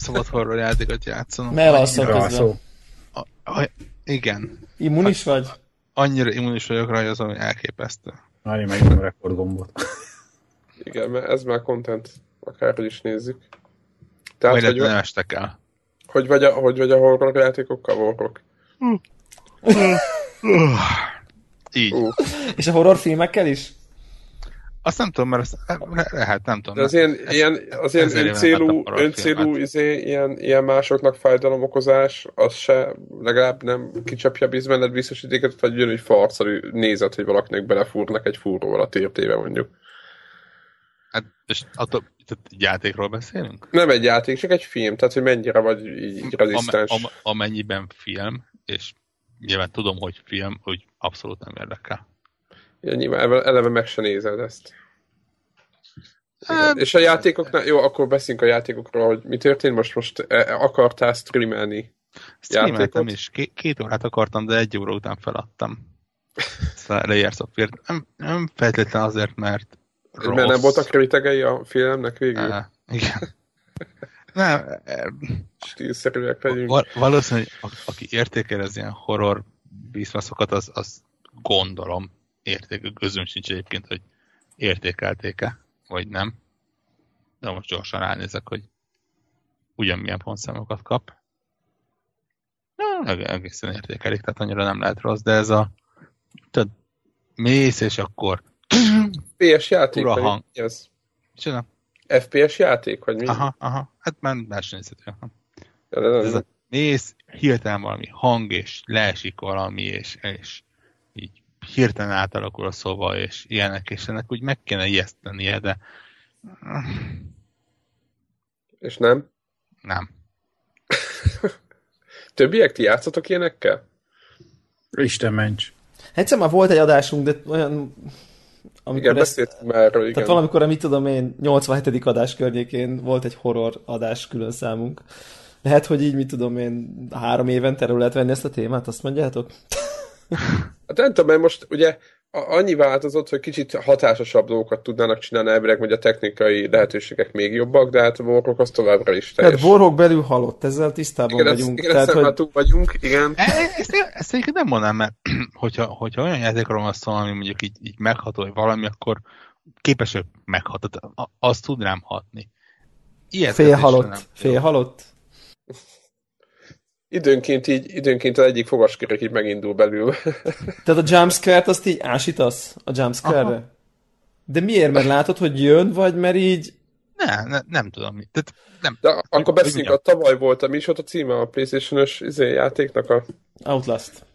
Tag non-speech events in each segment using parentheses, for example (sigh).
szabad horror játékot játszanom. Mert alszol közben. A, a, igen. Immunis vagy? Annyira immunis vagyok rá, hogy az ami elképesztő. Várj, megnyom a rekordgombot. Igen, mert ez már content, akárhogy is nézzük. Tehát, Tehát, hogy hogy, nem estek el. hogy, vagy a, hogy vagy a horror játékokkal, horror. Így. Ú. És a horrorfilmekkel is? Azt nem tudom, mert azt, le, lehet, nem tudom. De az ilyen, ilyen, az ilyen öncélú, öncélú izé, ilyen, ilyen másoknak fájdalomokozás, az se legalább nem kicsapja benned biztosítéket, vagy ugyanúgy farcalű nézet, hogy valakinek belefúrnak egy fúróval a tértébe mondjuk. Hát, és attól, tehát egy játékról beszélünk? Nem egy játék, csak egy film, tehát hogy mennyire vagy így rezisztens. Am, am, amennyiben film, és nyilván tudom, hogy film, hogy abszolút nem érdekel. Ja, nyilván eleve- meg se nézed ezt. Igen. És a játékoknál, jó, akkor beszéljünk a játékokról, hogy mi történt most, most eh, akartál streamelni. Streameltem Játékot? is. Ké- két órát akartam, de egy óra után feladtam. Layer Software. Nem, nem feltétlenül azért, mert rossz. Mert nem voltak kritegei a filmnek végül? Eh, igen. Nem, eh, Stílszerűek legyünk. val- valószínűleg aki értékel az ilyen horror bízmaszokat, az, az gondolom érték, közöm sincs egyébként, hogy értékelték-e, vagy nem. De most gyorsan ránézek, hogy ugyanmilyen pontszámokat kap. Na, eg- egészen értékelik, tehát annyira nem lehet rossz, de ez a tudod, mész, és akkor FPS játék? Ura vagy hang. Ez Csinál. FPS játék? Vagy mi? Aha, aha, hát már versenyzhető. Ja, de nem, Ez a mész, hirtelen valami hang, és leesik valami, és, és így hirtelen átalakul a szoba, és ilyenek, és ennek úgy meg kéne ijesztenie, de És nem? nem. (laughs) Többiek, ti játszotok ilyenekkel? Isten ments. Egyszer már volt egy adásunk, de olyan... Amikor Igen, ezt, beszéltünk már erről, igen. tehát valamikor, mit tudom én, 87. adás környékén volt egy horror adás külön számunk. Lehet, hogy így, mit tudom én, három évente elő lehet venni ezt a témát, azt mondjátok? Hát nem tudom, mert most ugye annyi változott, hogy kicsit hatásosabb dolgokat tudnának csinálni elvileg, hogy a technikai lehetőségek még jobbak, de hát a Warhawk az továbbra is teljes. Tehát Warhawk belül halott, ezzel tisztában igen, ezt, vagyunk. igen, tehát, hogy... túl vagyunk, igen. E- Ezt, ezt egyébként nem mondanám, mert (clears throat) hogyha, hogyha olyan játékról van szó, ami mondjuk így, így megható, vagy valami, akkor képes ők meghatni. Azt tud rám hatni. Ilyet Fél halott. Fél halott. Időnként így, időnként az egyik fogaskörök így megindul belül. (laughs) Tehát a jumpscare-t azt így ásítasz a jumpscare-re? De miért? Mert látod, hogy jön, vagy mert így... Ne, ne, nem tudom. mi- Tehát nem. De akkor Hogy beszéljünk, a tavaly volt, a mi is volt a címe a Playstation-ös izé, játéknak a... Outlast.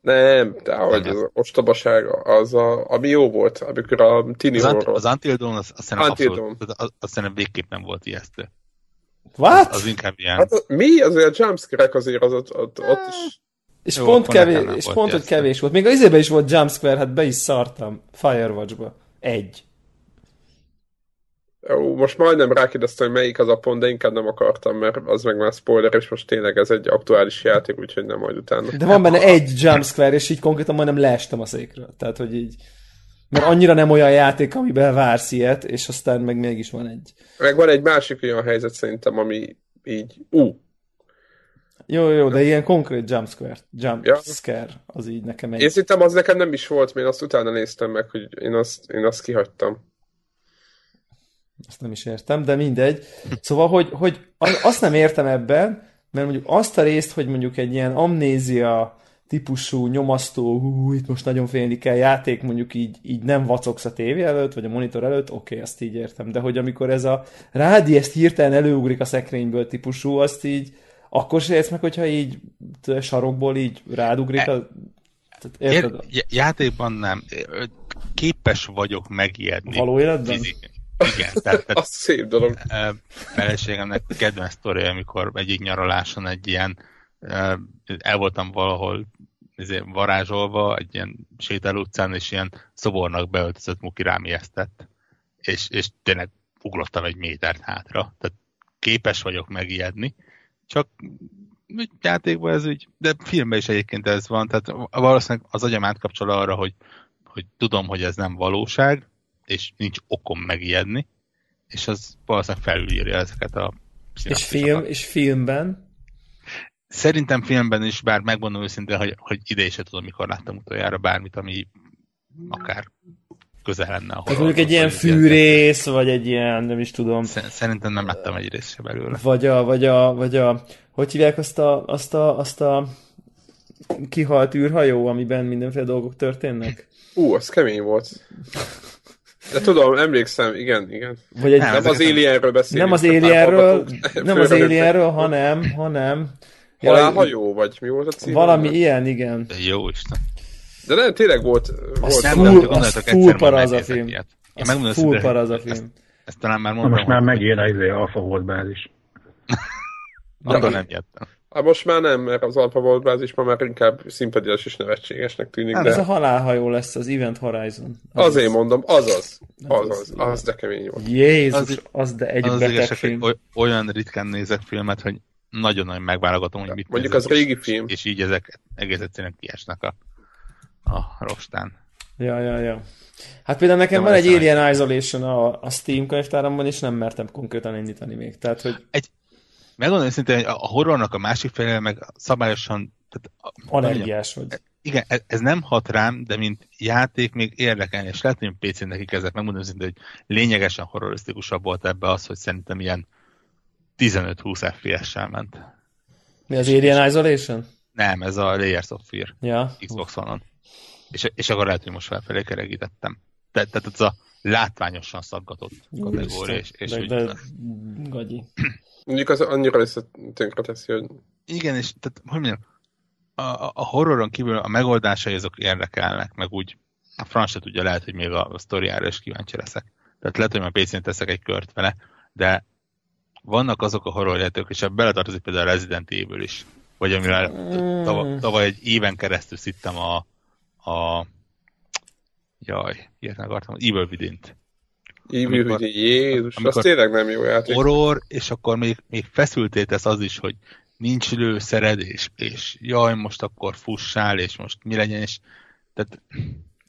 Nem, de hogy Nem. az ostobaság, az a, ami jó volt, amikor a tini Az, Ant- horror. az Until Dawn, az, az szerintem Until abszolút, az, az, az szerintem végképp nem volt ijesztő. What? Az inkább ilyen... Hát mi? Azért a jumpscare azért az ott, ott, ott is... és jó, pont, kevés, és pont, hogy kevés volt. Még az izében is volt jumpscare, hát be is szartam. Firewatch-ba. Egy. Ó, most majdnem rákérdeztem, hogy melyik az a pont, de inkább nem akartam, mert az meg már spoiler, és most tényleg ez egy aktuális játék, úgyhogy nem majd utána. De van benne egy jumpscare, és így konkrétan majdnem leestem a székről. Tehát, hogy így... Mert annyira nem olyan játék, amiben vársz ilyet, és aztán meg mégis van egy. Meg van egy másik olyan helyzet szerintem, ami így, ú, Jó, jó, de ilyen konkrét jumpscare. Jumpscare, az így nekem egy. én szerintem az nekem nem is volt, mert én azt utána néztem meg, hogy én azt, én azt kihagytam. Azt nem is értem, de mindegy. Szóval, hogy, hogy azt nem értem ebben, mert mondjuk azt a részt, hogy mondjuk egy ilyen amnézia típusú, nyomasztó, hú, itt most nagyon félni kell játék, mondjuk így, így nem vacogsz a tévé előtt, vagy a monitor előtt, oké, okay, azt így értem. De hogy amikor ez a rádi ezt hirtelen előugrik a szekrényből típusú, azt így, akkor se érsz meg, hogyha így sarokból így rádugrik a... Tehát érted? Ér, játékban nem. Képes vagyok megijedni. Való életben? Fizik- Igen, tehát, tehát (laughs) Az szép dolog. feleségemnek kedvenc sztoria, amikor egyik nyaraláson egy ilyen el voltam valahol ezért varázsolva, egy ilyen sétáló utcán, és ilyen szobornak beöltözött muki rám ijesztett. És, és tényleg ugrottam egy métert hátra. Tehát képes vagyok megijedni, csak játékban ez úgy, de filmben is egyébként ez van, tehát valószínűleg az agyam átkapcsol arra, hogy, hogy tudom, hogy ez nem valóság, és nincs okom megijedni, és az valószínűleg felülírja ezeket a És, film, és filmben? Szerintem filmben is, bár megmondom őszintén, hogy, hogy ide is tudom, mikor láttam utoljára bármit, ami akár közel lenne a Tehát mondjuk egy ilyen fűrész, vagy egy ilyen, nem is tudom. Szerintem nem láttam egy rész se belőle. Vagy a, vagy a, vagy a, hogy hívják azt a, azt a, azt a kihalt űrhajó, amiben mindenféle dolgok történnek? Ú, az kemény volt. De tudom, emlékszem, igen, igen. Vagy egy, nem, nem az Alienről beszélünk. Nem az Alienről, nem az Alienről, hanem, hanem... Halálhajó, vagy mi volt a cím? Valami ilyen, igen. De jó Isten. De nem, tényleg volt... volt nem, full, az full para az a film. Ilyet. Az full para az a film. Ezt, ezt talán már mondtam. most már megint az izé, Alpha volt bázis. (laughs) Arra nem jöttem. Hát most már nem, mert az Alpha volt bázis ma már inkább szimpatiás és nevetségesnek tűnik. Hát de... ez a halálhajó lesz, az Event Horizon. Az Azért mondom, azaz. Azaz, az, az de kemény volt. Jézus, az, az de egy az beteg film. Olyan ritkán nézett filmet, hogy nagyon-nagyon megválogatom, hogy mit Mondjuk az régi film. És így ezek egész egyszerűen kiesnek a, a rostán. Ja, ja, ja. Hát például nekem van egy Alien Isolation a, a Steam könyvtáramban, és nem mertem konkrétan indítani még. Tehát, hogy... Egy, megmondom őszintén, hogy a horrornak a másik fele meg szabályosan... Tehát, Allergiás vagy. Igen, ez, ez nem hat rám, de mint játék még érdekel, és lehet, hogy PC-n nekik ezek megmondom őszintén, hogy lényegesen horrorisztikusabb volt ebbe az, hogy szerintem ilyen 15-20 FPS-sel ment. Mi az Alien Isolation? Nem, ez a Layers of Fear. Ja. Xbox One-on. És, és akkor lehet, hogy most felfelé kerekítettem. Tehát, tehát ez a látványosan szaggatott kategória. És, és de, de, gagyi. (clears throat) Mondjuk az annyira lesz tönkre teszi, hogy... Igen, és tehát, hogy mondjam, a, a horroron kívül a megoldásai azok érdekelnek, meg úgy a franc tudja, lehet, hogy még a, a sztoriára is kíváncsi leszek. Tehát lehet, hogy már PC-n teszek egy kört vele, de vannak azok a horrorjátékok, és ebbe beletartozik például a Resident Evil is, vagy amivel tavaly, tavaly egy éven keresztül szittem a, a jaj, ilyet akartam, Evil Within-t. Evil Within, Jézus, az tényleg nem jó játék. Horror, és akkor még, még feszülté tesz az is, hogy nincs lőszered, és, és jaj, most akkor fussál, és most mi legyen, és tehát...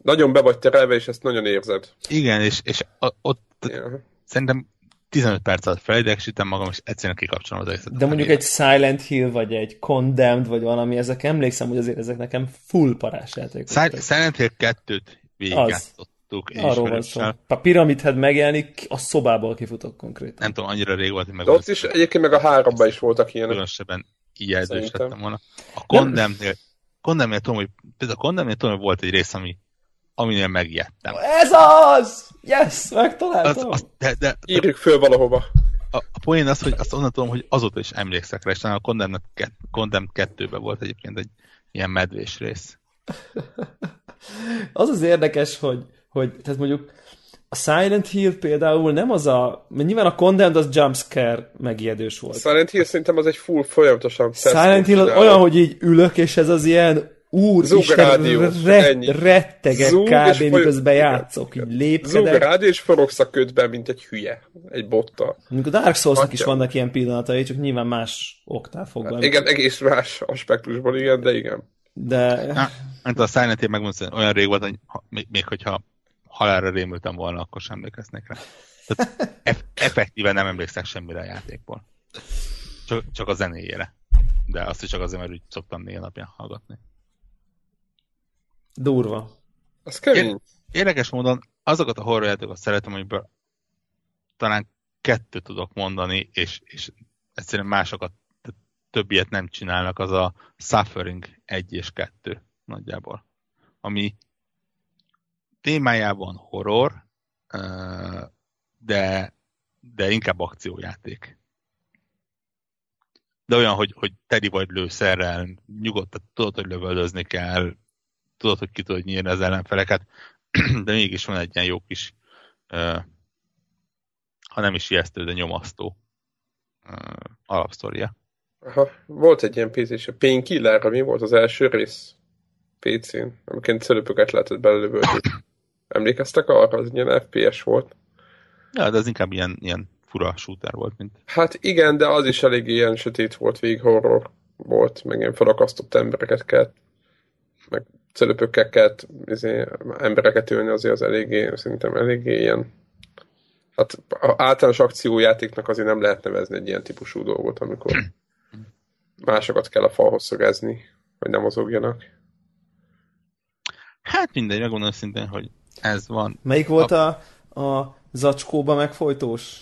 Nagyon be vagy terelve, és ezt nagyon érzed. Igen, és, és a, ott ja. szerintem 15 perc alatt felidegesítem magam, és egyszerűen kikapcsolom az egészet. De mondjuk egy Silent Hill, vagy egy Condemned, vagy valami, ezek emlékszem, hogy azért ezek nekem full parás játékok. Silent Hill 2-t végigjátszottuk. Arról van szó. A Pyramid Head megjelenik, a szobából kifutok konkrétan. Nem tudom, annyira rég volt, hogy meg... ott is egyébként meg a háromban is voltak ilyenek. Különösebben lettem volna. A Condemned-nél, Condemned-nél tudom, hogy, például a Condemned-nél tudom, hogy volt egy rész, ami aminél megijedtem. Ez az! Yes! Megtaláltam! Az, az, de, de, Írjuk föl valahova. A, a poén az, hogy azt onnan tudom, hogy azóta is emlékszek rá, és a Condemned, Condemned 2-ben volt egyébként egy ilyen medvés rész. (laughs) az az érdekes, hogy, hogy tehát mondjuk a Silent Hill például nem az a... Mert nyilván a Condemned az jumpscare megijedős volt. Silent Hill szerintem az egy full folyamatosan Silent Hill az olyan, hogy így ülök, és ez az ilyen Úr Zug Isten, rádió, re- rettegek Zug kb. miközben játszok, így lépkedek. Zug rádió, és forogsz a ködben, mint egy hülye, egy bottal. Mondjuk a Dark souls is vannak ilyen pillanatai, csak nyilván más oknál fogva. Hát, igen, egész más aspektusból, igen, de igen. De... Hát a Silent Hill megmondom, olyan rég volt, hogy még, még hogyha halálra rémültem volna, akkor sem emlékeznék rá. Tehát eff- effektíven nem emlékszek semmire a játékból. Csak, csak a zenéjére. De azt is csak azért, mert úgy szoktam négy napján hallgatni. Durva. Az kemény. Érdekes módon azokat a horrorjátékokat szeretem, amiből talán kettőt tudok mondani, és, és egyszerűen másokat, többiet nem csinálnak, az a Suffering 1 és 2 nagyjából. Ami témájában horror, de, de inkább akciójáték. De olyan, hogy, hogy tedi vagy lőszerrel, nyugodtan tudod, hogy lövöldözni kell, tudod, hogy ki tudod nyírni az ellenfeleket, (clears throat) de mégis van egy ilyen jó kis, uh, ha nem is ijesztő, de nyomasztó uh, alapsztoria. Aha, volt egy ilyen PC, a Painkiller, mi volt az első rész PC-n, amiként szöröpöket lehetett belőle (clears throat) Emlékeztek arra? Az ilyen FPS volt. Ja, de az inkább ilyen, ilyen fura shooter volt, mint... Hát igen, de az is elég ilyen sötét volt, végig horror volt, meg ilyen felakasztott embereket kellett, meg celöpökkel kellett izé, embereket ölni, azért az eléggé, szerintem eléggé ilyen Hát a általános akciójátéknak azért nem lehet nevezni egy ilyen típusú dolgot, amikor másokat kell a falhoz szögezni, hogy nem mozogjanak. Hát mindegy, megmondom szintén, hogy ez van. Melyik volt a, a zacskóba megfojtós?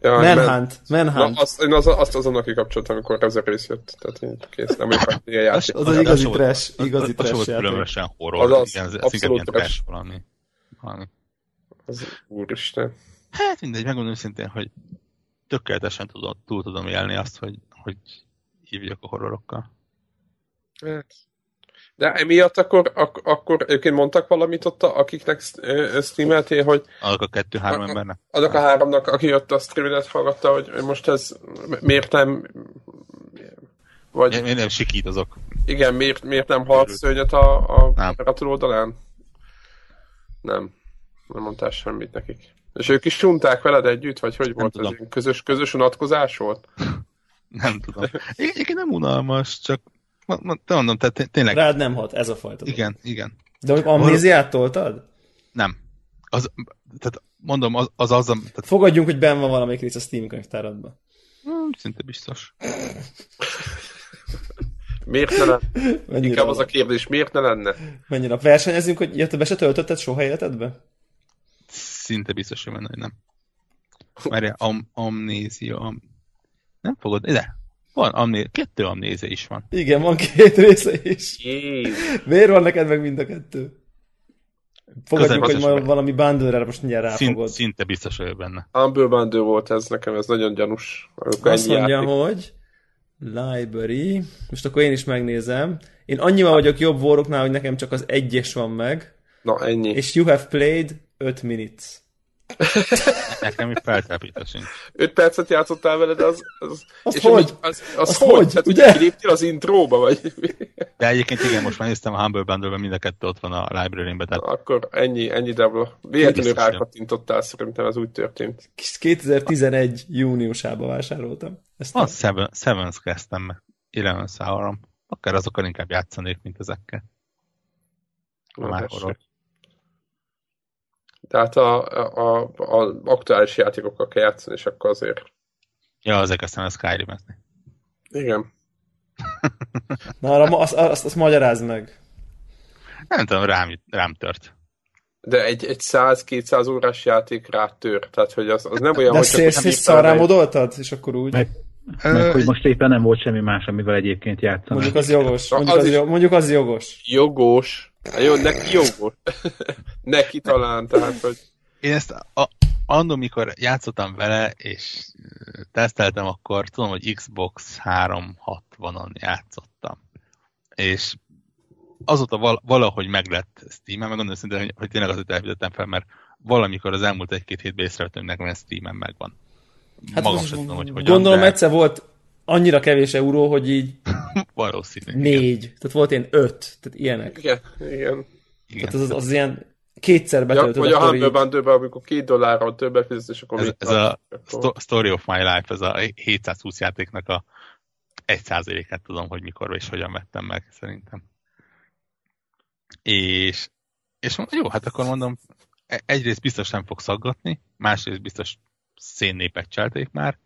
Ja, Manhunt, Manhunt. Na, azt, én az, azt azonnal kikapcsoltam, amikor ez a rész jött. Tehát én kész, nem vagyok ilyen játék. Az az igazi trash, igazi Az trash volt játék. különösen horror. Az az, igen, ez, abszolút trash. trash valami. valami. Az, úristen. Hát mindegy, megmondom szintén, hogy tökéletesen tudom, túl tudom élni azt, hogy, hogy hívjak a horrorokkal. Hát. De emiatt akkor, ak- akkor őként mondtak valamit ott, a- akiknek streameltél, hogy Azok a kettő-három embernek? azok a háromnak, aki ott a streamet hallgatta, hogy most ez miért nem vagy én nem sikítozok. igen, miért, miért nem halt szörnyet a, a Nem. Imperator oldalán? Nem. Nem mondtál semmit nekik. És ők is csunták veled együtt, vagy hogy volt ez? tudom. Ilyen Közös, közös unatkozás volt? (laughs) Nem tudom. Egyébként nem unalmas, csak te mondom, tehát té- tényleg, Rád nem hat, ez a fajta. dolog. igen, igen. De hogy amnéziát toltad? Nem. Az, tehát mondom, az az, az tehát, Fogadjunk, hogy benn van valamelyik rész a Steam könyvtáradban. hm, szinte biztos. Miért ne lenne? (laughs) Mennyire, Inkább az a kérdés, miért ne lenne? mennyire versenyezünk, hogy ilyet be se töltötted soha életedbe? Szinte biztos, hogy benne, hogy nem. Várjál, am, amnézia, am... nem fogod, ide. Van, amné... kettő amnézia is van. Igen, van két része is. Jézus. Miért van neked meg mind a kettő? Fogadjuk, hogy Közel- ma valami bundle most mindjárt Szint, ráfogod. szinte biztos vagyok benne. Humble Bundle volt ez nekem, ez nagyon gyanús. Azt mondja, játék. hogy library, most akkor én is megnézem. Én annyival vagyok jobb voroknál, hogy nekem csak az egyes van meg, Na, ennyi. és you have played 5 minutes. Nekem itt feltelepítő sincs. 5 percet játszottál veled, az... az Azt és hogy? Az, az, Azt hogy? hogy? Tehát, Ugye? ugye? Kiléptél az intróba, vagy? De egyébként igen, most már néztem a Humble Bundle-ben, mind a kettő ott van a library-ben, tehát Akkor ennyi, ennyi debla. Véletlenül rákattintottál, szerintem ez úgy történt. 2011 júniusában vásároltam. Ezt a Seven, Sevens kezdtem meg. Eleven Sauron. Akár azokkal inkább játszanék, mint ezekkel. Na, Már horror. Tehát a, a, a, a aktuális játékokkal kell játszani, és akkor azért... Ja, azért kezdtem a Skyrim-ezni. Igen. (laughs) Na, arra, ma- azt, azt, azt magyarázd meg. Nem tudom, rám, rám tört. De egy, egy 100-200 órás játék rátör. Tehát, hogy az, az nem olyan, De hogy csak szélsz úgy és hirtelen szarrá egy- modoltad? És akkor úgy? Meg, meg hogy most éppen nem volt semmi más, amivel egyébként játszani. Mondjuk az jogos. Mondjuk az az, is- jo- mondjuk az jogos. Jogos. Hát Jó, neki jogos. (laughs) neki talán, tehát, hogy Én ezt a, annól, mikor játszottam vele, és teszteltem, akkor tudom, hogy Xbox 360-on játszottam. És azóta val- valahogy meglett Steam-en, meg gondolom szintén, hogy, hogy tényleg azért elfizettem fel, mert valamikor az elmúlt egy-két hétben észrevettem, hogy nekem ez Steam-en megvan. Hát Magam sem tudom, hogy hogyan, Gondolom de egyszer volt annyira kevés euró, hogy így (laughs) valószínű. Igen. négy. Tehát volt ilyen öt. Tehát ilyenek. igen, igen. Igen. Tehát az, az ilyen kétszer Ja, betöltöd, vagy a Humble így. Bundle-ben, amikor két dollárral többet fizetsz, és akkor Ez, ez a akkor- sto- Story of My Life, ez a 720 játéknak a 1%-át tudom, hogy mikor és hogyan vettem meg, szerintem. És, és mondom, jó, hát akkor mondom, e- egyrészt biztos nem fog szaggatni, másrészt biztos szénnépek cselték már,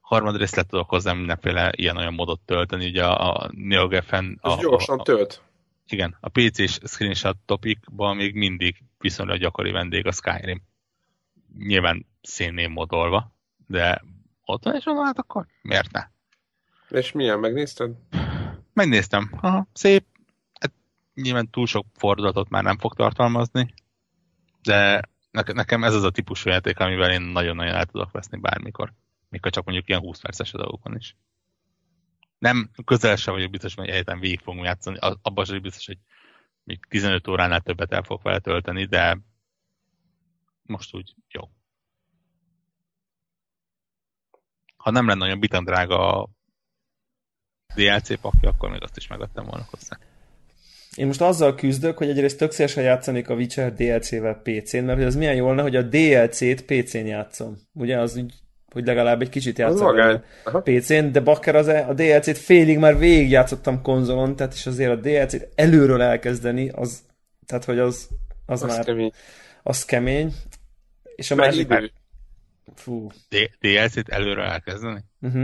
harmadrészt le tudok hozzá mindenféle ilyen-olyan modot tölteni, ugye a, a NeoGeffen Ez a, gyorsan a, a, tölt. igen, a PC-s screenshot topicban még mindig viszonylag gyakori vendég a Skyrim. Nyilván szénném modolva, de ott van, és mondom, hát akkor miért ne? És milyen, megnézted? Megnéztem, aha, szép, hát nyilván túl sok fordulatot már nem fog tartalmazni, de nekem ez az a típusú játék, amivel én nagyon-nagyon el tudok veszni bármikor. Mikor csak mondjuk ilyen 20 perces dolgokon is. Nem, közel sem vagyok biztos, hogy egyetem végig fogunk játszani, abban sem biztos, hogy még 15 óránál többet el fog vele tölteni, de most úgy jó. Ha nem lenne olyan bitan drága a DLC pakja, akkor még azt is megadtam volna hozzá. Én most azzal küzdök, hogy egyrészt tök szívesen játszanék a Witcher DLC-vel PC-n, mert hogy az milyen jól lenne, hogy a DLC-t PC-n játszom. Ugye az úgy, hogy legalább egy kicsit játszom. PC-n, de bakker az a DLC-t félig már végig játszottam konzolon, tehát is azért a DLC-t előről elkezdeni, az, tehát hogy az, az, Az már, kemény. az kemény. És a Meg másik, idő. Fú. DLC-t előre elkezdeni? Uh-huh.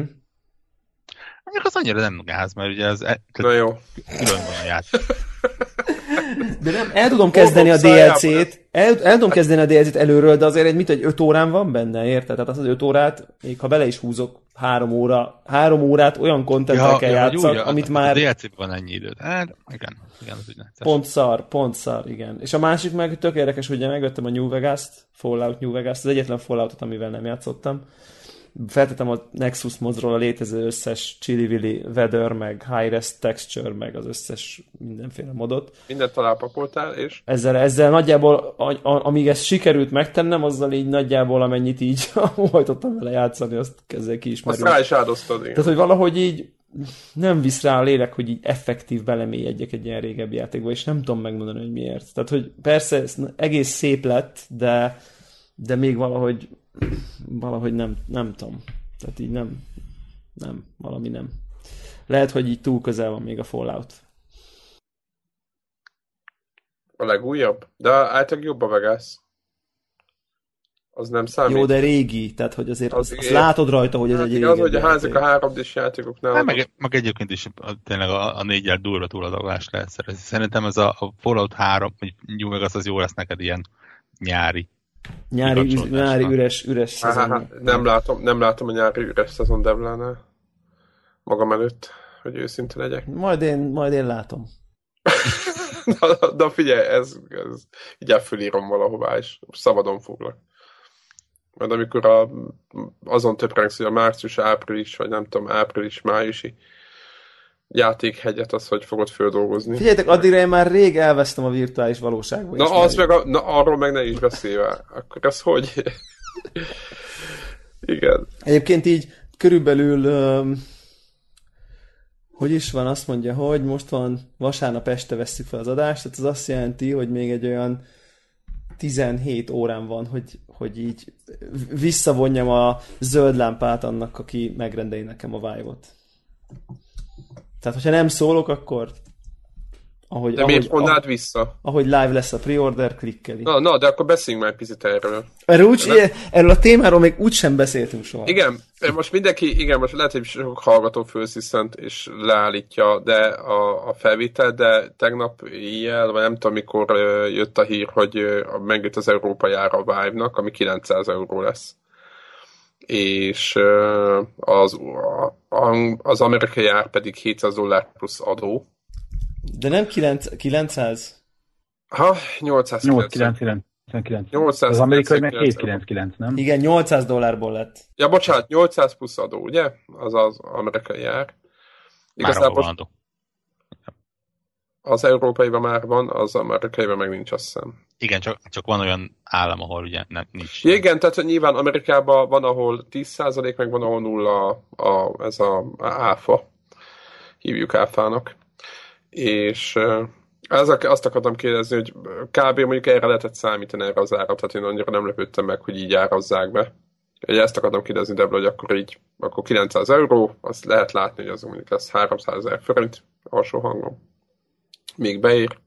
Mondjuk az annyira nem gáz, mert ugye az e- Na jó. külön van a játék. (laughs) De nem, el tudom kezdeni a DLC-t, el, el tudom kezdeni a DLC-t előről, de azért egy mit, egy 5 órán van benne, érted? Tehát az az 5 órát, még ha bele is húzok három óra, három órát olyan kontentre kell hogy játszak, úgy, a- amit a már DLC-ben van ennyi időt. Hát, igen, igen, az necces. pont szar, pont szar, igen. És a másik meg tök érdekes, hogy megvettem a New Vegas-t, Fallout New Vegas, az egyetlen Falloutot, amivel nem játszottam. Feltettem a Nexus modról a létező összes chili weather, meg high-res texture, meg az összes mindenféle modot. Mindent alápakoltál, és ezzel, ezzel nagyjából, a, a, amíg ezt sikerült megtennem, azzal így nagyjából amennyit így (laughs) hajtottam vele játszani, azt ezzel ki is azt rá is áldoztad. igen. Tehát, hogy valahogy így nem visz rá a lélek, hogy így effektív belemélyedjek egy ilyen régebbi játékba, és nem tudom megmondani, hogy miért. Tehát, hogy persze ez egész szép lett, de, de még valahogy valahogy nem, nem tudom. Tehát így nem, nem, valami nem. Lehet, hogy így túl közel van még a Fallout. A legújabb? De általában jobb a Vegas. Az nem számít. Jó, de régi, tehát hogy azért Az azt, azt igen. látod rajta, hogy ez Hát egy régi az, hogy a házik a 3 d játékoknál. Hát meg, meg egyébként is a, tényleg a, a négyel durva túladaglást lehet szerezni. Szerintem ez a, a Fallout 3, vagy New Vegas az jó lesz neked ilyen nyári. Nyári, nyári üres, üres Há, há, szezon. há, nem, látom, nem látom a nyári üres szezon Devlánál. Magam előtt, hogy őszinte legyek. Majd én, majd én látom. (laughs) De, de figyelj, ez, ez így fölírom valahová, és szabadon foglak. Majd amikor a, azon töprengsz, hogy a március, április, vagy nem tudom, április, májusi játékhegyet, az hogy fogod földolgozni. Figyeljetek, addigra én már rég elvesztem a virtuális valóságba. Na, az meg a, na, arról meg ne is beszélve. Akkor ez hogy? (laughs) Igen. Egyébként így körülbelül öm, hogy is van, azt mondja, hogy most van vasárnap este vesszük fel az adást, tehát az azt jelenti, hogy még egy olyan 17 órán van, hogy, hogy így visszavonjam a zöld lámpát annak, aki megrendeli nekem a vive-ot. Tehát, hogyha nem szólok, akkor ahogy, De ahogy, miért vonnád vissza? ahogy live lesz a pre-order, klikkeli. Na, na, de akkor beszéljünk már picit erről. Erről, úgy, erről a témáról még úgysem beszéltünk soha. Igen, most mindenki, igen, most lehet, hogy sok hallgató fölsziszent és leállítja de a, a felvétel, de tegnap éjjel, vagy nem tudom mikor jött a hír, hogy megjött az európai ára a Vive-nak, ami 900 euró lesz. És az, az amerikai ár pedig 700 dollár plusz adó. De nem 9, 900? Ha, 890. 899. 899. Az amerikai meg 799, nem? Igen, 800 dollárból lett. Ja, bocsánat, 800 plusz adó, ugye? Az az amerikai ár. Már Igazából adó. Az európaiban már van, az amerikaiban meg nincs, azt hiszem. Igen, csak, csak van olyan állam, ahol ugye nem, nincs. Igen, tehát nyilván Amerikában van, ahol 10% meg van, ahol nulla a, a, ez a áfa. Hívjuk áfának. És ez, azt akartam kérdezni, hogy kb. mondjuk erre lehetett számítani erre az ára, tehát én annyira nem lepődtem meg, hogy így árazzák be. Ugye ezt akartam kérdezni, Debla, hogy akkor így, akkor 900 euró, azt lehet látni, hogy az mondjuk lesz 300 ezer forint, alsó hangon. Még beér.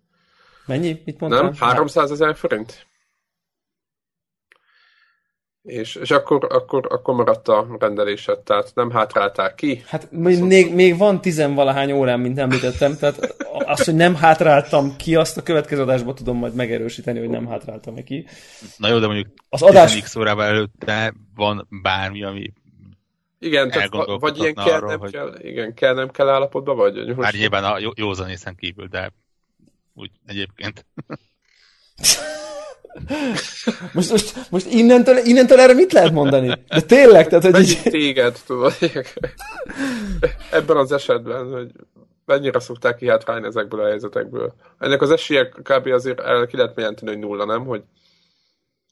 Mennyi? Mit mondtál? Nem? 300 ezer forint? És, és akkor, akkor, akkor maradt a rendelésed, tehát nem hátráltál ki. Hát még, még, még van tizenvalahány órám, mint említettem, tehát azt, hogy nem hátráltam ki, azt a következő adásban tudom majd megerősíteni, hogy nem hátráltam ki. Na jó, de mondjuk Az adás- 10x órával előtte van bármi, ami Igen, tehát va- vagy ilyen kell, arról, nem hogy- kell, igen, kell, nem kell állapotban, vagy már nyilván a jó, józanészen kívül, de úgy egyébként. (laughs) Most, most, most innentől, innentől erre mit lehet mondani? De tényleg, tehát, hogy Mennyi így, téged, tudod, (laughs) ebben az esetben, hogy mennyire szokták kihátrálni ezekből a helyzetekből. Ennek az esélye kb. azért el ki lehet jelenteni, hogy nulla, nem? Hogy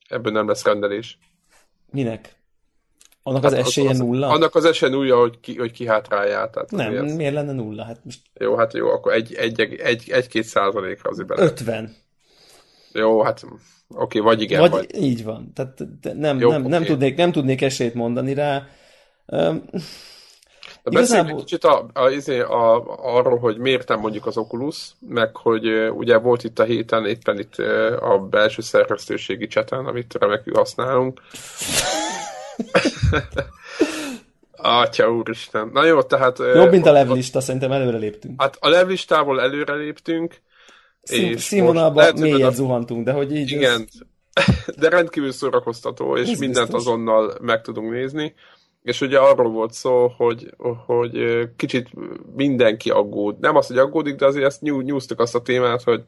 ebből nem lesz rendelés. minek? Annak az esélye nulla? Annak az esélye nulla, hogy, ki, hogy kihátráljál. Tehát Nem, azért- miért lenne nulla? Hát most Jó, hát jó, akkor egy, egy, egy, egy, egy-két százalékra azért bele. 50. Jó, hát oké, vagy igen, Vagy, vagy. így van. Tehát nem, Jó, nem, nem, oké. tudnék, nem tudnék esélyt mondani rá. Öm, De Igazából- egy kicsit a, a, izé, a, arról, hogy miért nem mondjuk az Oculus, meg hogy ugye volt itt a héten éppen itt a belső szerkesztőségi cseten, amit remekül használunk. (laughs) Atya úristen. Na jó, tehát... Jobb, mint a levlista, szerintem előre léptünk. Hát a levlistából előre léptünk. Szín, színvonalban mélyet a... zuhantunk, de hogy így... Igen, ez... (laughs) de rendkívül szórakoztató, és ez mindent biztos. azonnal meg tudunk nézni. És ugye arról volt szó, hogy, hogy kicsit mindenki aggód. Nem az, hogy aggódik, de azért ezt nyúztuk azt a témát, hogy,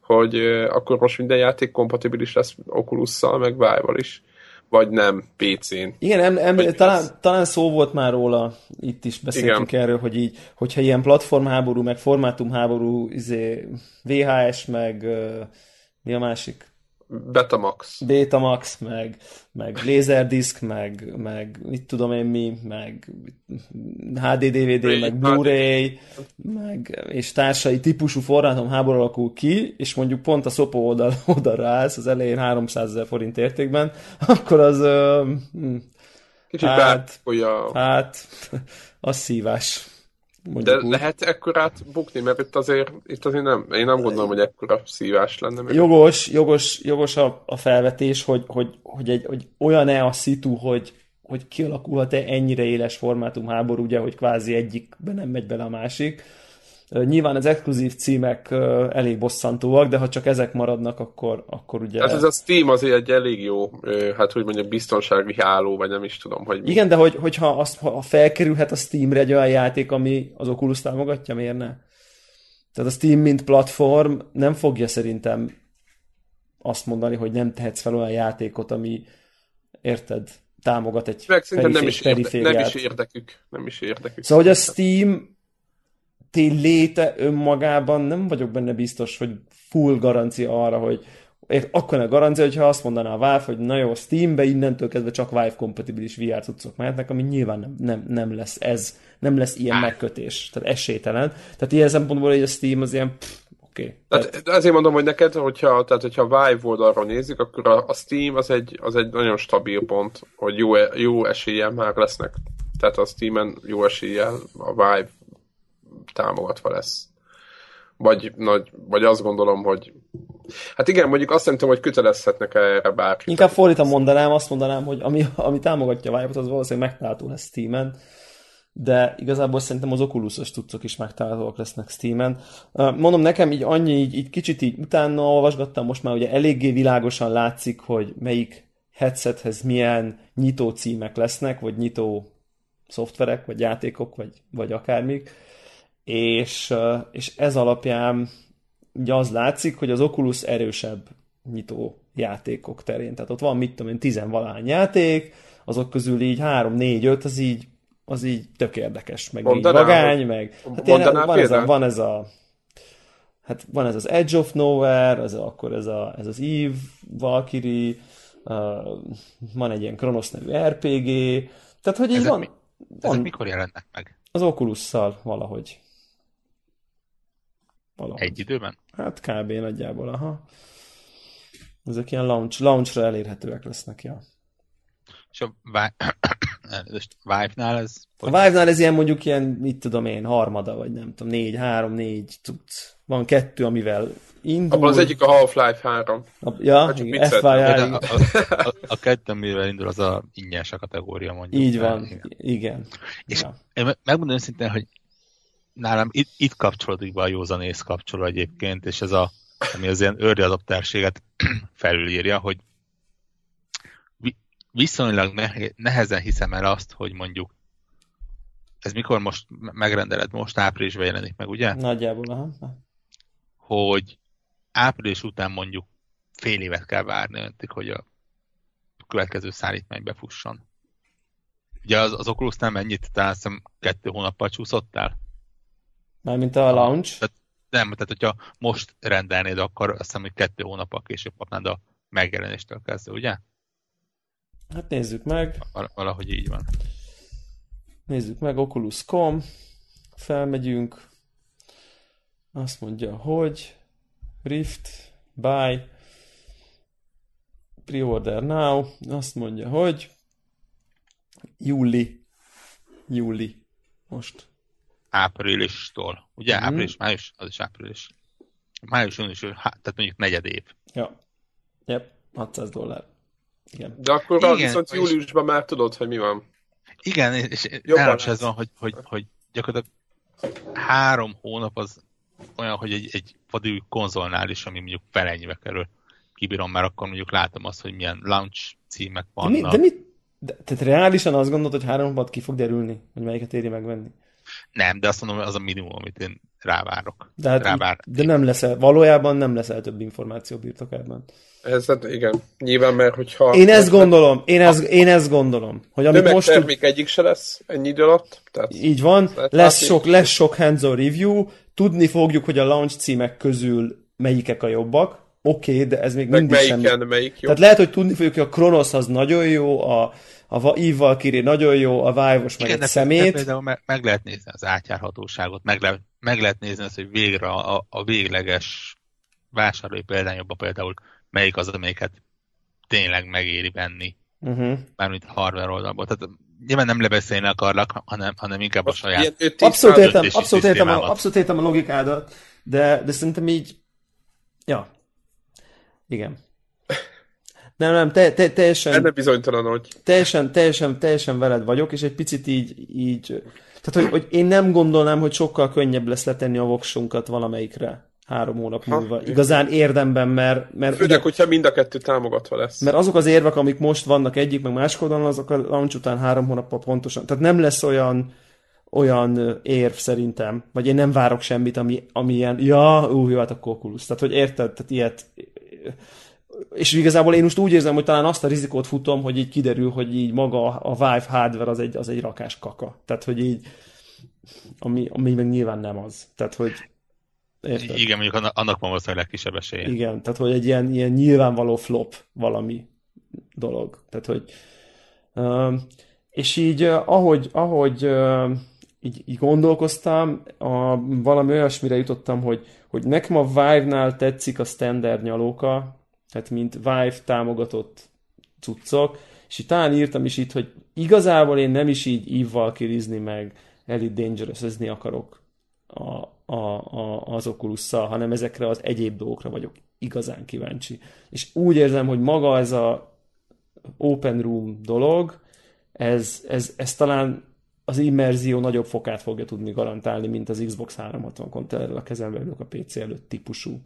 hogy akkor most minden játék kompatibilis lesz Oculus-szal, meg Vive-val is vagy nem PC-n. Igen, em, em, talán, talán szó volt már róla, itt is beszéltünk Igen. erről, hogy így, hogyha ilyen platformháború, meg formátumháború, izé, VHS, meg uh, mi a másik? Betamax. Betamax, meg, meg Laserdisc, meg, meg mit tudom én mi, meg HD DVD, Ray, meg Blu-ray, meg, és társai típusú forrátom háború alakul ki, és mondjuk pont a szopó oldal, (laughs) oldalra állsz az elején 300 ezer forint értékben, (laughs) akkor az uh, Kicsit hát, a... hát, (laughs) az szívás. De úgy. lehet ekkorát bukni, mert itt azért, itt azért nem, én nem gondolom, hogy ekkora szívás lenne. Meg jogos, jogos, jogos a, a felvetés, hogy, hogy, hogy, egy, hogy olyan-e a szitu, hogy, hogy kialakulhat-e ennyire éles formátum háború, ugye, hogy kvázi egyikben nem megy bele a másik. Nyilván az exkluzív címek elég bosszantóak, de ha csak ezek maradnak, akkor, akkor ugye... Hát ez a Steam azért egy elég jó, hát hogy mondjam, biztonsági háló, vagy nem is tudom, hogy... Mi. Igen, de hogy, hogyha azt, ha felkerülhet a Steamre egy olyan játék, ami az Oculus támogatja, miért ne? Tehát a Steam, mint platform nem fogja szerintem azt mondani, hogy nem tehetsz fel olyan játékot, ami, érted, támogat egy Meg szerintem nem is, érde, nem is érdekük. Nem is érdekük. Szóval, hogy a Steam léte önmagában nem vagyok benne biztos, hogy full garancia arra, hogy akkor a garancia, hogyha azt mondaná a Valve, hogy na jó, Steambe innentől kezdve csak Vive kompatibilis VR cuccok mehetnek, ami nyilván nem, nem, nem lesz ez, nem lesz ilyen megkötés, tehát esélytelen. Tehát ilyen szempontból, hogy a Steam az ilyen oké. Okay. Tehát, tehát, mondom, hogy neked, hogyha, tehát, hogyha a Vive oldalra nézik, akkor a, a Steam az egy, az egy nagyon stabil pont, hogy jó, jó eséllyel már lesznek. Tehát a Steam-en jó eséllyel a Vive támogatva lesz. Vagy, nagy, vagy azt gondolom, hogy Hát igen, mondjuk azt nem tudom, hogy kötelezhetnek erre bárki. Inkább fordítva mondanám, azt mondanám, hogy ami, ami támogatja a vive az valószínűleg megtalálható lesz Steam-en, de igazából szerintem az Oculus-os tudcok is megtalálhatóak lesznek Steam-en. Mondom, nekem így annyi, így, így kicsit így utána olvasgattam, most már ugye eléggé világosan látszik, hogy melyik headsethez milyen nyitó címek lesznek, vagy nyitó szoftverek, vagy játékok, vagy, vagy akármik és, és ez alapján ugye az látszik, hogy az Oculus erősebb nyitó játékok terén. Tehát ott van, mit tudom én, tizenvalány játék, azok közül így három, négy, öt, az így, az így tök érdekes, meg Mondanál, így vagány, meg... Hát ilyen, van, ez a, van ez a hát van ez az Edge of Nowhere, ez a, akkor ez, a, ez az Eve, Valkyrie, uh, van egy ilyen Kronos nevű RPG, tehát hogy így ezek van... Mi, ezek van, mikor jelennek meg? Az Oculus-szal valahogy. Valahogy. Egy időben? Hát kb. nagyjából, aha. Ezek ilyen launch, launchra elérhetőek lesznek, ja. És a (coughs) Vive-nál ez? A Vive-nál ez ilyen mondjuk ilyen, mit tudom én, harmada, vagy nem tudom, négy, három, négy tudsz. Van kettő, amivel indul. Abban az egyik a Half-Life 3. A, ja, FYI. A, a, a, a kettő, amivel indul, az a ingyenes a kategória, mondjuk. Így van, igen. igen. És ja. én megmondom őszintén, hogy nálam itt, itt kapcsolódik be a józanész kapcsoló egyébként, és ez a, ami az ilyen early adaptárséget (clears throat) felülírja, hogy viszonylag nehezen hiszem el azt, hogy mondjuk ez mikor most megrendeled, most áprilisban jelenik meg, ugye? Nagyjából, aha. Hogy április után mondjuk fél évet kell várni, öntik, hogy a következő szállítmány befusson. Ugye az, az Oculus nem ennyit, talán kettő hónappal csúszottál? Mármint a launch? Tehát, nem, tehát hogyha most rendelnéd, akkor azt hiszem, hogy kettő hónappal később kapnád a megjelenéstől kezdve, ugye? Hát nézzük meg. Valahogy így van. Nézzük meg, Oculus.com, felmegyünk, azt mondja, hogy Rift, buy, pre-order now, azt mondja, hogy júli, júli, most áprilistól. Ugye mm-hmm. április, május, az is április. Május, június, tehát mondjuk negyed év. Ja. Yep, 600 dollár. Igen. De akkor Igen, viszont és- júliusban már tudod, hogy mi van. Igen, és nálam is ez van, hogy, hogy, hogy gyakorlatilag három hónap az olyan, hogy egy, egy vadi új konzolnál is, ami mondjuk felennyibe kerül, kibírom, mert akkor mondjuk látom azt, hogy milyen launch címek De, mi, vannak. de mit? De, tehát reálisan azt gondolod, hogy három hónapot ki fog derülni, hogy melyiket éri megvenni? Nem, de azt mondom, az a minimum, amit én rávárok. De, hát, Rávár. de nem leszel, valójában nem leszel több információ birtokában. Ez, hát igen, nyilván, mert hogyha... Én ezt gondolom, én ezt, én ezt gondolom, hogy amit most Tömegtermék egyik se lesz ennyi idő alatt. Tehát így van, lesz sok, lesz sok hands-on review, tudni fogjuk, hogy a launch címek közül melyikek a jobbak, oké, okay, de ez még meg mindig sem... melyiken melyik jó. Tehát lehet, hogy tudni fogjuk, hogy a Kronos az nagyon jó, a, a Eve Valkyrie nagyon jó, a Vive-os meg egy de, de szemét. például meg, meg lehet nézni az átjárhatóságot, meg, le, meg lehet nézni azt, hogy végre a, a végleges vásárlói példányokban például melyik az, amelyiket tényleg megéri venni, Uh-huh. mármint hardware oldalból. Tehát nyilván nem lebeszélni akarlak, hanem, hanem inkább a saját. Ilyen 5-10 Abszolút értem, abszolút értem, a, abszolút értem a logikádat, de, de szerintem így, ja, igen. Nem, nem, te, te, teljesen, Benne bizonytalan, hogy teljesen, teljesen, teljesen veled vagyok, és egy picit így, így tehát, hogy, hogy én nem gondolnám, hogy sokkal könnyebb lesz letenni a voksunkat valamelyikre három hónap Ha, múlva. Igazán érdemben, mert, mert, ugye, főleg, hogyha mind a kettő támogatva lesz. mert azok az érvek, amik most vannak egyik, meg másik oldalon, azok a launch után három hónappal pontosan. Tehát nem lesz olyan, olyan érv szerintem, vagy én nem várok semmit, ami, ami ilyen, ja, ú, jó, hát akkor Oculus. Tehát, hogy érted, tehát ilyet, és igazából én most úgy érzem, hogy talán azt a rizikót futom, hogy így kiderül, hogy így maga a Vive hardware az egy, az egy rakás kaka. Tehát, hogy így, ami, ami meg nyilván nem az. Tehát, hogy érted? Igen, mondjuk annak, annak van valószínűleg legkisebb esélye. Igen, tehát hogy egy ilyen, ilyen nyilvánvaló flop valami dolog. Tehát, hogy és így, ahogy, ahogy így, így gondolkoztam, a, valami olyasmire jutottam, hogy, hogy nekem a Vive-nál tetszik a standard nyalóka, tehát mint Vive támogatott cuccok, és itt talán írtam is itt, hogy igazából én nem is így ívval kirizni meg Elite dangerous akarok a, a, a, az oculus hanem ezekre az egyéb dolgokra vagyok igazán kíváncsi. És úgy érzem, hogy maga ez a open room dolog, ez, ez, ez talán az immerzió nagyobb fokát fogja tudni garantálni, mint az Xbox 360 kontrollerrel a kezembe ülök a PC előtt típusú.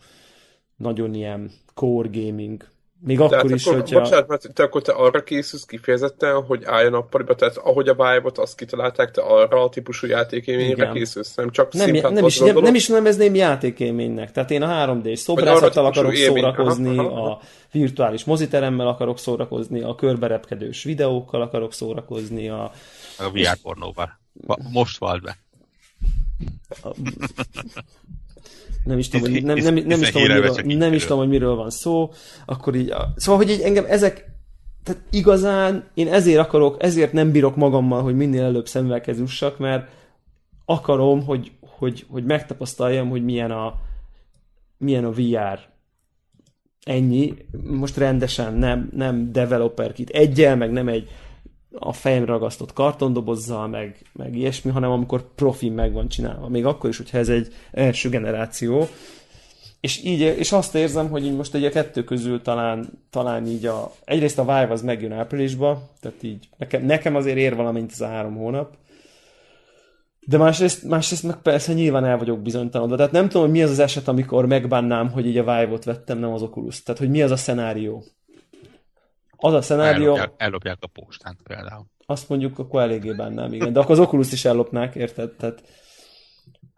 Nagyon ilyen core gaming. Még Tehát akkor is, akkor, hogyha... bocsánat, mert te akkor te arra készülsz kifejezetten, hogy álljon nappaliba, tehát ahogy a Vive-ot azt kitalálták, te arra a típusú játékélményre készülsz, nem csak Nem, szimplán nem, is, nem, nem is nevezném játékélménynek. Tehát én a 3D-s arra szobrászattal akarok élmény. szórakozni, Aha, aha. a virtuális moziteremmel akarok szórakozni, a körberepkedős videókkal akarok szórakozni, a, A VR pornóval. Va- Most vald be. (laughs) nem is tudom, hogy, nem, Hisz- nem, nem, is tudom, hogy miről, nem is tudom, hogy miről van szó, akkor így, szóval, hogy így engem ezek, tehát igazán én ezért akarok, ezért nem bírok magammal, hogy minél előbb szemvelkez jussak, mert akarom, hogy, hogy, hogy megtapasztaljam, hogy milyen a, milyen a VR. Ennyi. Most rendesen, nem, nem developer kit egyel, meg nem egy a fejemre ragasztott kartondobozzal, meg, meg ilyesmi, hanem amikor profi meg van csinálva. Még akkor is, hogyha ez egy első generáció. És így, és azt érzem, hogy így most egy a kettő közül talán, talán így a, egyrészt a Vive az megjön áprilisba, tehát így nekem, nekem azért ér valamint ez a három hónap, de másrészt, másrészt meg persze nyilván el vagyok bizonytalanodva. Tehát nem tudom, hogy mi az az eset, amikor megbánnám, hogy így a Vive-ot vettem, nem az Oculus. Tehát, hogy mi az a szenárió. Az a szenárió, Ellopják, ellopják a postán például. azt mondjuk, akkor eléggé bánnám, igen. De akkor az Oculus is ellopnák, érted? Tehát...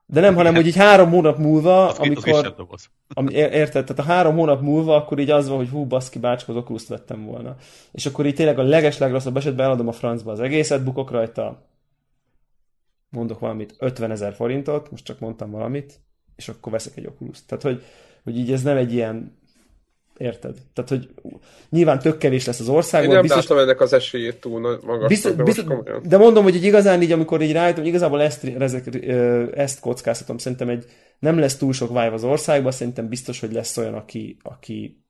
De nem, hanem, hogy így három hónap múlva, Az, amikor... az. Ami, ér- érted? Tehát a három hónap múlva akkor így az van, hogy hú, baszki, bácska, az oculus vettem volna. És akkor így tényleg a leges legrosszabb esetben eladom a francba az egészet, bukok rajta, mondok valamit, 50 ezer forintot, most csak mondtam valamit, és akkor veszek egy oculus Tehát, hogy, hogy így ez nem egy ilyen Érted? Tehát, hogy nyilván tök kevés lesz az Én országban. nem biztos, látom ennek az esélyét túl magasnak, Biztos, de biztos, de mondom, hogy egy igazán így, amikor így rájöttem, igazából ezt, ezt kockáztatom. Szerintem egy, nem lesz túl sok Vive az országban, szerintem biztos, hogy lesz olyan, aki, aki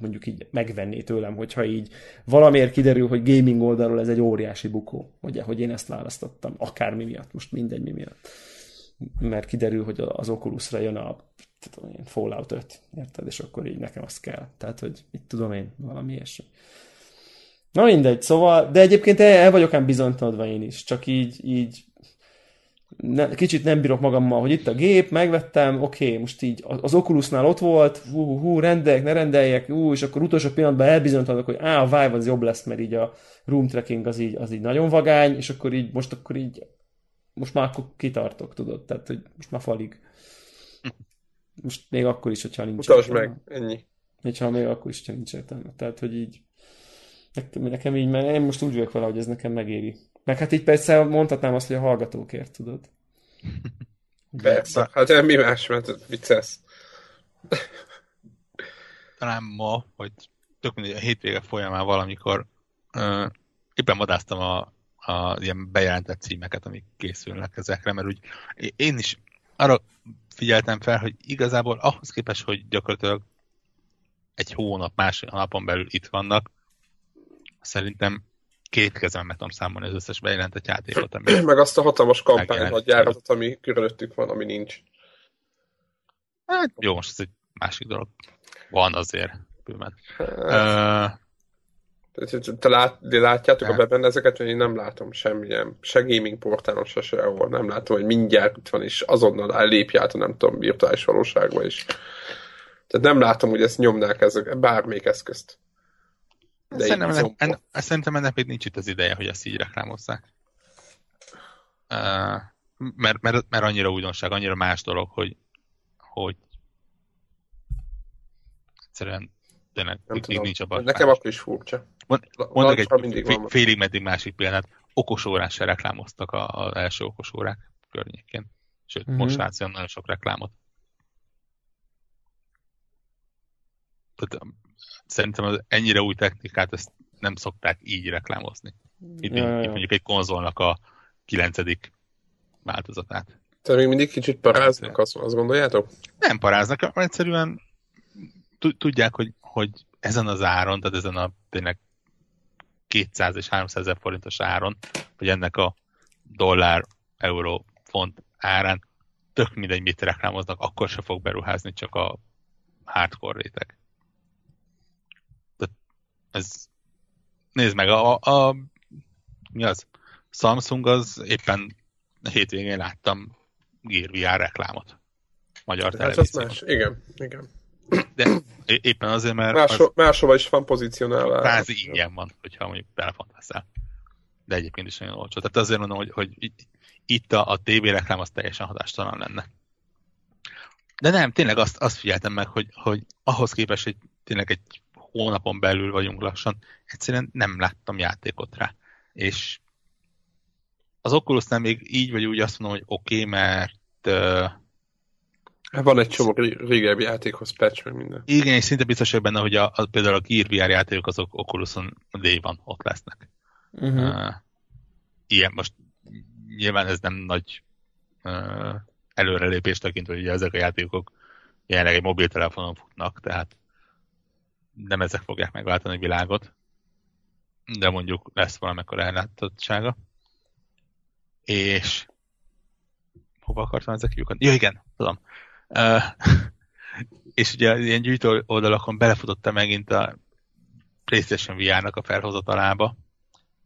mondjuk így megvenné tőlem, hogyha így valamiért kiderül, hogy gaming oldalról ez egy óriási bukó, hogy, hogy én ezt választottam, akármi miatt, most mindegy mi miatt. Mert kiderül, hogy az Oculusra jön a tudom én, Fallout 5, érted? És akkor így nekem az kell. Tehát, hogy mit tudom én, valami ilyesmi. Na mindegy, szóval, de egyébként el, el vagyok ám bizonytalanodva én is, csak így, így ne, kicsit nem bírok magammal, hogy itt a gép, megvettem, oké, most így az Oculusnál ott volt, hú, hú, rendeljek, ne rendeljek, hú, és akkor utolsó pillanatban elbizonytalanodok, hogy á, a Vive az jobb lesz, mert így a room tracking az így, az így nagyon vagány, és akkor így, most akkor így, most már akkor kitartok, tudod, tehát, hogy most már falig. Most még akkor is, hogyha nincs Mutasd meg, ennyi. Még ha még akkor is, hogyha nincs értelme. Tehát, hogy így, nekem, nekem így, mert én most úgy vagyok vele, hogy ez nekem megéri. Meg hát így persze mondhatnám azt, hogy a hallgatókért, tudod. (laughs) Persze, hát mi más, mert vicces. Talán ma, vagy tök mindegy, a hétvége folyamán valamikor uh, éppen vadáztam a, a ilyen bejelentett címeket, amik készülnek ezekre, mert úgy én is arra figyeltem fel, hogy igazából ahhoz képest, hogy gyakorlatilag egy hónap, más napon belül itt vannak, szerintem két kezem meg tudom számolni az összes bejelentett játékot. Ami (clears throat) meg azt a hatalmas kampány, vagy járatot, ami körülöttük van, ami nincs. Hát jó, most ez egy másik dolog. Van azért, bőven. Hát, uh, te lát, de látjátok a beben ezeket, hogy én nem látom semmilyen, se gaming portálon, se sehol. Nem látom, hogy mindjárt itt van, és azonnal ellépj át a nem tudom, virtuális valóságba is. Tehát nem látom, hogy ezt nyomnák ezek, bármelyik eszközt. De szerintem, ennek, ennek, szerintem ennek még nincs itt az ideje, hogy ezt így reklámozzák. Uh, mert, mert, mert annyira újdonság, annyira más dolog, hogy, hogy egyszerűen tényleg nem még nincs a Nekem akkor is furcsa. Mond, mondok egy félig meddig másik példát. Okosórát se reklámoztak az első okosórák környékén. Sőt, mm-hmm. most látsz nagyon sok reklámot. Tehát szerintem az ennyire új technikát ezt nem szokták így reklámozni. Itt, ja, itt mondjuk egy konzolnak a kilencedik változatát. Tehát még mindig kicsit paráznak, azt, azt gondoljátok? Nem paráznak, egyszerűen tudják, hogy, hogy ezen az áron, tehát ezen a tényleg 200 és 300 ezer forintos áron, vagy ennek a dollár, euró, font árán tök mindegy, mit reklámoznak, akkor se fog beruházni csak a hardcore réteg ez nézd meg, a, a mi az? Samsung az éppen a hétvégén láttam Gear VR reklámot. Magyar hát televízió. más, igen, igen. De éppen azért, mert... Máshol, az máshova is van pozícionálva. Kvázi ingyen van, hogyha mondjuk telefont veszel. De egyébként is nagyon olcsó. Tehát azért mondom, hogy, hogy itt a, a TV reklám az teljesen hatástalan lenne. De nem, tényleg azt, azt figyeltem meg, hogy, hogy ahhoz képest, hogy tényleg egy hónapon belül vagyunk lassan, egyszerűen nem láttam játékot rá. És az oculus nem még így vagy úgy azt mondom, hogy oké, okay, mert van egy csomó régebbi játékhoz patch, meg minden. Igen, és szinte biztos vagyok benne, hogy a, a, például a Gear VR játékok azok Oculuson day van ott lesznek. Uh-huh. Uh, ilyen, most nyilván ez nem nagy uh, előrelépés tekintve, hogy ezek a játékok jelenleg egy mobiltelefonon futnak, tehát nem ezek fogják megváltani a világot, de mondjuk lesz valamikor ellátottsága. És hova akartam ezek kiukat? Jó, igen, tudom. Uh, (laughs) és ugye ilyen gyűjtő oldalakon belefutottam megint a PlayStation VR-nak a felhozatalába,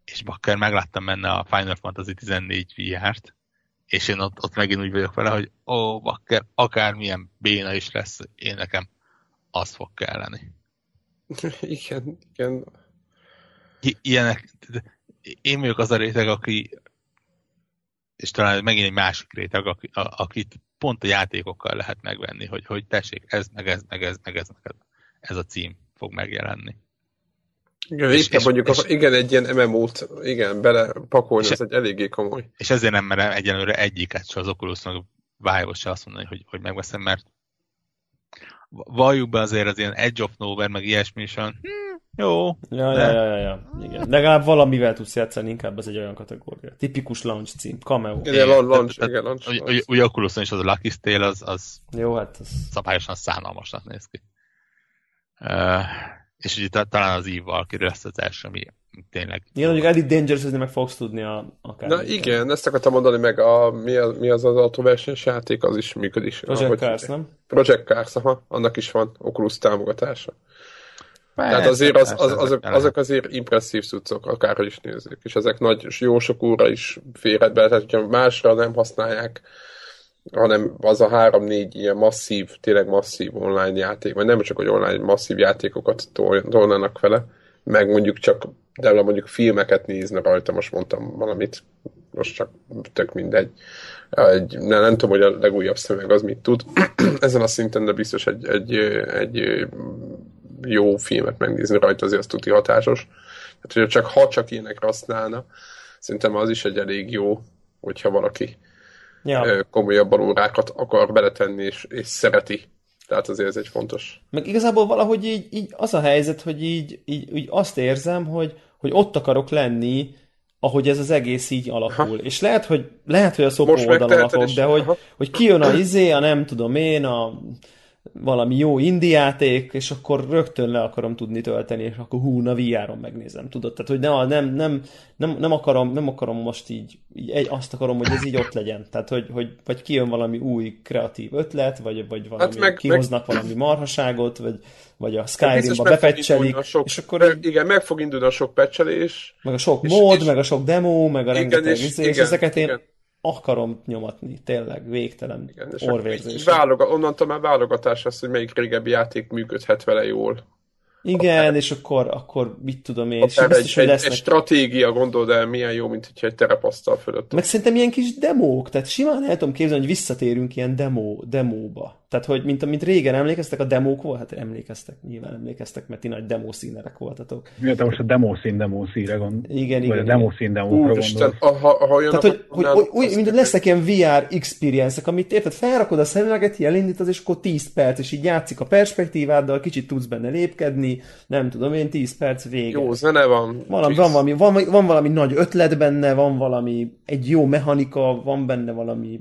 és bakker megláttam benne a Final Fantasy 14 VR-t, és én ott, ott megint úgy vagyok vele, hogy ó, bakker, akármilyen béna is lesz, én nekem az fog kelleni. (laughs) igen, igen. Ilyenek, én vagyok az a réteg, aki és talán megint egy másik réteg, aki, a, akit pont a játékokkal lehet megvenni, hogy, hogy tessék, ez, meg ez, meg ez, meg ez, meg ez, ez a cím fog megjelenni. Igen, és, és, mondjuk, és, a, igen, egy ilyen MMO-t, igen, belepakolni, ez egy eléggé komoly. És ezért nem merem egyenlőre egyiket se az Oculusnak vive se azt mondani, hogy, hogy megveszem, mert valljuk be azért az ilyen Edge of Nowhere, meg ilyesmi is olyan, hm, jó. Ja, de... ja, ja, ja, ja, igen. Legalább valamivel tudsz játszani, inkább ez egy olyan kategória. Tipikus launch cím, cameo. Igen, launch, launch, igen, launch. Ugye, ugye Oculuson is az a Lucky Tale, az, az jó, hát az... szabályosan szánalmasnak néz ki. Uh, és ugye talán az Eve Valkyrie lesz az első, ami tényleg... Igen, mondjuk Elite Dangerous, meg fogsz tudni a, akár. Na igen, ezt akartam mondani, meg a, mi, az, mi az az autóversenys játék, az is működik. Project ahogy, Cars, nem? Project Cars, aha, annak is van Oculus támogatása. Tehát azért az, az, azok, azok azért impresszív cuccok, akárhogy is nézzük, és ezek nagy, és jó sok óra is férhet be, tehát hogyha másra nem használják, hanem az a három-négy ilyen masszív, tényleg masszív online játék, vagy nem csak, hogy online masszív játékokat tolnának vele, meg mondjuk csak, de mondjuk filmeket nézne rajta, most mondtam valamit, most csak tök mindegy. Egy, nem, nem tudom, hogy a legújabb szemeg az mit tud. (clears throat) Ezen a szinten, de biztos egy, egy, egy jó filmet megnézni rajta, azért az tuti hatásos. Tehát, hogy csak, ha csak ilyenekre használna, szerintem az is egy elég jó, hogyha valaki ja. komolyabban órákat akar beletenni, és, és szereti. Tehát azért ez egy fontos. Meg igazából valahogy így, így az a helyzet, hogy így, így, így azt érzem, hogy, hogy ott akarok lenni, ahogy ez az egész így alakul. Aha. És lehet, hogy, lehet, hogy a szopó oldalon lakok, de hogy, hogy kijön a izé, a nem tudom én, a valami jó indiáték, és akkor rögtön le akarom tudni tölteni, és akkor hú, na VR-on megnézem, tudod? Tehát, hogy ne, nem, nem, nem, nem, akarom, nem akarom most így, így egy, azt akarom, hogy ez így ott legyen. Tehát, hogy, hogy vagy kijön valami új kreatív ötlet, vagy, vagy valami, hát meg, kihoznak meg... valami marhaságot, vagy, vagy a Skyrim-ba bepecselik, és akkor... Meg, igen, meg fog indulni a sok pecselés. Meg a sok mód, és, meg a sok demo, meg a rengeteg és, izé, és, és ezeket én igen akarom nyomatni, tényleg, végtelen Igen, orvérzés. Váloga, onnantól már válogatás az, hogy melyik régebbi játék működhet vele jól. Igen, Akár. és akkor, akkor mit tudom én, és biztos, egy, hogy lesznek... egy stratégia, gondold el, milyen jó, mint hogyha egy terepasztal fölött. Meg szerintem ilyen kis demók, tehát simán el tudom képzelni, hogy visszatérünk ilyen demo, demóba. Tehát, hogy mint amit régen emlékeztek, a demók volt, hát emlékeztek, nyilván emlékeztek, mert ti nagy demószínerek voltatok. Mi te most a demószín demószínre gond. Igen, igen. Vagy a demószín demókra gondolsz. Ha, ha, ha Tehát, hogy, hogy, hogy, hogy mint lesznek ilyen VR experience amit érted, felrakod a szemüveget, elindítod, és akkor 10 perc, és így játszik a perspektíváddal, kicsit tudsz benne lépkedni, nem tudom én, 10 perc vége. Jó zene van. Valami, van, valami, van, van valami nagy ötlet benne, van valami, egy jó mechanika, van benne valami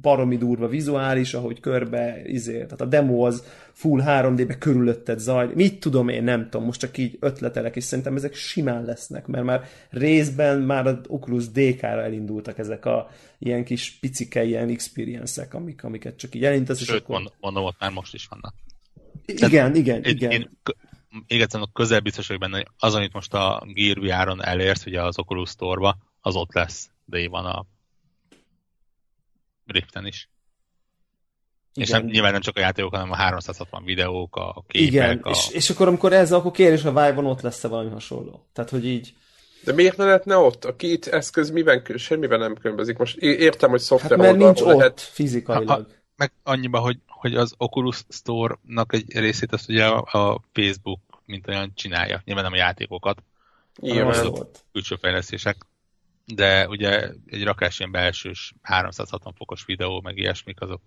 baromi durva vizuális, ahogy körbe, izé, tehát a demo az full 3D-be körülötted zaj. Mit tudom én, nem tudom, most csak így ötletelek, és szerintem ezek simán lesznek, mert már részben már az Oculus DK-ra elindultak ezek a ilyen kis picike ilyen experience-ek, amik, amiket csak így elindítesz. Sőt, és akkor... mondom, ott már most is vannak. Igen, Tehát, igen, én, igen. Én, még egyszer közel biztos vagyok benne, hogy az, amit most a Gear VR-on elért, ugye az Oculus Store-ba, az ott lesz, de van a Riften is. Igen. És nem, nyilván nem csak a játékok, hanem a 360 videók, a képek. Igen, a... És, és akkor amikor ez, akkor kérdés, a Vive-on ott lesz-e valami hasonló. Tehát, hogy így... De miért ne lehetne ott? A két eszköz miben, semmiben nem különbözik. Most értem, hogy szoftver hát, mert nincs ott lehet... fizikailag. Ha, ha, meg annyiba, hogy, hogy az Oculus Store-nak egy részét azt ugye a, a Facebook mint olyan csinálja. Nyilván nem a játékokat. Nyilván. Külső fejlesztések de ugye egy rakás ilyen belsős 360 fokos videó, meg ilyesmik, azok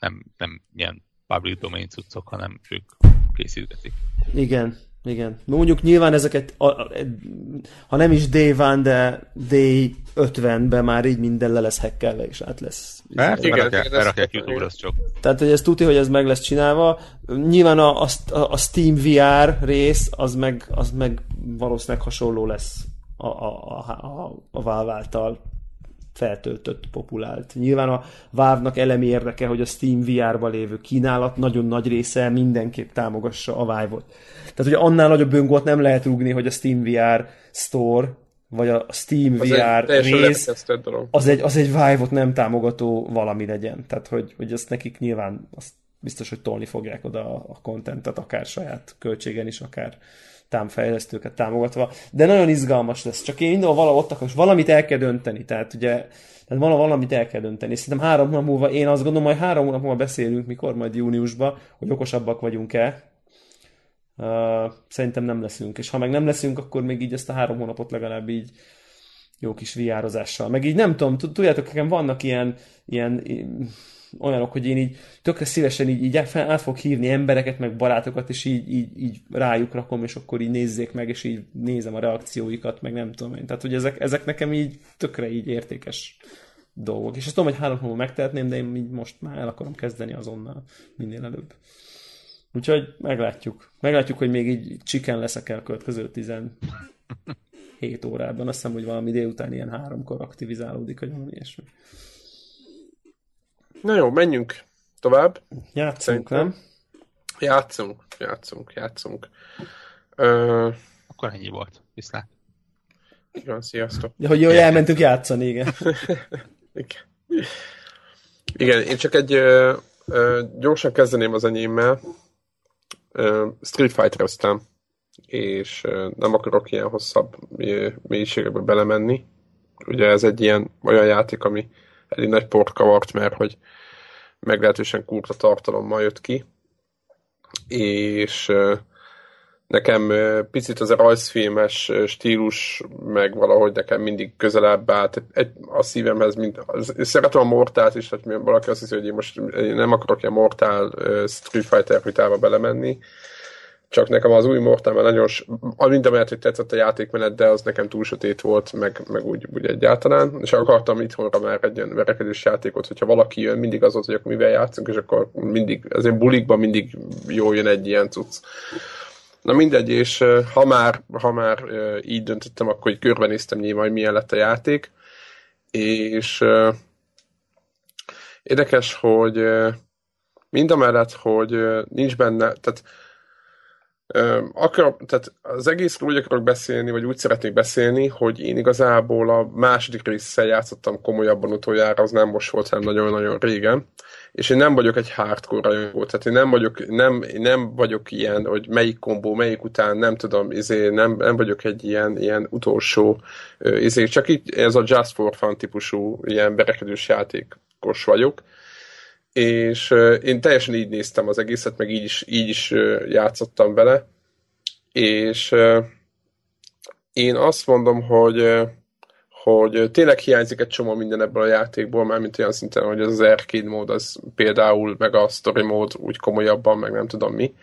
nem, nem ilyen public domain cuccok, hanem ők készítetik. Igen, igen. Mondjuk nyilván ezeket, a, a, ha nem is Day van, de Day 50-ben már így minden le lesz hackelve, és át lesz. Hát, igen, berakják, berakják YouTube-ra, csak. Tehát, hogy ez tudja, hogy ez meg lesz csinálva. Nyilván a, a, a Steam VR rész, az meg, az meg valószínűleg hasonló lesz a, a, a, a Valve által feltöltött, populált. Nyilván a Valve-nak elemi érdeke, hogy a Steam VR-ba lévő kínálat nagyon nagy része mindenképp támogassa a Vive-ot. Tehát, hogy annál nagyobb öngolt nem lehet rúgni, hogy a Steam VR Store vagy a Steam az VR egy, rész, az egy, az egy Vive-ot nem támogató valami legyen. Tehát, hogy, hogy ezt nekik nyilván azt biztos, hogy tolni fogják oda a kontentet, akár saját költségen is, akár támfejlesztőket támogatva, de nagyon izgalmas lesz. Csak én mindenhol valahol ott akarok, valamit el kell dönteni, tehát ugye tehát van valamit el kell dönteni. Szerintem három hónap múlva, én azt gondolom, hogy három hónap múlva beszélünk, mikor majd júniusban, hogy okosabbak vagyunk-e. Uh, szerintem nem leszünk. És ha meg nem leszünk, akkor még így ezt a három hónapot legalább így jó kis viározással. Meg így nem tudom, tudjátok, nekem vannak ilyen, ilyen olyanok, hogy én így tökre szívesen így, így át fog hívni embereket, meg barátokat, és így, így, így rájuk rakom, és akkor így nézzék meg, és így nézem a reakcióikat, meg nem tudom én. Tehát, hogy ezek, ezek nekem így tökre így értékes dolgok. És azt tudom, hogy három hónapban megtehetném, de én így most már el akarom kezdeni azonnal minél előbb. Úgyhogy meglátjuk. Meglátjuk, hogy még így csiken leszek el következő 17 órában. Azt hiszem, hogy valami délután ilyen háromkor aktivizálódik, vagy valami ilyesmi. Na jó, menjünk tovább. Játszunk, nem? Játszunk, játszunk, játszunk. Ö, Akkor ennyi volt. Viszlát. igen, sziasztok. Ja, hogy jó, elmentünk játszani, igen. (laughs) Igen. Igen, én csak egy ö, ö, gyorsan kezdeném az enyémmel. Ö, Street Fighter-eztem, és ö, nem akarok ilyen hosszabb ö, mélységekbe belemenni. Ugye ez egy ilyen olyan játék, ami elég nagy port kavart, mert hogy meglehetősen kurta tartalommal jött ki, és nekem picit az a rajzfilmes stílus, meg valahogy nekem mindig közelebb állt egy, a szívemhez, mint, az, szeretem a Mortát is, tehát valaki azt hiszi, hogy én most én nem akarok ilyen Mortal ö, Street Fighter vitába belemenni, csak nekem az új Mortal már nagyon, s- a mindamellett, hogy tetszett a játékmenet, de az nekem túl sötét volt, meg, meg úgy, úgy egyáltalán, és akartam itthonra már egy ilyen verekedős játékot, hogyha valaki jön, mindig az volt, hogy akkor mivel játszunk, és akkor mindig, ezért bulikban mindig jól jön egy ilyen cucc. Na mindegy, és ha már, ha már így döntöttem, akkor így körbenéztem nyilván, hogy milyen lett a játék, és érdekes, hogy mind a mellett, hogy nincs benne, tehát akar, tehát az egészről úgy akarok beszélni, vagy úgy szeretnék beszélni, hogy én igazából a második résszel játszottam komolyabban utoljára, az nem most volt, hanem nagyon-nagyon régen, és én nem vagyok egy hardcore rajongó, tehát én nem vagyok, nem, nem vagyok ilyen, hogy melyik kombó, melyik után, nem tudom, izé, nem, nem vagyok egy ilyen, ilyen utolsó, izé, csak itt ez a Just for Fun típusú ilyen berekedős játékos vagyok, és én teljesen így néztem az egészet, meg így is, így is játszottam vele, és én azt mondom, hogy hogy tényleg hiányzik egy csomó minden ebből a játékból, mármint olyan szinten, hogy az arcade mód, az például, meg a story mód úgy komolyabban, meg nem tudom mi.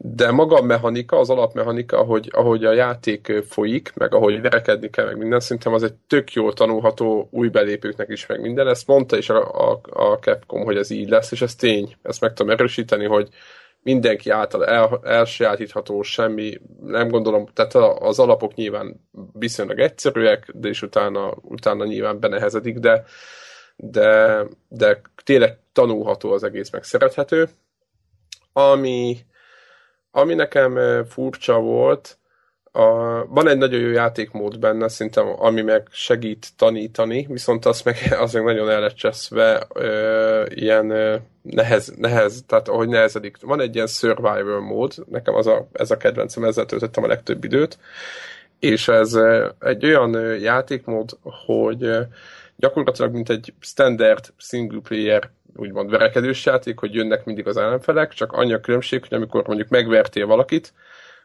De maga a mechanika, az alapmechanika, ahogy, ahogy a játék folyik, meg ahogy verekedni kell, meg minden, szerintem az egy tök jól tanulható új belépőknek is, meg minden. Ezt mondta is a, a, a Capcom, hogy ez így lesz, és ez tény. Ezt meg tudom erősíteni, hogy mindenki által el, elsajátítható, semmi, nem gondolom, tehát az alapok nyilván viszonylag egyszerűek, de is utána, utána nyilván benehezedik, de, de, de tényleg tanulható az egész, meg szerethető. Ami, ami nekem furcsa volt, a, van egy nagyon jó játékmód benne, szerintem, ami meg segít tanítani, viszont az meg, (laughs) az meg nagyon el ö, ilyen ö, nehez, nehez, tehát ahogy nehezedik. Van egy ilyen survival mód, nekem az a, ez a kedvencem, ezzel töltöttem a legtöbb időt, és ez egy olyan játékmód, hogy gyakorlatilag mint egy standard single player úgymond verekedős játék, hogy jönnek mindig az ellenfelek, csak annyi a különbség, hogy amikor mondjuk megvertél valakit,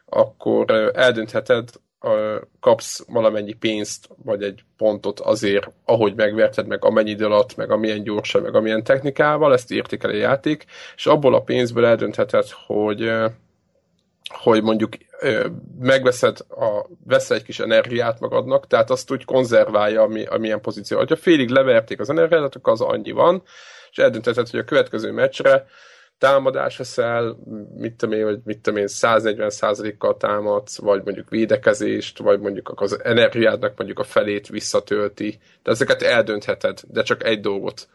akkor eldöntheted, kapsz valamennyi pénzt, vagy egy pontot azért, ahogy megverted, meg amennyi idő alatt, meg amilyen gyorsan, meg amilyen technikával, ezt értékel a játék, és abból a pénzből eldöntheted, hogy hogy mondjuk megveszed, a, veszel egy kis energiát magadnak, tehát azt úgy konzerválja, ami, amilyen pozíció. Ha félig leverték az energiát, akkor az annyi van, és eldöntheted, hogy a következő meccsre támadás veszel, mit tudom én, vagy mit tudom én, 140%-kal támadsz, vagy mondjuk védekezést, vagy mondjuk az energiádnak mondjuk a felét visszatölti. De ezeket eldöntheted, de csak egy dolgot.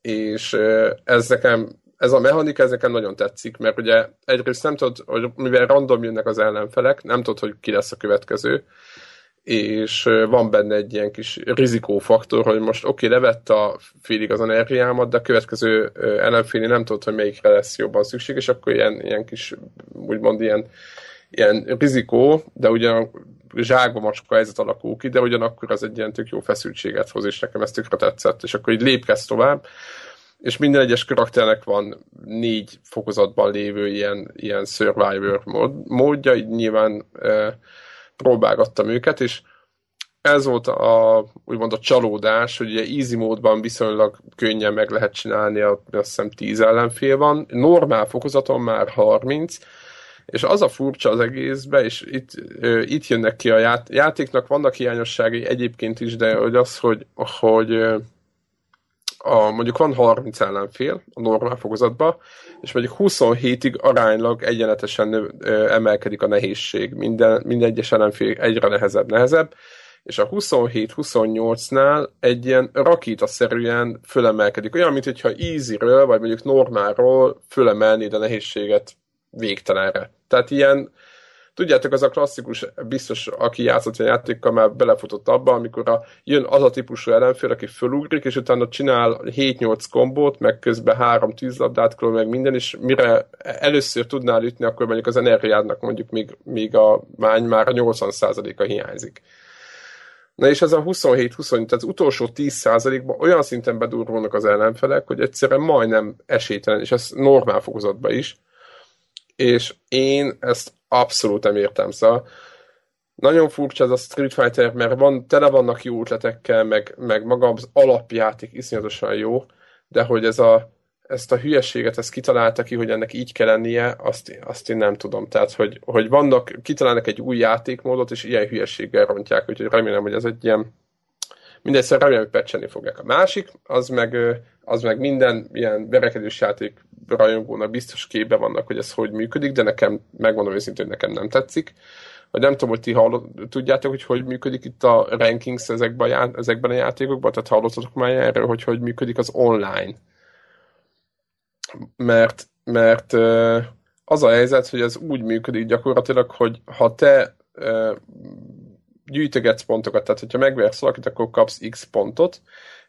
És ez nekem, ez a mechanika, ez nekem nagyon tetszik, mert ugye egyrészt nem tudod, hogy mivel random jönnek az ellenfelek, nem tudod, hogy ki lesz a következő, és van benne egy ilyen kis rizikófaktor, hogy most oké, okay, levett a félig az energiámat, de a következő ellenféli nem tudod, hogy melyikre lesz jobban szükség, és akkor ilyen, ilyen kis, úgymond ilyen, ilyen rizikó, de ugyan zsákba macska helyzet alakul ki, de ugyanakkor az egy ilyen tök jó feszültséget hoz, és nekem ez tökre tetszett, és akkor így lépkedsz tovább, és minden egyes karakternek van négy fokozatban lévő ilyen, ilyen survivor mód, módja, így nyilván eh, próbálgattam őket, és ez volt a, úgymond a csalódás, hogy ugye easy módban viszonylag könnyen meg lehet csinálni, azt hiszem 10 ellenfél van, normál fokozaton már 30, és az a furcsa az egészbe, és itt, ö, itt jönnek ki a ját, játéknak, vannak hiányosságai egyébként is, de hogy az, hogy, hogy a, mondjuk van 30 ellenfél a normál fokozatban, és mondjuk 27-ig aránylag egyenletesen ö, emelkedik a nehézség. Minden, minden egyes ellenfél egyre nehezebb, nehezebb, és a 27-28-nál egy ilyen rakétaszerűen fölemelkedik. Olyan, mint hogyha easy-ről, vagy mondjuk normálról fölemelnéd a nehézséget végtelenre. Tehát ilyen, tudjátok, az a klasszikus, biztos, aki játszott a játékkal, már belefutott abba, amikor a, jön az a típusú ellenfél, aki fölugrik, és utána csinál 7-8 kombót, meg közben három tűzlabdát, meg minden, és mire először tudnál ütni, akkor mondjuk az energiádnak mondjuk még, még a mány már a 80%-a hiányzik. Na és ez a 27-20, tehát az utolsó 10%-ban olyan szinten bedurulnak az ellenfelek, hogy egyszerűen majdnem esélytelen, és ez normál fokozatban is. És én ezt abszolút nem értem. Szóval nagyon furcsa ez a Street Fighter, mert van, tele vannak jó ötletekkel, meg, meg maga az alapjáték iszonyatosan jó, de hogy ez a, ezt a hülyeséget, ezt kitalálta ki, hogy ennek így kell lennie, azt, azt én nem tudom. Tehát, hogy, hogy vannak, kitalálnak egy új játékmódot, és ilyen hülyeséggel rontják, úgyhogy remélem, hogy ez egy ilyen mindegy, remélem, hogy pecselni fogják. A másik, az meg, az meg minden ilyen verekedős játék rajongónak biztos képbe vannak, hogy ez hogy működik, de nekem, megmondom őszintén, nekem nem tetszik. Vagy nem tudom, hogy ti hallott, tudjátok, hogy hogy működik itt a rankings ezekben a, ezekben a játékokban, tehát hallottatok már erről, hogy hogy működik az online. Mert, mert az a helyzet, hogy ez úgy működik gyakorlatilag, hogy ha te gyűjtögetsz pontokat, tehát hogyha megversz valakit, akkor kapsz X pontot,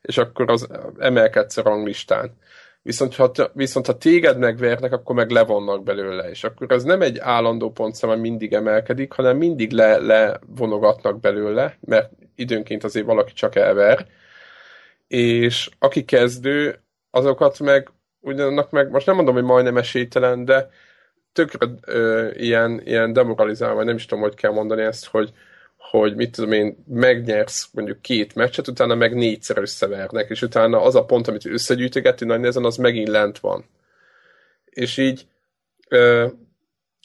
és akkor az emelkedsz a ranglistán. Viszont ha, viszont ha téged megvernek, akkor meg levonnak belőle, és akkor ez nem egy állandó pontszám, ami mindig emelkedik, hanem mindig le, levonogatnak belőle, mert időnként azért valaki csak elver, és aki kezdő, azokat meg ugyanak meg, most nem mondom, hogy majdnem esélytelen, de tökre ö, ilyen, ilyen demoralizálva, nem is tudom, hogy kell mondani ezt, hogy, hogy mit tudom én, megnyersz mondjuk két meccset, utána meg négyszer összevernek, és utána az a pont, amit összegyűjtögetni nagy nehezen, az megint lent van. És így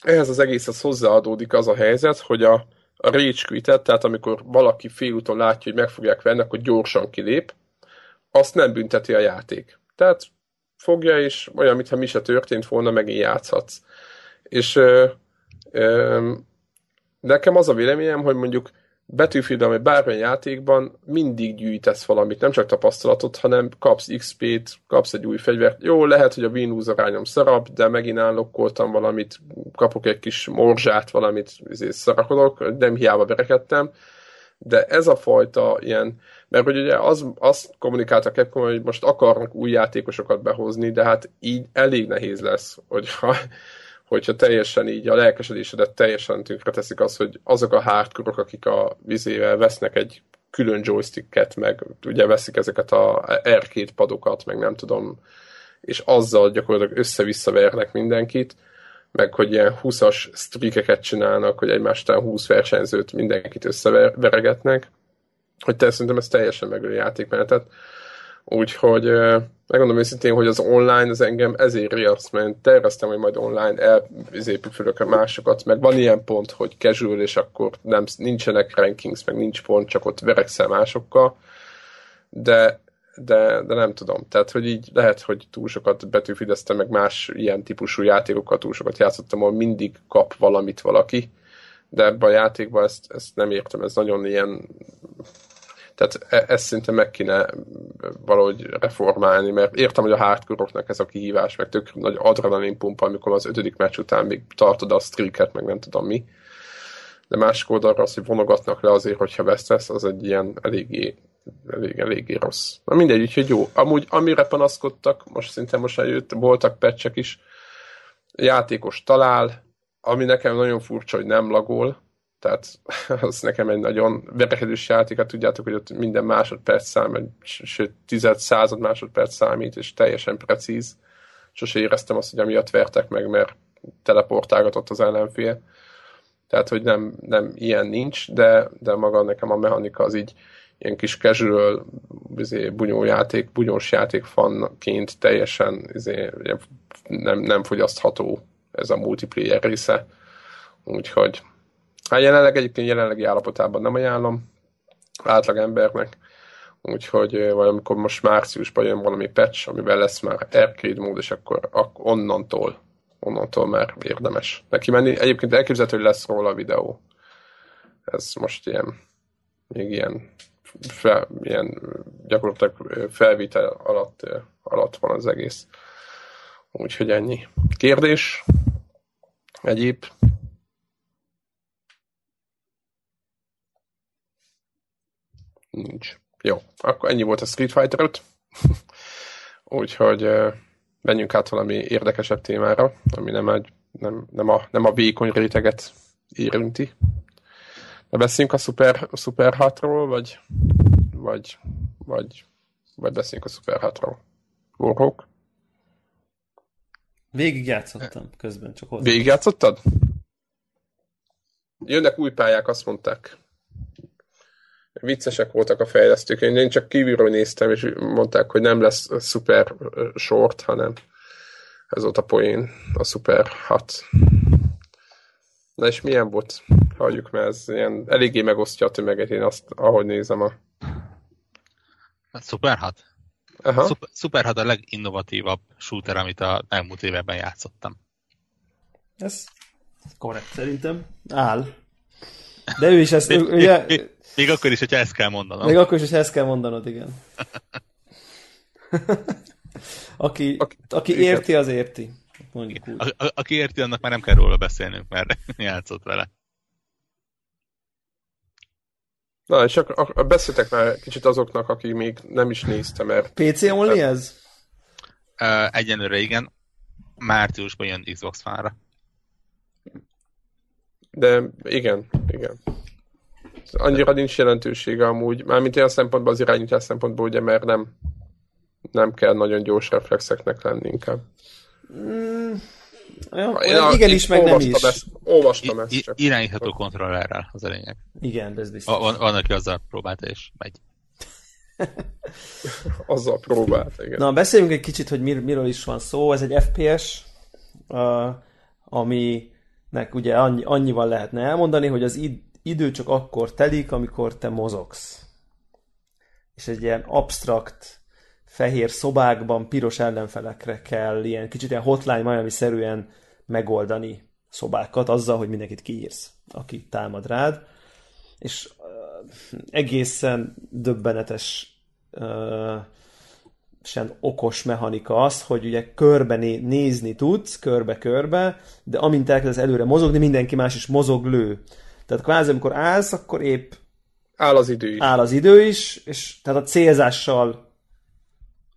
ehhez az egészhez hozzáadódik az a helyzet, hogy a, a rage quit tehát amikor valaki félúton látja, hogy meg fogják venni, akkor gyorsan kilép, azt nem bünteti a játék. Tehát fogja, és olyan, mintha mi se történt volna, megint játszhatsz. És ö, ö, nekem az a véleményem, hogy mondjuk Battlefield, vagy bármilyen játékban mindig gyűjtesz valamit, nem csak tapasztalatot, hanem kapsz XP-t, kapsz egy új fegyvert. Jó, lehet, hogy a win arányom szarab, de megint állokkoltam valamit, kapok egy kis morzsát, valamit izé, szarakodok, nem hiába berekedtem, de ez a fajta ilyen, mert hogy ugye az, azt kommunikáltak Capcom, hogy most akarnak új játékosokat behozni, de hát így elég nehéz lesz, hogyha hogyha teljesen így a lelkesedésedet teljesen tönkre teszik az, hogy azok a hardcore akik a vizével vesznek egy külön joysticket, meg ugye veszik ezeket a arcade padokat, meg nem tudom, és azzal gyakorlatilag össze-vissza vernek mindenkit, meg hogy ilyen 20-as streakeket csinálnak, hogy egymástán 20 versenyzőt mindenkit összeveregetnek, hogy te szerintem ez teljesen megöl játékmenetet. Úgyhogy megmondom őszintén, hogy az online az engem ezért riaszt, mert terveztem, hogy majd online elépülök a másokat, meg van ilyen pont, hogy casual, és akkor nem, nincsenek rankings, meg nincs pont, csak ott verekszel másokkal, de, de, de nem tudom. Tehát, hogy így lehet, hogy túl sokat betűfideztem, meg más ilyen típusú játékokkal túl sokat játszottam, ahol mindig kap valamit valaki, de ebben a játékban ezt, ezt nem értem, ez nagyon ilyen tehát e- ezt szinte meg kéne valahogy reformálni, mert értem, hogy a hardcore ez a kihívás, meg tök nagy adrenalin pumpa, amikor az ötödik meccs után még tartod a streaket, meg nem tudom mi. De másik oldalra az, hogy vonogatnak le azért, hogyha vesztesz, az egy ilyen eléggé, elég, eléggé rossz. Na mindegy, úgyhogy jó. Amúgy amire panaszkodtak, most szinte most eljött, voltak pecsek is, játékos talál, ami nekem nagyon furcsa, hogy nem lagol, tehát (laughs) az nekem egy nagyon verekedős játék, hát tudjátok, hogy ott minden másodperc számít, sőt, tized, század másodperc számít, és teljesen precíz. Sose éreztem azt, hogy amiatt vertek meg, mert teleportálgatott az ellenfél. Tehát, hogy nem, nem ilyen nincs, de, de maga nekem a mechanika az így ilyen kis casual izé, bunyó játék, bunyós játék fanként teljesen izé, nem, nem fogyasztható ez a multiplayer része. Úgyhogy Hát jelenleg egyébként jelenlegi állapotában nem ajánlom átlag embernek, úgyhogy valamikor most márciusban jön valami patch, amivel lesz már arcade mód, és akkor, akkor onnantól, onnantól már érdemes neki menni. Egyébként elképzelhető, hogy lesz róla videó. Ez most ilyen még ilyen, fel, ilyen gyakorlatilag felvétel alatt, alatt van az egész. Úgyhogy ennyi. Kérdés? Egyéb? Nincs. Jó, akkor ennyi volt a Street Fighter 5. (laughs) Úgyhogy menjünk át valami érdekesebb témára, ami nem, egy, nem, nem, a, nem a vékony réteget érinti. De beszéljünk a Super, a Super 6-ról, vagy, vagy, vagy, vagy beszéljünk a Super 6-ról. Warhawk? Végigjátszottam közben, csak hozzá. Végigjátszottad? Jönnek új pályák, azt mondták. Viccesek voltak a fejlesztők. Én csak kívülről néztem, és mondták, hogy nem lesz szuper short, hanem ez volt a poén, a szuper 6. Na és milyen volt? Halljuk, mert ez ilyen eléggé megosztja a tömeget, én azt, ahogy nézem a... Szuper 6? Aha. Super, Super 6 a leginnovatívabb shooter, amit a elmúlt években játszottam. Ez korrekt szerintem. Áll. De ő is ezt, (laughs) ugye... Még, akkor is, hogyha ezt kell mondanom. Még akkor is, hogyha ezt kell mondanod, igen. (laughs) aki, aki, aki érti, az érti. Mondjuk úgy. A, a, aki érti, annak már nem kell róla beszélnünk, mert (laughs) játszott vele. Na, és akkor beszéltek már kicsit azoknak, akik még nem is nézte, mert... PC only ez? Uh, egyenlőre igen. Márciusban jön Xbox fára. De igen, igen. Annyira nincs jelentősége amúgy, mármint olyan szempontból az irányítás szempontból, ugye, mert nem, nem kell nagyon gyors reflexeknek lenni inkább. Mm, olyan, olyan igen is, meg nem is. Ezt, olvastam ezt csak. Irányítható kontrollerrel, az a lényeg. Igen, de ez biztos. Van, van aki azzal próbálta, és megy. (laughs) azzal próbált, igen. Na, beszéljünk egy kicsit, hogy mir, miről is van szó. Ez egy FPS, uh, aminek ugye annyi, annyival lehetne elmondani, hogy az id, idő csak akkor telik, amikor te mozogsz. És egy ilyen abstrakt fehér szobákban piros ellenfelekre kell ilyen kicsit ilyen hotline Miami-szerűen megoldani szobákat azzal, hogy mindenkit kiírsz, aki támad rád. És uh, egészen döbbenetes uh, sen okos mechanika az, hogy ugye körbe nézni tudsz, körbe-körbe, de amint elkezdesz előre mozogni, mindenki más is mozog lő. Tehát kvázi, amikor állsz, akkor épp áll az idő is. Áll az idő is, és tehát a célzással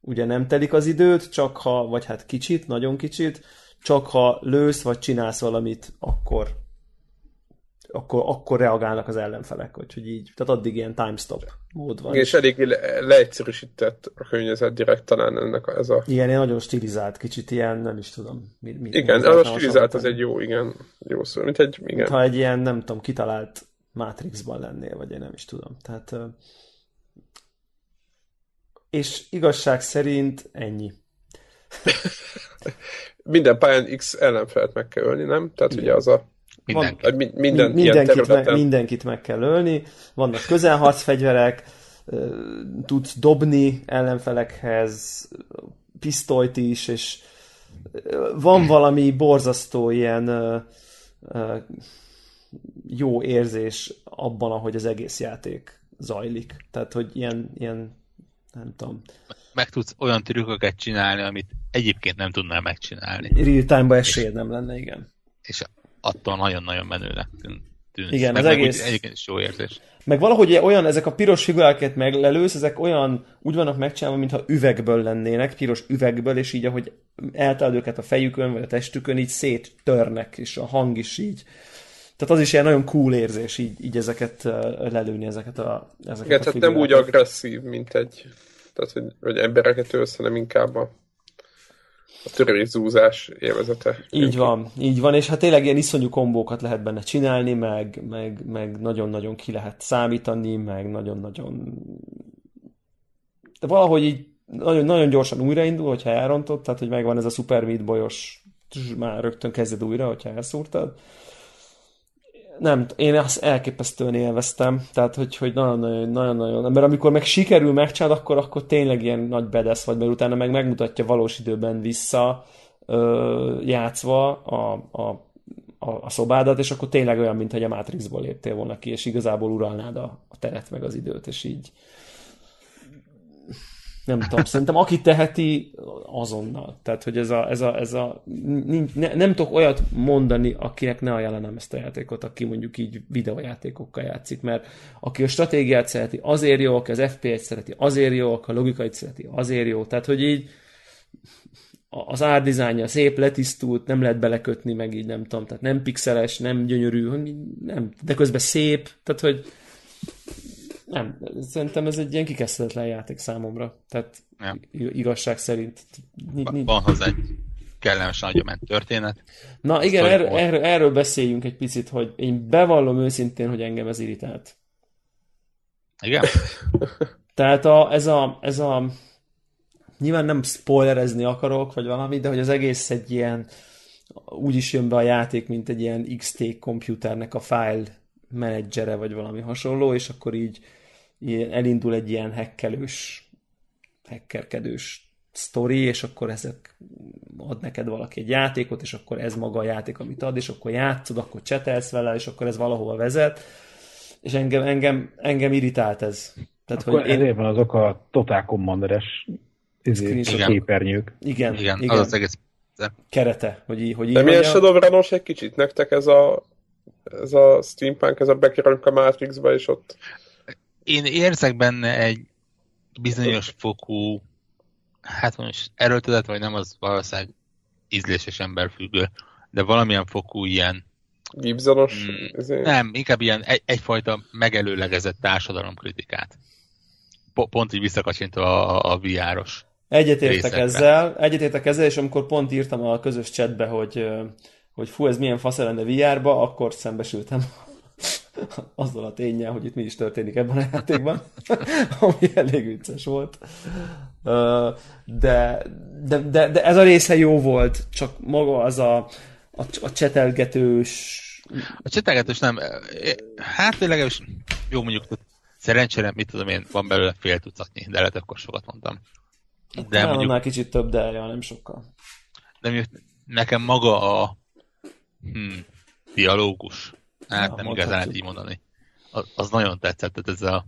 ugye nem telik az időt, csak ha, vagy hát kicsit, nagyon kicsit, csak ha lősz, vagy csinálsz valamit, akkor akkor, akkor reagálnak az ellenfelek, hogy így, tehát addig ilyen time stop mód van. És elég le- leegyszerűsített a környezet direkt talán ennek a, ez a... Igen, ilyen nagyon stilizált, kicsit ilyen, nem is tudom. Mi, mi, igen, az a stilizált az egy jó, igen, jó szó, mint egy, igen. Ha egy ilyen, nem tudom, kitalált Matrixban lennél, vagy én nem is tudom. Tehát és igazság szerint ennyi. (laughs) minden pályán X ellenfelt meg kell ölni, nem? Tehát Igen. ugye az a Mindenki. Van, minden, mindenkit, me, mindenkit meg kell ölni, vannak közelharcfegyverek, tudsz dobni ellenfelekhez pisztolyt is, és van valami borzasztó ilyen jó érzés abban, ahogy az egész játék zajlik. Tehát, hogy ilyen, ilyen nem tudom. Meg tudsz olyan trükköket csinálni, amit egyébként nem tudnál megcsinálni. Real time-ba esélyed nem lenne, igen. És attól nagyon-nagyon menőnek tűnik. Igen, meg az egész... Egyébként is jó érzés. Meg valahogy olyan, ezek a piros figurákat meglelősz, ezek olyan, úgy vannak megcsinálva, mintha üvegből lennének, piros üvegből, és így, ahogy eltalad őket a fejükön, vagy a testükön, így széttörnek, és a hang is így. Tehát az is ilyen nagyon cool érzés, így, így ezeket lelőni, ezeket a ezeket Igen, a tehát nem úgy agresszív, mint egy, tehát hogy, hogy embereket ölsz, hanem inkább a a törőzúzás élvezete. Így van, így van, és hát tényleg ilyen iszonyú kombókat lehet benne csinálni, meg, meg, meg nagyon-nagyon ki lehet számítani, meg nagyon-nagyon... De valahogy így nagyon, nagyon gyorsan újraindul, hogyha elrontod, tehát hogy megvan ez a Super Meat bolyos, már rögtön kezded újra, hogyha elszúrtad. Nem, én azt elképesztően élveztem, tehát hogy, hogy nagyon-nagyon, mert amikor meg sikerül megcsinálni, akkor, akkor tényleg ilyen nagy bedesz vagy, mert utána meg megmutatja valós időben vissza ö, játszva a, a, a, a szobádat, és akkor tényleg olyan, mintha a Matrixból léptél volna ki, és igazából uralnád a, a teret meg az időt, és így nem tudom, szerintem aki teheti, azonnal. Tehát, hogy ez a, ez a, ez a nincs, ne, nem tudok olyat mondani, akinek ne ajánlanám ezt a játékot, aki mondjuk így videójátékokkal játszik, mert aki a stratégiát szereti, azért jó, aki az FPS-t szereti, azért jó, aki a logikait szereti, azért jó. Tehát, hogy így az árdizájnja szép, letisztult, nem lehet belekötni, meg így nem tudom, tehát nem pixeles, nem gyönyörű, nem, de közben szép, tehát, hogy nem, szerintem ez egy ilyen kikezdhetetlen játék számomra. Tehát ja. igazság szerint. Van hozzá egy kellemes ment történet. Na igen, erről, erről, erről beszéljünk egy picit, hogy én bevallom őszintén, hogy engem ez irritált. Igen? (laughs) Tehát a, ez, a, ez a nyilván nem spoilerezni akarok, vagy valami, de hogy az egész egy ilyen úgy is jön be a játék, mint egy ilyen XT komputernek a file menedzsere, vagy valami hasonló, és akkor így elindul egy ilyen hekkelős, hekkerkedős sztori, és akkor ezek ad neked valaki egy játékot, és akkor ez maga a játék, amit ad, és akkor játszod, akkor csetelsz vele, és akkor ez valahova vezet, és engem, engem, engem irritált ez. Tehát, akkor hogy én... van azok a Total Commander-es izé, képernyők. Igen, igen, igen. Az az egész kerete, hogy így, hogy így De milyen shadow egy kicsit nektek ez a ez a steampunk, ez a bekerülünk a Matrixba, és ott én érzek benne egy bizonyos fokú, hát most erőltetett, vagy nem, az valószínűleg ízléses függő, de valamilyen fokú ilyen Gibsonos? Mm, nem, inkább ilyen egy, egyfajta megelőlegezett társadalomkritikát. Pont így visszakacsintva a, a VR-os Egyetértek ezzel, egyetértek ezzel, és amikor pont írtam a közös chatbe, hogy, hogy fú, ez milyen fasz lenne VR-ba, akkor szembesültem (laughs) azzal a tényel, hogy itt mi is történik ebben a játékban, (laughs) ami elég vicces volt. De, de, de, de ez a része jó volt, csak maga az a, a, a csetelgetős... A csetelgetős nem, hát legalábbis jó mondjuk, szerencsére, mit tudom én, van belőle fél tucatnyi, de lehet akkor sokat mondtam. De mondjuk, már kicsit több, de ja, nem sokkal. De mondjuk nekem maga a hmm, dialógus, Hát nem igazán lehet így mondani. Az, az nagyon tetszett, tehát ez a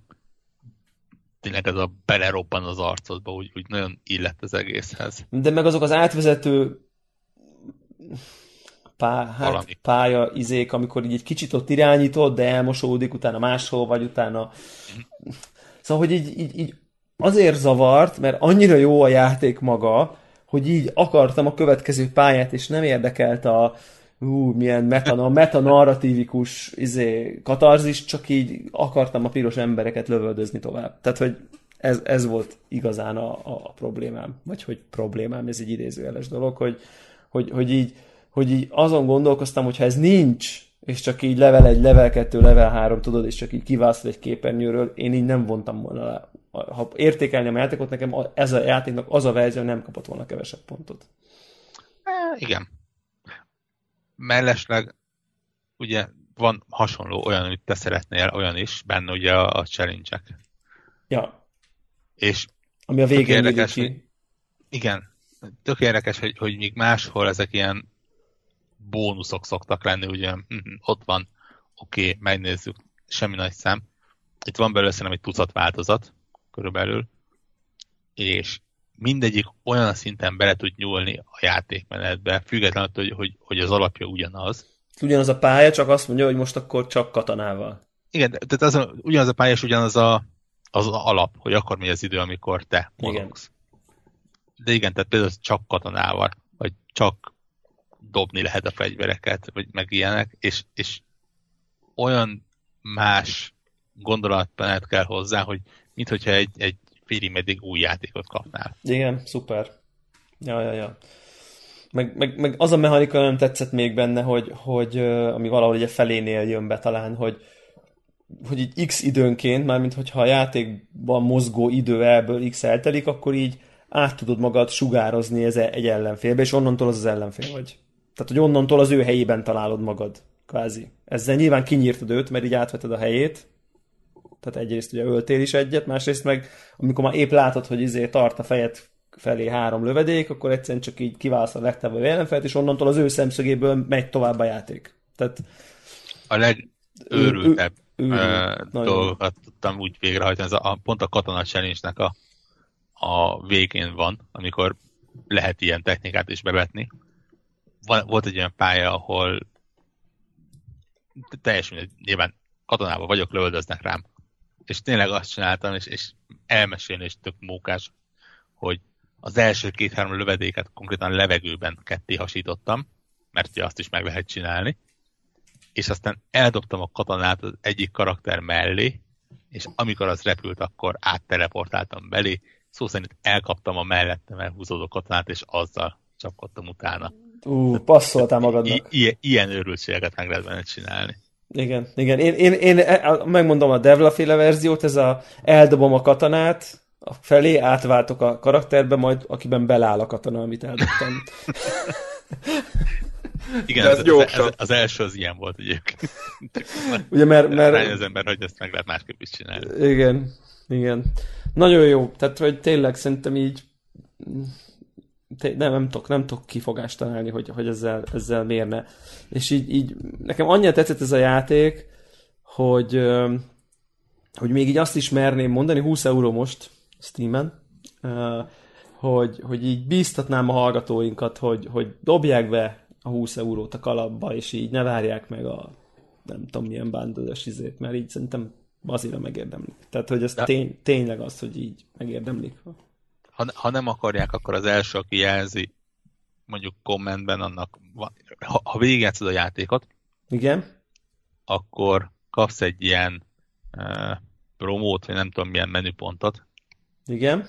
tényleg ez a beleroppan az arcodba, úgy, úgy nagyon illett az egészhez. De meg azok az átvezető pá, hát, pálya izék, amikor így egy kicsit ott irányítod, de elmosódik, utána máshol vagy, utána... Mm. Szóval, hogy így, így, így azért zavart, mert annyira jó a játék maga, hogy így akartam a következő pályát, és nem érdekelt a, ú, milyen meta, metanarratívikus izé, katarzis, csak így akartam a piros embereket lövöldözni tovább. Tehát, hogy ez, ez volt igazán a, a, problémám. Vagy hogy problémám, ez egy idézőjeles dolog, hogy, hogy, hogy, így, hogy így azon gondolkoztam, hogy ha ez nincs, és csak így level 1, level 2, level 3, tudod, és csak így kiválasztod egy képernyőről, én így nem vontam volna le. Ha értékelni a játékot, nekem ez a játéknak az a verzió nem kapott volna kevesebb pontot. igen, mellesleg ugye van hasonló olyan, amit te szeretnél, olyan is, benne ugye a, a challenge-ek. Ja. És ami a végén érdekes, hogy, igen, tök érdekes, hogy, hogy még máshol ezek ilyen bónuszok szoktak lenni, ugye mhm, ott van, oké, okay, megnézzük, semmi nagy szám. Itt van belőle szerintem egy tucat változat, körülbelül, és mindegyik olyan szinten bele tud nyúlni a játékmenetbe, függetlenül attól, hogy, hogy, hogy az alapja ugyanaz. Ugyanaz a pálya, csak azt mondja, hogy most akkor csak katonával. Igen, tehát az, ugyanaz a pálya, és ugyanaz a, az alap, hogy akkor mi az idő, amikor te mozogsz. De igen, tehát például csak katonával, vagy csak dobni lehet a fegyvereket, vagy meg ilyenek, és, és olyan más gondolatmenet kell hozzá, hogy mint hogyha egy, egy félig meddig új játékot kapnál. Igen, szuper. Ja, ja, ja. Meg, meg, meg az a mechanika nem tetszett még benne, hogy, hogy ami valahol ugye felénél jön be talán, hogy, hogy így x időnként, mármint hogyha a játékban mozgó idő ebből x eltelik, akkor így át tudod magad sugározni ez egy ellenfélbe, és onnantól az az ellenfél vagy. Tehát, hogy onnantól az ő helyében találod magad, kvázi. Ezzel nyilván kinyírtad őt, mert így átveted a helyét, tehát egyrészt ugye öltél is egyet, másrészt meg amikor már épp látod, hogy izé tart a fejed felé három lövedék, akkor egyszerűen csak így kiválaszt a legtávolabbi ellenfelet, és onnantól az ő szemszögéből megy tovább a játék. Tehát A legőrültebb ő- ő- nagyon. dolgokat tudtam úgy végrehajtani. Ez a, pont a katona challenge a, a végén van, amikor lehet ilyen technikát is bevetni. Van, volt egy olyan pálya, ahol teljesen nyilván katonában vagyok, lövöldöznek rám. És tényleg azt csináltam, és, és elmesélni is tök mókás, hogy az első két-három lövedéket konkrétan levegőben ketté hasítottam, mert ugye azt is meg lehet csinálni, és aztán eldobtam a katonát az egyik karakter mellé, és amikor az repült, akkor átteleportáltam belé, szó szerint elkaptam a mellettem elhúzódó katonát, és azzal csapkodtam utána. Ú, passzoltál I- magadnak. ilyen, ilyen őrültségeket meg lehet benne csinálni. Igen, igen. Én, én, én e- megmondom a Devla féle verziót, ez a eldobom a katonát, a felé átváltok a karakterbe, majd akiben beláll a katona, amit eldobtam. (laughs) Igen, De ez az, első az ilyen volt egyébként. (laughs) Ugye, mert, mert az ember, hogy ezt meg lehet másképp is csinálni. Igen, igen. Nagyon jó. Tehát, hogy tényleg szerintem így nem, nem tudok, nem tudok kifogást találni, hogy, hogy ezzel, ezzel mérne. És így, így nekem annyira tetszett ez a játék, hogy, hogy még így azt is merném mondani, 20 euró most Steam-en, hogy, hogy így bíztatnám a hallgatóinkat, hogy, hogy dobják be a 20 eurót a kalapba, és így ne várják meg a nem tudom milyen bándozás izét, mert így szerintem azért megérdemlik. Tehát, hogy ez tény, tényleg az, hogy így megérdemlik. Ha, ha nem akarják, akkor az első, aki jelzi, mondjuk kommentben annak, van- ha, ha végigjátszod a játékot, Igen? akkor kapsz egy ilyen uh, promót, vagy nem tudom milyen menüpontot, Igen?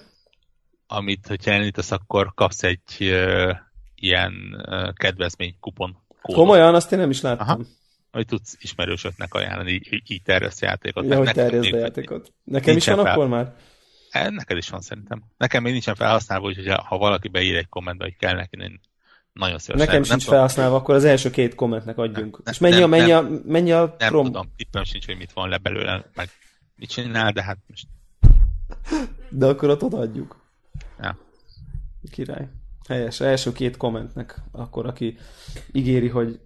amit, hogyha elindítasz, akkor kapsz egy uh, ilyen uh, kedvezmény kupon kódot, Komolyan, azt én nem is láttam. Aha. amit tudsz ismerősöknek ajánlani, így, így, a játékot. Ja, hogy még- a játékot. Nekem is van fel. akkor már? Eh, Neked is van szerintem. Nekem még nincsen felhasználva, úgyhogy ha- valaki beír egy kommentbe, hogy kell neki, én nagyon szívesen. Nekem sincs tudom, felhasználva, akkor az első két kommentnek adjunk. Nem, És mennyi a, nem, mennyi a, mennyi a Nem prom... tudom, tippem sincs, hogy mit van le belőle, meg mit csinál, de hát most De akkor ott odaadjuk. ja. Király. Helyes. Első két kommentnek. Akkor aki ígéri, hogy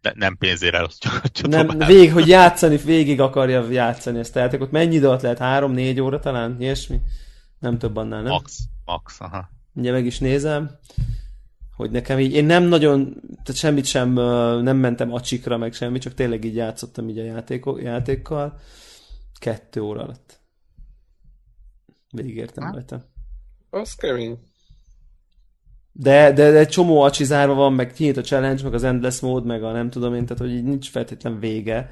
de nem pénzért elosztjuk nem, végig, hogy játszani, végig akarja játszani ezt a játékot. Mennyi idő alatt lehet? Három-négy óra talán? Ilyesmi? Nem több annál, nem? Max, max, aha. Ugye meg is nézem, hogy nekem így, én nem nagyon, tehát semmit sem, nem mentem a csikra, meg semmi, csak tényleg így játszottam így a játéko, játékkal. Kettő óra alatt. Végigértem Ha? rajta. Az kemény. De, de, de egy csomó acsi zárva van, meg kinyit a challenge, meg az endless mód, meg a nem tudom én, tehát hogy így nincs feltétlen vége.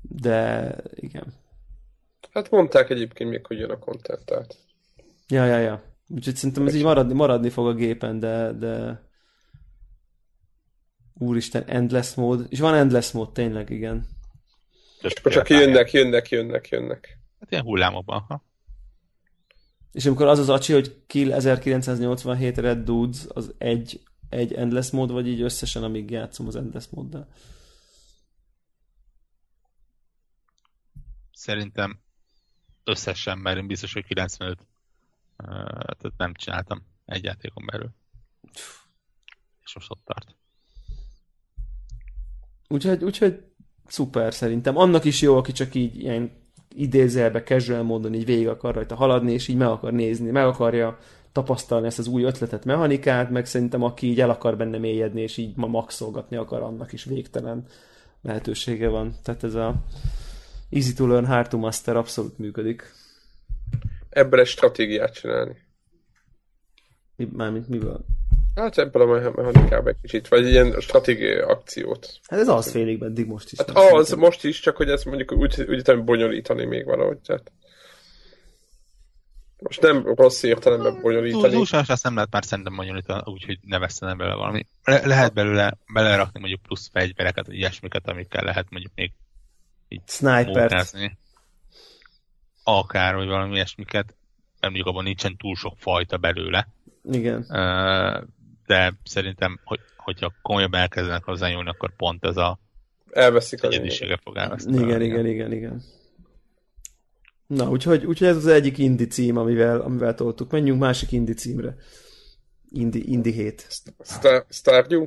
De igen. Hát mondták egyébként még, hogy jön a content, tehát. Ja, ja, ja. Úgyhogy szerintem ez így maradni, maradni fog a gépen, de, de... Úristen, endless mód. És van endless mód, tényleg, igen. Több Akkor csak jönnek, jönnek, jönnek, jönnek. Hát ilyen hullámokban, ha. És amikor az az acsi, hogy kill 1987 Red Dudes, az egy, egy endless mód, vagy így összesen, amíg játszom az endless móddal. Szerintem összesen, mert én biztos, hogy 95 uh, tehát nem csináltam egy játékon belül. És most ott tart. Úgyhogy, úgyhogy szuper szerintem. Annak is jó, aki csak így ilyen idézelbe, casual módon így végig akar rajta haladni, és így meg akar nézni, meg akarja tapasztalni ezt az új ötletet, mechanikát, meg szerintem aki így el akar benne mélyedni, és így ma maxolgatni akar, annak is végtelen lehetősége van. Tehát ez a easy to learn, hard to master abszolút működik. Ebből egy stratégiát csinálni. Mi, mármint miből? Hát ebből a mechanikában egy kicsit, vagy ilyen stratégiai akciót. Hát ez az félig eddig most is. Hát az szerintem. most is, csak hogy ezt mondjuk úgy, úgy tudom bonyolítani még valahogy. Tehát. Most nem rossz értelemben Túl, bonyolítani. túlságos azt nem lehet már szerintem bonyolítani, úgyhogy ne veszene belőle valami. Le- lehet belőle belerakni mondjuk plusz fegyvereket, vagy ilyesmiket, amikkel lehet mondjuk még Snipert. mókázni. Akár, vagy valami ilyesmiket, mert mondjuk abban nincsen túl sok fajta belőle. Igen. Ö, De szerintem, hogy, hogyha komolyabban elkezdenek hozzányúlni, akkor pont ez a Elveszik a lényeget. egyedisége fog elveszni. Igen, igen, igen, igen. Na, úgyhogy, úgyhogy ez az egyik indi cím, amivel, amivel toltuk. Menjünk másik indi címre. Indi, indi hét. Star, Stardew?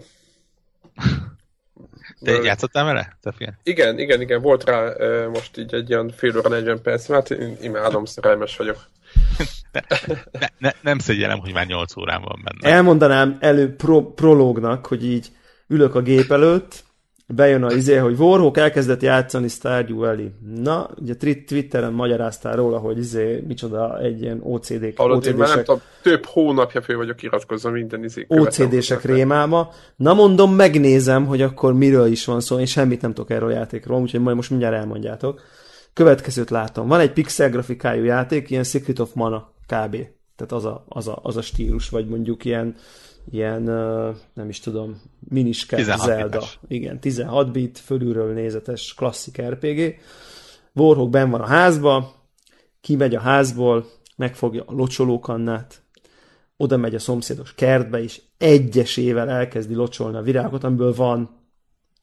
Te Ö, játszottál vele? Igen, igen, igen, volt rá most így egy ilyen fél óra 40 perc, hát én imádom, szerelmes vagyok. (laughs) ne, ne, nem szégyellem, hogy már 8 órán van benne. Elmondanám elő pro, prológnak, hogy így ülök a gép előtt, bejön a izé, hogy Warhawk elkezdett játszani Stardew Valley. Na, ugye twi- Twitteren magyaráztál róla, hogy izé, micsoda egy ilyen OCD, Hallod, én már nem tudom, több hónapja föl vagyok iratkozva minden izé. OCD-sek rémába. Na mondom, megnézem, hogy akkor miről is van szó, én semmit nem tudok erről a játékról, úgyhogy majd most mindjárt elmondjátok. Következőt látom. Van egy pixel grafikájú játék, ilyen Secret of Mana kb. Tehát az a, az a, az a stílus, vagy mondjuk ilyen, ilyen nem is tudom, miniske 16 Zelda. bites. Igen, 16 bit, fölülről nézetes klasszik RPG. Warhawk ben van a házba, kimegy a házból, megfogja a locsolókannát, oda megy a szomszédos kertbe, és egyesével elkezdi locsolni a virágot, amiből van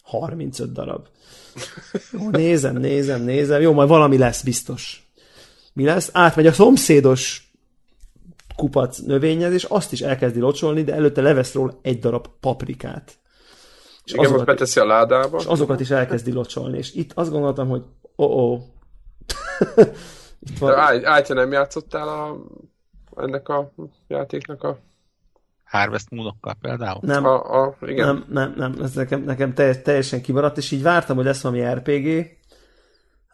35 darab. Jó, nézem, nézem, nézem, jó, majd valami lesz biztos. Mi lesz? Átmegy a szomszédos kupac növényhez, és azt is elkezdi locsolni, de előtte levesz róla egy darab paprikát. És Igen, most azokat, beteszi a ládába. és azokat is elkezdi locsolni, és itt azt gondoltam, hogy oh-oh. (laughs) itt De van, állj, állj, te nem játszottál a, ennek a játéknak a... Harvest Moonokkal például? nem, a, a igen. Nem, nem, nem, ez nekem, nekem teljes, teljesen kimaradt, és így vártam, hogy lesz valami RPG.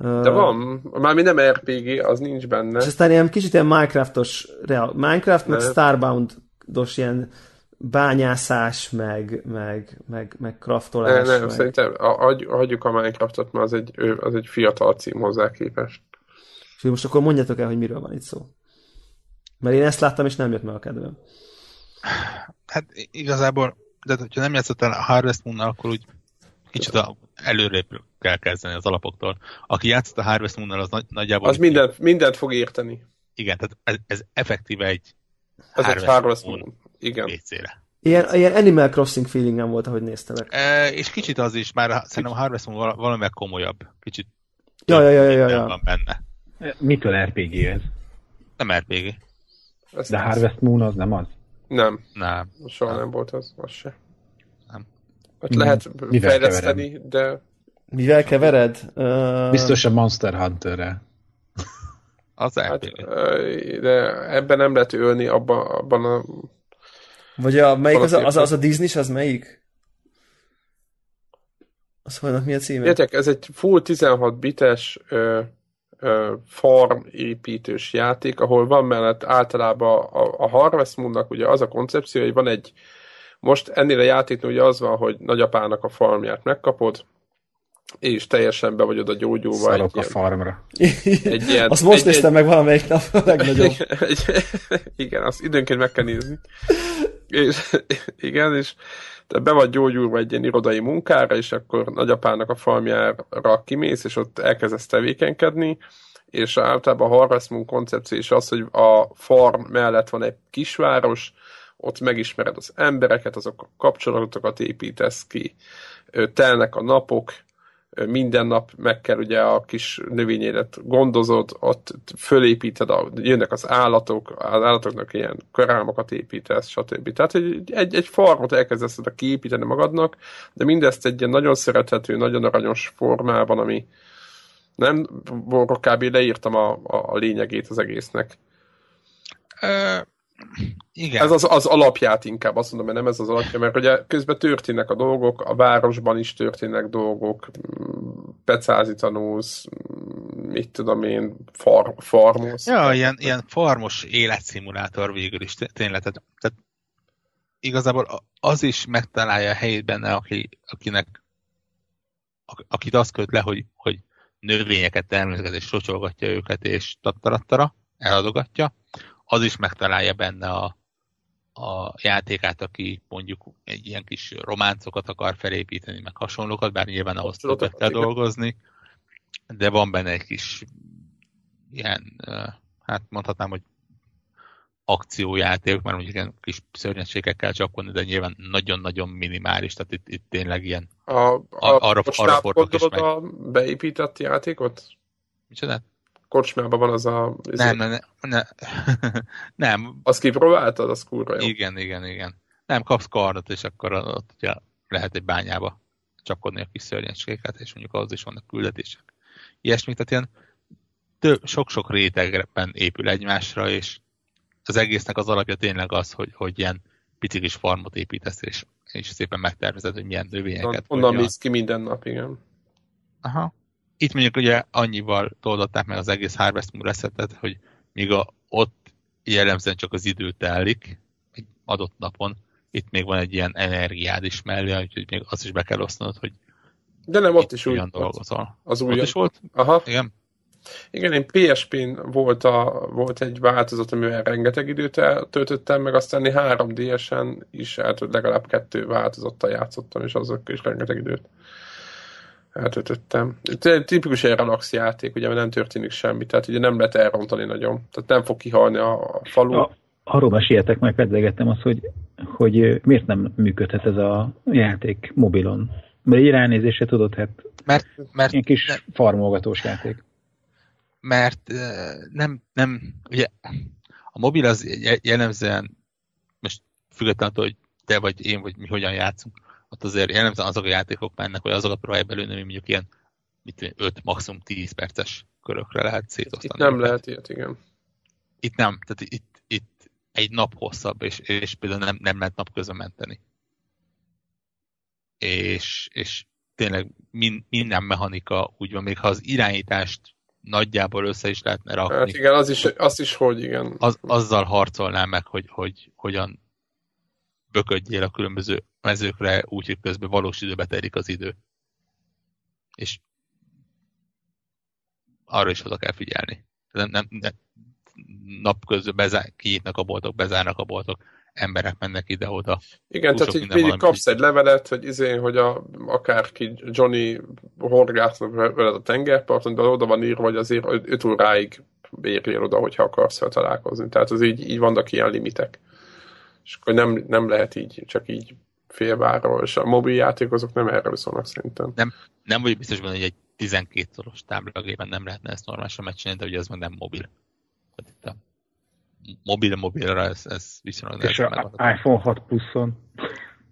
De van, már mi nem RPG, az nincs benne. És aztán ilyen kicsit ilyen Minecraftos, real, Minecraft, meg. Starbound-os ilyen bányászás, meg, meg, meg, meg Ne, craftolás. nem, meg... szerintem hagy, hagyjuk a Minecraftot, mert az egy, az egy fiatal cím hozzá képest. És most akkor mondjatok el, hogy miről van itt szó. Mert én ezt láttam, és nem jött meg a kedvem. Hát igazából, de hogyha nem játszottál a Harvest moon akkor úgy kicsit előrébb kell kezdeni az alapoktól. Aki játszott a Harvest moon az nagy, nagyjából... Az mindent, mindent fog érteni. Igen, tehát ez, ez effektíve egy Ez egy Harvest Harvest Moon. Moon. Igen. PC-re. Ilyen, ilyen Animal Crossing feelingem volt, ahogy néztelek. E, és kicsit az is, már a- szerintem a Harvest Moon val- valamivel komolyabb. Kicsit Ja, ja, ja, ja, ja, minden ja. van benne. Mitől RPG ez? Nem RPG. Ezt De Harvest Moon az nem az? Nem, Nem. soha nem volt az, az se. Nem. Hát lehet Mivel fejleszteni, de Mivel kevered? Uh, Biztos a Monster Hunterre. Az Hát, de ebben nem lehet ölni abban, abban a... Vagy a, melyik az a, az, a, az a Disney, az melyik? Az hogy mi a címe? Értek, ez egy full 16 bites ö, ö, farm építős játék, ahol van mellett általában a, a Harvest Moonnak ugye az a koncepció, hogy van egy most ennél a játéknál ugye az van, hogy nagyapának a farmját megkapod, és teljesen be vagy oda gyógyulva egy Szarok a ilyen, farmra. (laughs) egy ilyen, (laughs) Azt most egy, néztem meg valamelyik nap (laughs) a legnagyobb. egy, igen, azt időnként meg kell nézni. És, igen, és te be vagy gyógyulva egy ilyen irodai munkára, és akkor nagyapának a farmjára kimész, és ott elkezdesz tevékenykedni, és általában a Harvest Moon koncepció is az, hogy a farm mellett van egy kisváros, ott megismered az embereket, azok a kapcsolatokat építesz ki, telnek a napok, minden nap meg kell ugye a kis növényédet gondozod, ott fölépíted, a, jönnek az állatok, az állatoknak ilyen karámokat építesz, stb. Tehát egy, egy, egy farmot elkezdesz oda kiépíteni magadnak, de mindezt egy ilyen nagyon szerethető, nagyon aranyos formában, ami nem, kb. leírtam a, a, a lényegét az egésznek. Igen. Ez az, az alapját inkább, azt mondom, mert nem ez az alapja, mert ugye közben történnek a dolgok, a városban is történnek dolgok, mm, pecázi tanulsz, mm, mit tudom én, far, farmolsz. Ja, ilyen, ilyen farmos életszimulátor végül is té- tényleg. Tehát, tehát igazából az is megtalálja a helyét benne, aki, akinek ak- akit azt köt le, hogy, hogy növényeket természetesen és socsolgatja őket, és tattarattara, eladogatja, az is megtalálja benne a, a játékát, aki mondjuk egy ilyen kis románcokat akar felépíteni, meg hasonlókat, bár nyilván ahhoz többet kell dolgozni, de van benne egy kis ilyen, hát mondhatnám, hogy akciójáték, mert mondjuk ilyen kis szörnyeségekkel csapkodni, de nyilván nagyon-nagyon minimális, tehát itt, itt tényleg ilyen, A, a, arra- arra fordulok is gondolod a beépített játékot? micsoda? Kocsmában van az a... Nem, nem, nem, nem, (laughs) nem, Azt kipróbáltad? Az kurva jó. igen, igen, igen. Nem, kapsz kardot, és akkor ott ugye lehet egy bányába csapkodni a kis szörnyecskéket, és mondjuk ahhoz is vannak küldetések. Ilyesmi, tehát ilyen több, sok-sok rétegben épül egymásra, és az egésznek az alapja tényleg az, hogy, hogy ilyen pici kis farmot építesz, és, és szépen megtervezed, hogy milyen növényeket. Onnan mész ki minden nap, igen. Aha. Itt mondjuk ugye annyival toldották meg az egész Harvest Moon resetet, hogy míg a, ott jellemzően csak az idő telik egy adott napon, itt még van egy ilyen energiád is mellé, úgyhogy még azt is be kell osztanod, hogy De nem, ott is úgy dolgozol. Az Ott új. is volt? Aha. Igen. Igen, én PSP-n volt, a, volt egy változat, amivel rengeteg időt töltöttem, meg aztán én 3DS-en is eltölt, legalább kettő változattal játszottam, és azok is rengeteg időt eltöltöttem. Tipikus egy relax játék, ugye, mert nem történik semmi, tehát ugye nem lehet elrontani nagyon. Tehát nem fog kihalni a, a falu. A, arról meséltek, majd pedzegettem azt, hogy, hogy miért nem működhet ez a játék mobilon. Mert egy ránézésre tudod, hát Mert, mert, ilyen kis farmolgatós játék. mert nem, nem, ugye a mobil az je- jellemzően, most függetlenül attól, hogy te vagy én, vagy mi hogyan játszunk, ott azért jellemzően azok a játékok mennek, vagy azokat próbálják belőni, ami mondjuk ilyen mit tudom, 5, maximum 10 perces körökre lehet szétosztani. Itt nem őket. lehet ilyet, igen. Itt nem, tehát itt, itt egy nap hosszabb, és, és például nem, nem lehet napközben menteni. És, és tényleg min, minden mechanika úgy van, még ha az irányítást nagyjából össze is lehetne rakni, Hát igen, az is, az is hogy igen. az, azzal harcolnál meg, hogy, hogy hogyan böködjél a különböző mezőkre, úgy, hogy közben valós időbe telik az idő. És arra is oda kell figyelni. Nem, nem, nem napközben bezár, kinyitnak a boltok, bezárnak a boltok, emberek mennek ide-oda. Igen, Túl tehát így mindig kapsz egy levelet, hogy izé, hogy a, akárki Johnny horgásznak veled a tengerparton, de oda van írva, hogy azért 5 óráig érjél oda, hogyha akarsz vele találkozni. Tehát az így, így vannak ilyen limitek. És akkor nem, nem lehet így, csak így félváról, és a mobil játék azok nem erről szólnak szerintem. Nem vagyok biztos benne, hogy egy 12 szoros táblagében nem lehetne ezt normálisan megcsinálni, de ugye ez meg nem mobil. Tehát itt a mobil mobilra ez, ez viszonylag És a iPhone 6 pluszon.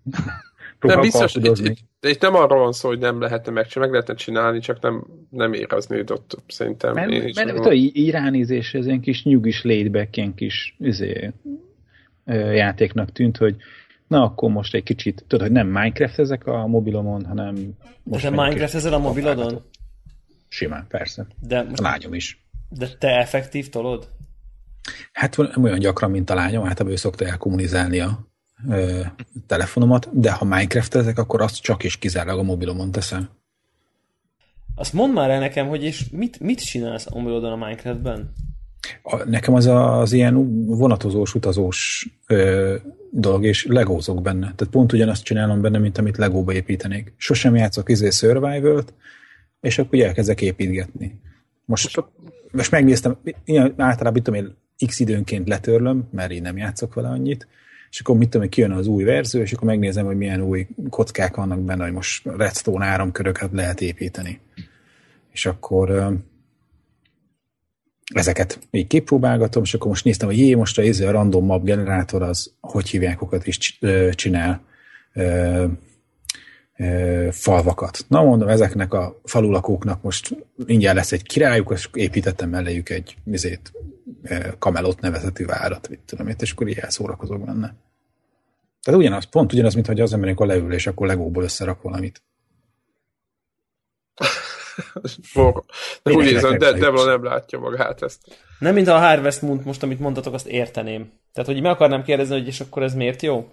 (laughs) Nem Próbál biztos, itt, itt, de itt nem arról van szó, hogy nem lehetne megcsinálni, meg lehetne csinálni, csak nem, nem éreznéd ott szerintem. Mert, Én is mert, nem- mert így, így ránézés, ez ilyen kis nyugis laidback, ilyen kis izé, játéknak tűnt, hogy na akkor most egy kicsit, tudod, hogy nem Minecraft ezek a mobilomon, hanem De most te meg Minecraft ezen a mobilodon? Simán, persze. De, A most, lányom is. de te effektív tolod? Hát olyan gyakran, mint a lányom, általában ő szokta elkommunizálni a ö, telefonomat, de ha Minecraft ezek, akkor azt csak és kizárólag a mobilomon teszem. Azt mondd már el nekem, hogy és mit, mit csinálsz a mobilodon a Minecraftben? A, nekem az a, az ilyen vonatozós, utazós ö, dolog, és legózok benne. Tehát pont ugyanazt csinálom benne, mint amit legóba építenék. Sosem játszok izé survival és akkor ugye elkezdek építgetni. Most, most megnéztem, ilyen általában mit tudom én, x időnként letörlöm, mert én nem játszok vele annyit, és akkor mit tudom én, kijön az új verzió, és akkor megnézem, hogy milyen új kockák vannak benne, hogy most redstone áramköröket lehet építeni. És akkor ezeket így kipróbálgatom, és akkor most néztem, hogy jé, most a, a random map generátor az, hogy hívják, okat is csinál ö, ö, falvakat. Na mondom, ezeknek a falulakóknak most mindjárt lesz egy királyuk, és építettem melléjük egy izét, ö, kamelot nevezetű várat, mit tudom én, és akkor így elszórakozok benne. Tehát ugyanaz, pont ugyanaz, mint hogy az ember, amikor leül, és akkor legóból összerak valamit. (laughs) De úgy érzem, de Debla is. nem látja magát ezt. Nem, mint a Harvest Moon most, amit mondtatok, azt érteném. Tehát, hogy meg akarnám kérdezni, hogy és akkor ez miért jó?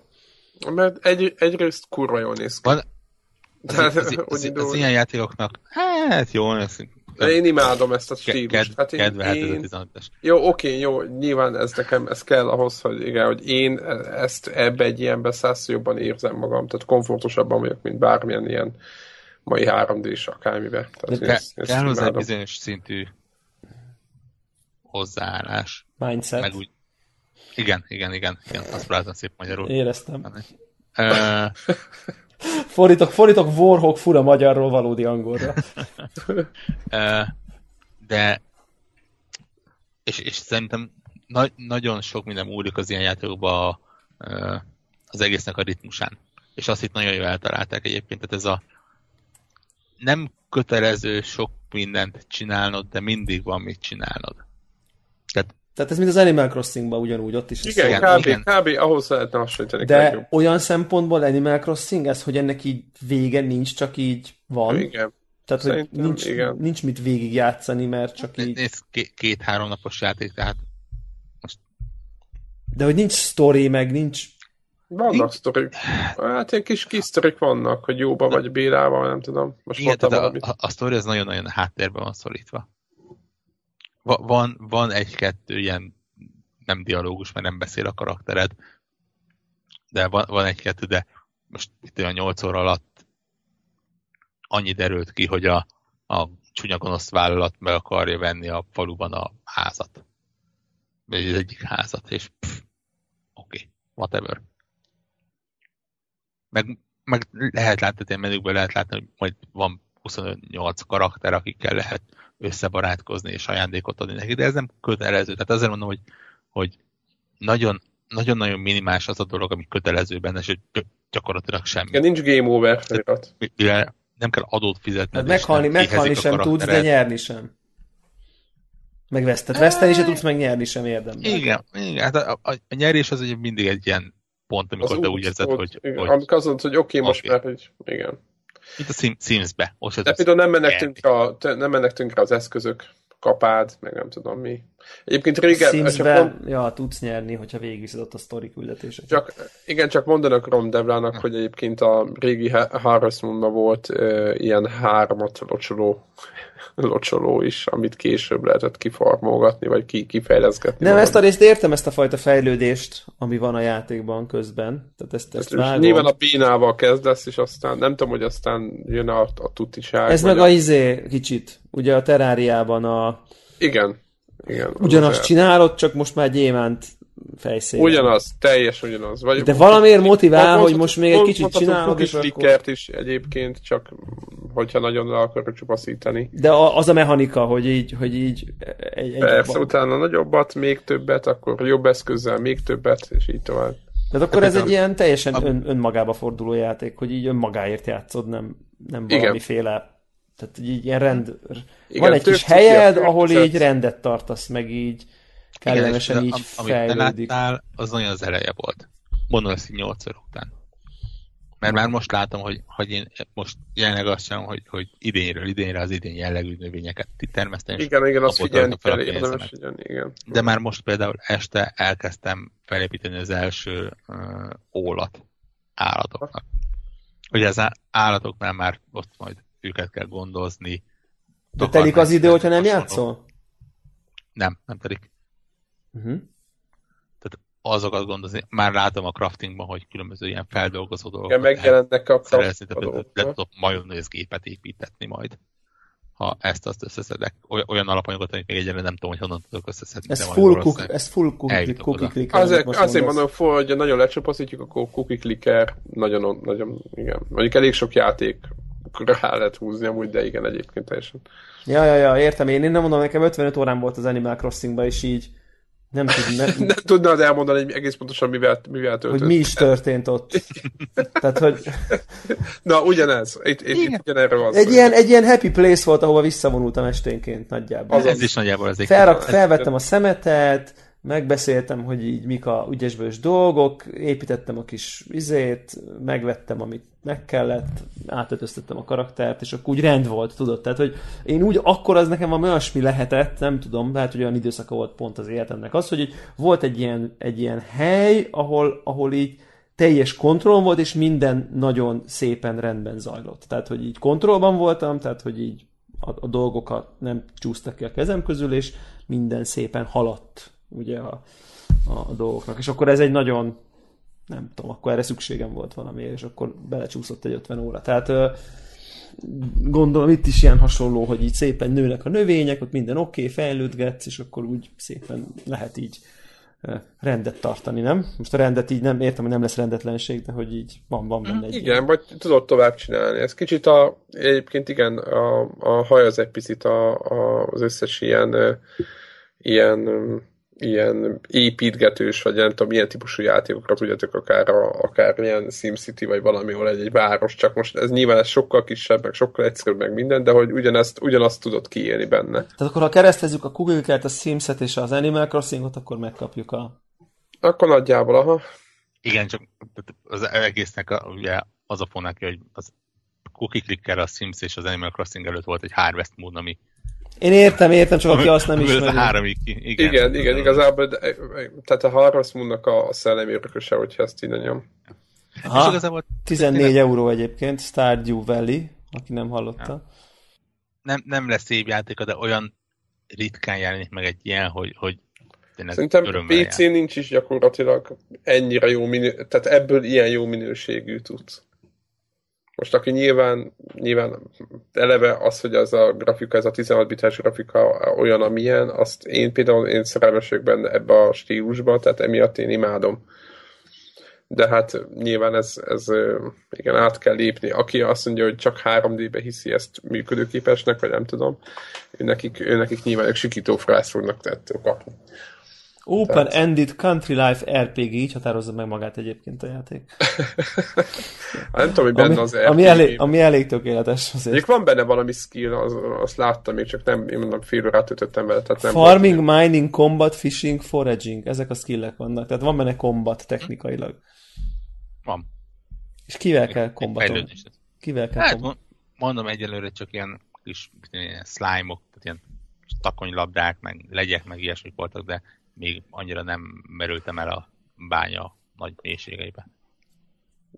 Mert egy, egyrészt kurva jól néz ki. Van, (laughs) az, az, az, indul. az, ilyen játékoknak, hát jó, ez De én imádom ezt a stílust. Hát én, ez a én, 15-es. jó, oké, jó, nyilván ez nekem, ez kell ahhoz, hogy igen, hogy én ezt ebbe egy ilyenbe százszor jobban érzem magam, tehát komfortosabban vagyok, mint bármilyen ilyen mai 3D-s akármibe. Tehát ezt, ezt kell hozzá egy bizonyos szintű hozzáállás. Mindset. Meg úgy, igen, igen, igen, igen, azt próbáltam szép magyarul. Éreztem. Ö, (laughs) Fordítok, fordítok Warhawk fura magyarról valódi angolra. (laughs) De és, és szerintem na, nagyon sok minden múlik az ilyen játékokban a, az egésznek a ritmusán. és azt itt nagyon jól eltalálták egyébként, tehát ez a nem kötelező sok mindent csinálnod, de mindig van mit csinálnod. Tehát, Tehát ez mint az Animal Crossing-ban ugyanúgy, ott is. Igen, Igen, kb, igen. kb. ahhoz lehetne hasonlítani. De legjobb. olyan szempontból Animal Crossing ez, hogy ennek így vége nincs, csak így van. Igen. Tehát, hogy nincs, igen. nincs mit végigjátszani, mert csak így... Nézd, ké- két-három napos játék, tehát De hogy nincs story, meg nincs... Vannak sztorik. Hát ilyen kis, kis sztorik vannak, hogy jóba vagy bélával, nem tudom. Most Igen, tehát valamit. a, a, a sztori az nagyon-nagyon háttérben van szorítva. Va, van, van egy-kettő ilyen nem dialógus, mert nem beszél a karaktered, de van, van egy-kettő, de most itt olyan 8 óra alatt annyi derült ki, hogy a, a csúnya gonosz vállalat meg akarja venni a faluban a házat. Vagy az egyik házat, és oké, okay, whatever. Meg, meg lehet látni, hogy menükben lehet látni, hogy majd van 28 karakter, akikkel lehet összebarátkozni és ajándékot adni neki, de ez nem kötelező. Tehát azért mondom, hogy, hogy nagyon, nagyon-nagyon minimális az a dolog, ami kötelező benne, és hogy gyakorlatilag semmi. Igen, nincs game over felirat. Nem kell adót fizetni. Hát meghalni, meghalni sem tudsz, de nyerni sem. Meg vesztet. Veszteni se tudsz, meg nyerni sem érdemben. Igen, igen. Hát a, a, a nyerés az ugye mindig egy ilyen pont, amikor Az te úgy érzed, ott, hogy, igen, hogy Amikor azt mondod, hogy oké, okay, most Oké. már, hogy igen. mint a Sim, Sims-be. De például nem mennek, tönkre, a, nem mennek tönkre az eszközök, kapád, meg nem tudom mi. Egyébként régen, csak, Sims-ben, mond, ja, tudsz nyerni, hogyha végigviszed ott a sztori küldetéseket. csak, igen, csak mondanak Rom Devlának, hogy egyébként a régi Ha- Harvest Moonban volt uh, ilyen hármat locsoló, (laughs) locsoló is, amit később lehetett kifarmolgatni, vagy ki, kifejleszgetni. Nem, magad. ezt a részt értem, ezt a fajta fejlődést, ami van a játékban közben. Tehát ezt, ezt Ezt nyilván a Bínával kezdesz, és aztán nem tudom, hogy aztán jön a, a tutiság. Ez meg a izé kicsit. Ugye a teráriában a... Igen. Igen. az Ugyanazt az- csinálod, csak most már gyémánt fejszél. Ugyanaz, teljes ugyanaz. Vagy, De valamiért motivál, Mondhatok- hogy most még egy kicsit csinálod, és akkor... is egyébként, csak hogyha nagyon le akarok csupaszítani. De az a mechanika, hogy így, hogy így egy, egy Persze, utána nagyobbat, még többet, akkor jobb eszközzel még többet, és így tovább. Tehát akkor ez Hát egy ilyen teljesen ön, önmagába forduló játék, hogy így önmagáért játszod, nem, nem Igen. valamiféle... Tehát így ilyen rend... Igen, van egy kis a helyed, ahol környezet. így rendet tartasz, meg így kellemesen Igen, így amit te fejlődik. láttál, az nagyon az eleje volt. Mondom ezt így 8 óra után. Mert már most látom, hogy, hogy én most jelenleg azt csinálom, hogy, hogy idénről idénre az idén jellegű növényeket termesztem. Igen, igen, azt figyelni kell, a érdemes figyelni, igen. De már most például este elkezdtem felépíteni az első uh, ólat állatoknak. Ugye az állatoknál már ott majd őket kell gondozni. De telik az idő, hogyha nem hasonló. játszol? Nem, nem telik. Uh-huh. Azokat gondozni. Már látom a craftingban, hogy különböző ilyen feldolgozó dolgokat Igen, megjelennek a szerezni, tehát le tudok majonézgépet építetni majd. Ha ezt azt összeszedek. Oly- Olyan alapanyagot, amit még egyelőre nem tudom, hogy honnan tudok összeszedni. Ez de full, cook, ez full cookie, cookie clicker. Azért, most azért mondom, hogy nagyon lecsapaszítjuk, akkor cookie clicker nagyon, nagyon, igen. Mondjuk elég sok játék rá lehet húzni amúgy, de igen, egyébként teljesen. Ja, ja, ja, értem én. Én nem mondom, nekem 55 órán volt az Animal Crossingba, és így nem tudom, ne, (laughs) Nem tudnád elmondani hogy egész pontosan, mivel, mivel töltött. hogy mi is történt ott. Tehát, hogy Na, ugyanez. Itt, itt, itt ugyanerre van egy ilyen, egy ilyen happy place volt, ahova visszavonultam esténként nagyjából. Az Ez is nagyjából az egy Felrak, felvettem a szemetet, megbeszéltem, hogy így mik a ügyesbős dolgok, építettem a kis izét, megvettem, amit meg kellett, átöltöztettem a karaktert, és akkor úgy rend volt, tudod? Tehát, hogy én úgy, akkor az nekem valami olyasmi lehetett, nem tudom, lehet, hogy olyan időszaka volt pont az életemnek az, hogy így volt egy ilyen, egy ilyen hely, ahol, ahol így teljes kontroll volt, és minden nagyon szépen rendben zajlott. Tehát, hogy így kontrollban voltam, tehát, hogy így a, a dolgokat nem csúsztak ki a kezem közül, és minden szépen haladt ugye a, a, dolgoknak. És akkor ez egy nagyon, nem tudom, akkor erre szükségem volt valamiért, és akkor belecsúszott egy 50 óra. Tehát gondolom itt is ilyen hasonló, hogy így szépen nőnek a növények, ott minden oké, okay, fejlődgetsz, és akkor úgy szépen lehet így rendet tartani, nem? Most a rendet így nem értem, hogy nem lesz rendetlenség, de hogy így van, van benne egy ilyen- Igen, vagy tudod tovább csinálni. Ez kicsit a, egyébként igen, a, a haj az egy picit a, a, az összes ilyen, ilyen ilyen építgetős, vagy nem tudom, milyen típusú játékokra tudjátok akár, a, akár ilyen SimCity, vagy valami, ahol egy, egy város, csak most ez nyilván ez sokkal kisebb, meg sokkal egyszerűbb, meg minden, de hogy ugyanezt, ugyanazt tudod kiélni benne. Tehát akkor ha keresztezzük a Google-ket, a Simset és az Animal Crossingot, akkor megkapjuk a... Akkor nagyjából, aha. Igen, csak az egésznek a, ugye az a fonak, hogy az cookie clicker, a Sims és az Animal Crossing előtt volt egy Harvest mód, ami én értem, értem, csak aki azt nem is. ismeri. Háromig ki. Igen, igen, igen igazából, de, tehát a Harvest Moonnak a szellemi örököse, hogyha ezt így nyom. Aha, igazából 14 tényleg... euró egyébként, Stardew Valley, aki nem hallotta. Ja. Nem, nem lesz szép játéka, de olyan ritkán jelenik meg egy ilyen, hogy, hogy Szerintem PC jár. nincs is gyakorlatilag ennyire jó minő, tehát ebből ilyen jó minőségű tudsz. Most aki nyilván, nyilván eleve az, hogy az a grafika, ez a 16 bites grafika olyan, amilyen, azt én például én szerelmes benne ebbe a stílusba, tehát emiatt én imádom. De hát nyilván ez, ez igen, át kell lépni. Aki azt mondja, hogy csak 3D-be hiszi ezt működőképesnek, vagy nem tudom, nekik, nekik nyilván ők sikító frász fognak tettől kapni. Open-ended Country Life RPG, így határozza meg magát egyébként a játék. (laughs) nem tudom, hogy benne ami, az RPG. Ami elég, ami elég tökéletes. Azért. Még van benne valami skill, az, azt láttam, még csak nem, én mondom, fél órát ütöttem vele. Tehát nem Farming, volt. mining, combat, fishing, foraging. Ezek a skillek vannak. Tehát van benne combat technikailag. Van. És kivel kell combatolni? Kivel kell hát, mondom egyelőre csak ilyen kis ilyen slime-ok, tehát ilyen takonylabdák, meg legyek, meg ilyesmik voltak, de még annyira nem merültem el a bánya nagy mélységeibe.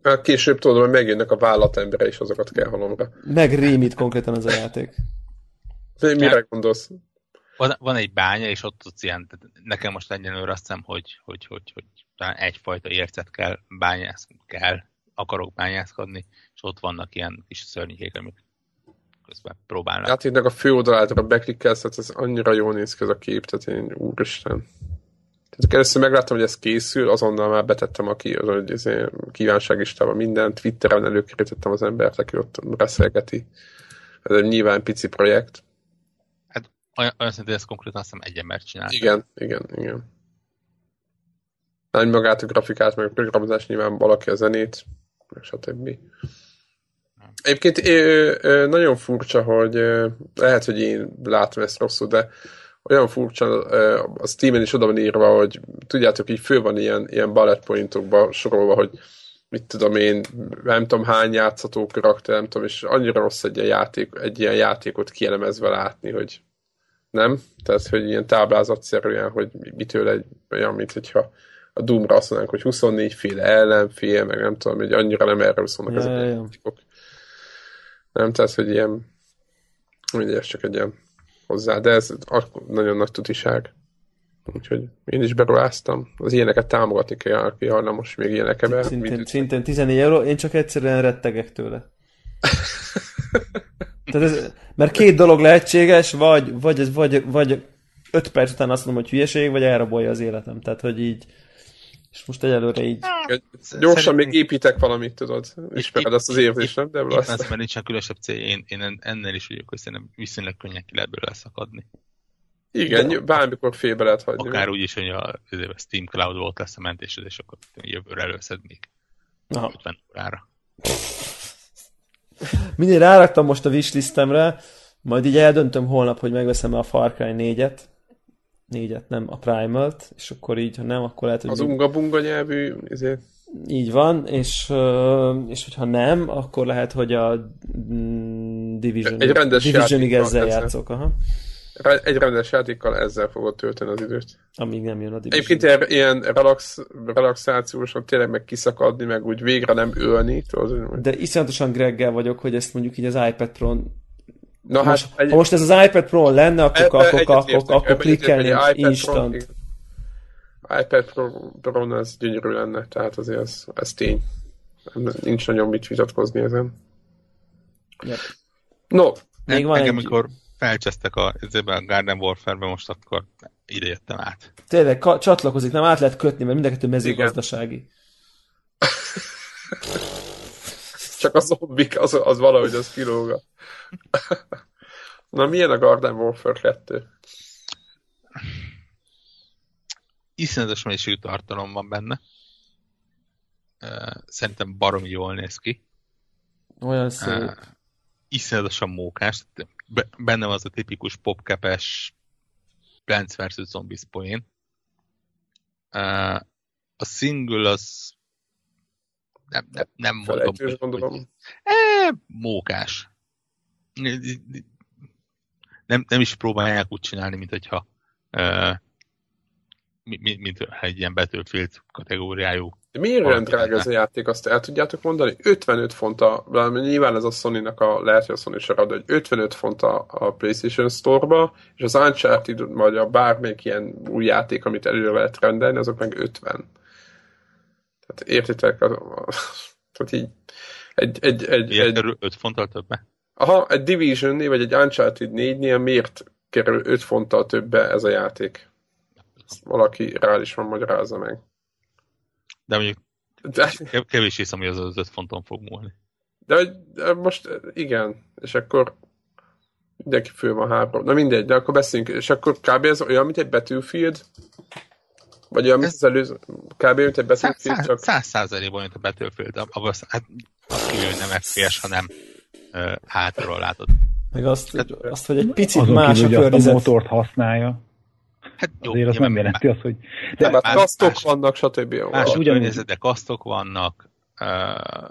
Hát később tudom, hogy megjönnek a vállatembre, és azokat kell halomra. Meg rémít konkrétan ez a játék. De mire gondolsz? Van, van egy bánya, és ott tudsz ilyen, nekem most egyenlőre azt hiszem, hogy, hogy, hogy, hogy talán egyfajta ércet kell bányászni, kell, akarok bányászkodni, és ott vannak ilyen kis szörnyék, amik közben próbálnak. Itt a fő oldalától beklikkelsz, tehát ez annyira jól néz ki ez a kép, tehát én úristen. Tehát először megláttam, hogy ez készül, azonnal már betettem a ki, az, hogy ez kívánságistában minden, Twitteren előkérítettem az embert, aki ott beszélgeti. Ez egy nyilván pici projekt. Hát olyan, olyan szintén ez konkrétan azt hiszem egy embert csinál. Igen, igen, igen. Nem magát a grafikát, meg a programozás nyilván valaki a zenét, meg stb. Egyébként nagyon furcsa, hogy lehet, hogy én látom ezt rosszul, de olyan furcsa, a Steam-en is oda van írva, hogy tudjátok, így fő van ilyen, ilyen bullet pointokba sorolva, hogy mit tudom én, nem tudom hány játszható karakter, nem tudom, és annyira rossz egy ilyen, játék, egy ilyen játékot kielemezve látni, hogy nem? Tehát, hogy ilyen táblázatszerűen, hogy mitől egy olyan, mint hogyha a Doom-ra azt mondanánk, hogy 24 féle ellenfél, meg nem tudom, hogy annyira nem erről szólnak ja, ezek a játékok. Nem, tehát, hogy ilyen ugye ez csak egy ilyen hozzá, de ez nagyon nagy tutiság. Úgyhogy én is beruháztam. Az ilyeneket támogatni kell, aki most még ilyenek ebben. Szintén, szintén 14 euró, én csak egyszerűen rettegek tőle. (laughs) Tehát ez, mert két dolog lehetséges, vagy, vagy, vagy, vagy öt perc után azt mondom, hogy hülyeség, vagy elrabolja az életem. Tehát, hogy így és most egyelőre így... Gyorsan Szerint... még építek valamit, tudod? Ismered azt az érzést, nem? De azt... mert nincsen különösebb cél, én, én ennél is vagyok, hogy szerintem viszonylag könnyen ki lehet belőle szakadni. Igen, De, bármikor félbe lehet hagyni. Akár úgy is, hogy a, a Steam Cloud volt lesz a mentésed, és akkor jövőre előszed még Aha. 50 órára. Mindig ráraktam most a wishlistemre, majd így eldöntöm holnap, hogy megveszem a Far Cry 4-et, négyet, nem a Primal-t, és akkor így, ha nem, akkor lehet, hogy... Az unga-bunga nyelvű, ezért... Így van, és, és hogyha nem, akkor lehet, hogy a mm, Division, egy rendes Divisionig ezzel játszok. Aha. Egy rendes játékkal ezzel fogod tölteni az időt. Amíg nem jön a Division. Egyébként ilyen relax, relaxációsan tényleg meg kiszakadni, meg úgy végre nem ölni. Tudod, De iszonyatosan Greggel vagyok, hogy ezt mondjuk így az iPad Pro-n Na, most, hát egy... ha most ez az iPad Pro lenne, akkor, ebbe, akkor, akkor, akkor, akkor klikkelni instant. Pro, iPad Pro, Pro ez gyönyörű lenne, tehát azért ez, ez tény. Nincs nagyon mit vitatkozni ezen. Yep. No. Még van Engem, egy... amikor felcsesztek a, a Garden Warfare-be, most akkor ide jöttem át. Tényleg, ka- csatlakozik, nem át lehet kötni, mert mindenkettő mezőgazdasági. (laughs) Csak a zombik, az, az valahogy az kilóga. (laughs) Na, milyen a Garden Warfare 2? iszonyatos mennyiségű tartalom van benne. Szerintem baromi jól néz ki. Olyan szép. Iszonyatosan mókás. Benne van az a tipikus popkepes Plants vs. Zombies poén. A single az nem, nem, nem mondom, hogy. E, mókás. Nem, nem is próbálják úgy csinálni, mint hogyha uh, mint, mint egy ilyen Battlefield kategóriájú. De miért olyan drága ez a játék, azt el tudjátok mondani? 55 font a, nyilván ez a Sony-nak a, lehet, hogy a Sony se de 55 font a, a PlayStation Store-ba, és az Uncharted, vagy a bármelyik ilyen új játék, amit előre lehet rendelni, azok meg 50. Tehát értitek? A, a, tehát így egy, egy, egy, egy, kerül 5 fonttal többe? Aha, egy Division 4 vagy egy Uncharted 4-nél miért kerül 5 fonttal többe ez a játék? Ezt valaki rá is van magyarázza meg. De mondjuk de... kevés hiszem, hogy az az 5 fonton fog múlni. De, de most igen, és akkor mindenki fő van három. Na mindegy, de akkor beszéljünk. És akkor kb. ez olyan, mint egy Battlefield? Vagy olyan, mint ez... az előző, kb. mint egy Battlefield, száz, csak... Száz százalékban, mint a Battlefield. Abban hát, azt kívül, hogy nem FPS, hanem uh, hátról látod. Meg azt, hát, azt hogy egy picit más a környezet. a motort használja. Hát jó, Azért az nem jelenti azt, hogy... De nem, hát kasztok más, vannak, stb. Más ugyanúgy, de kasztok vannak, uh,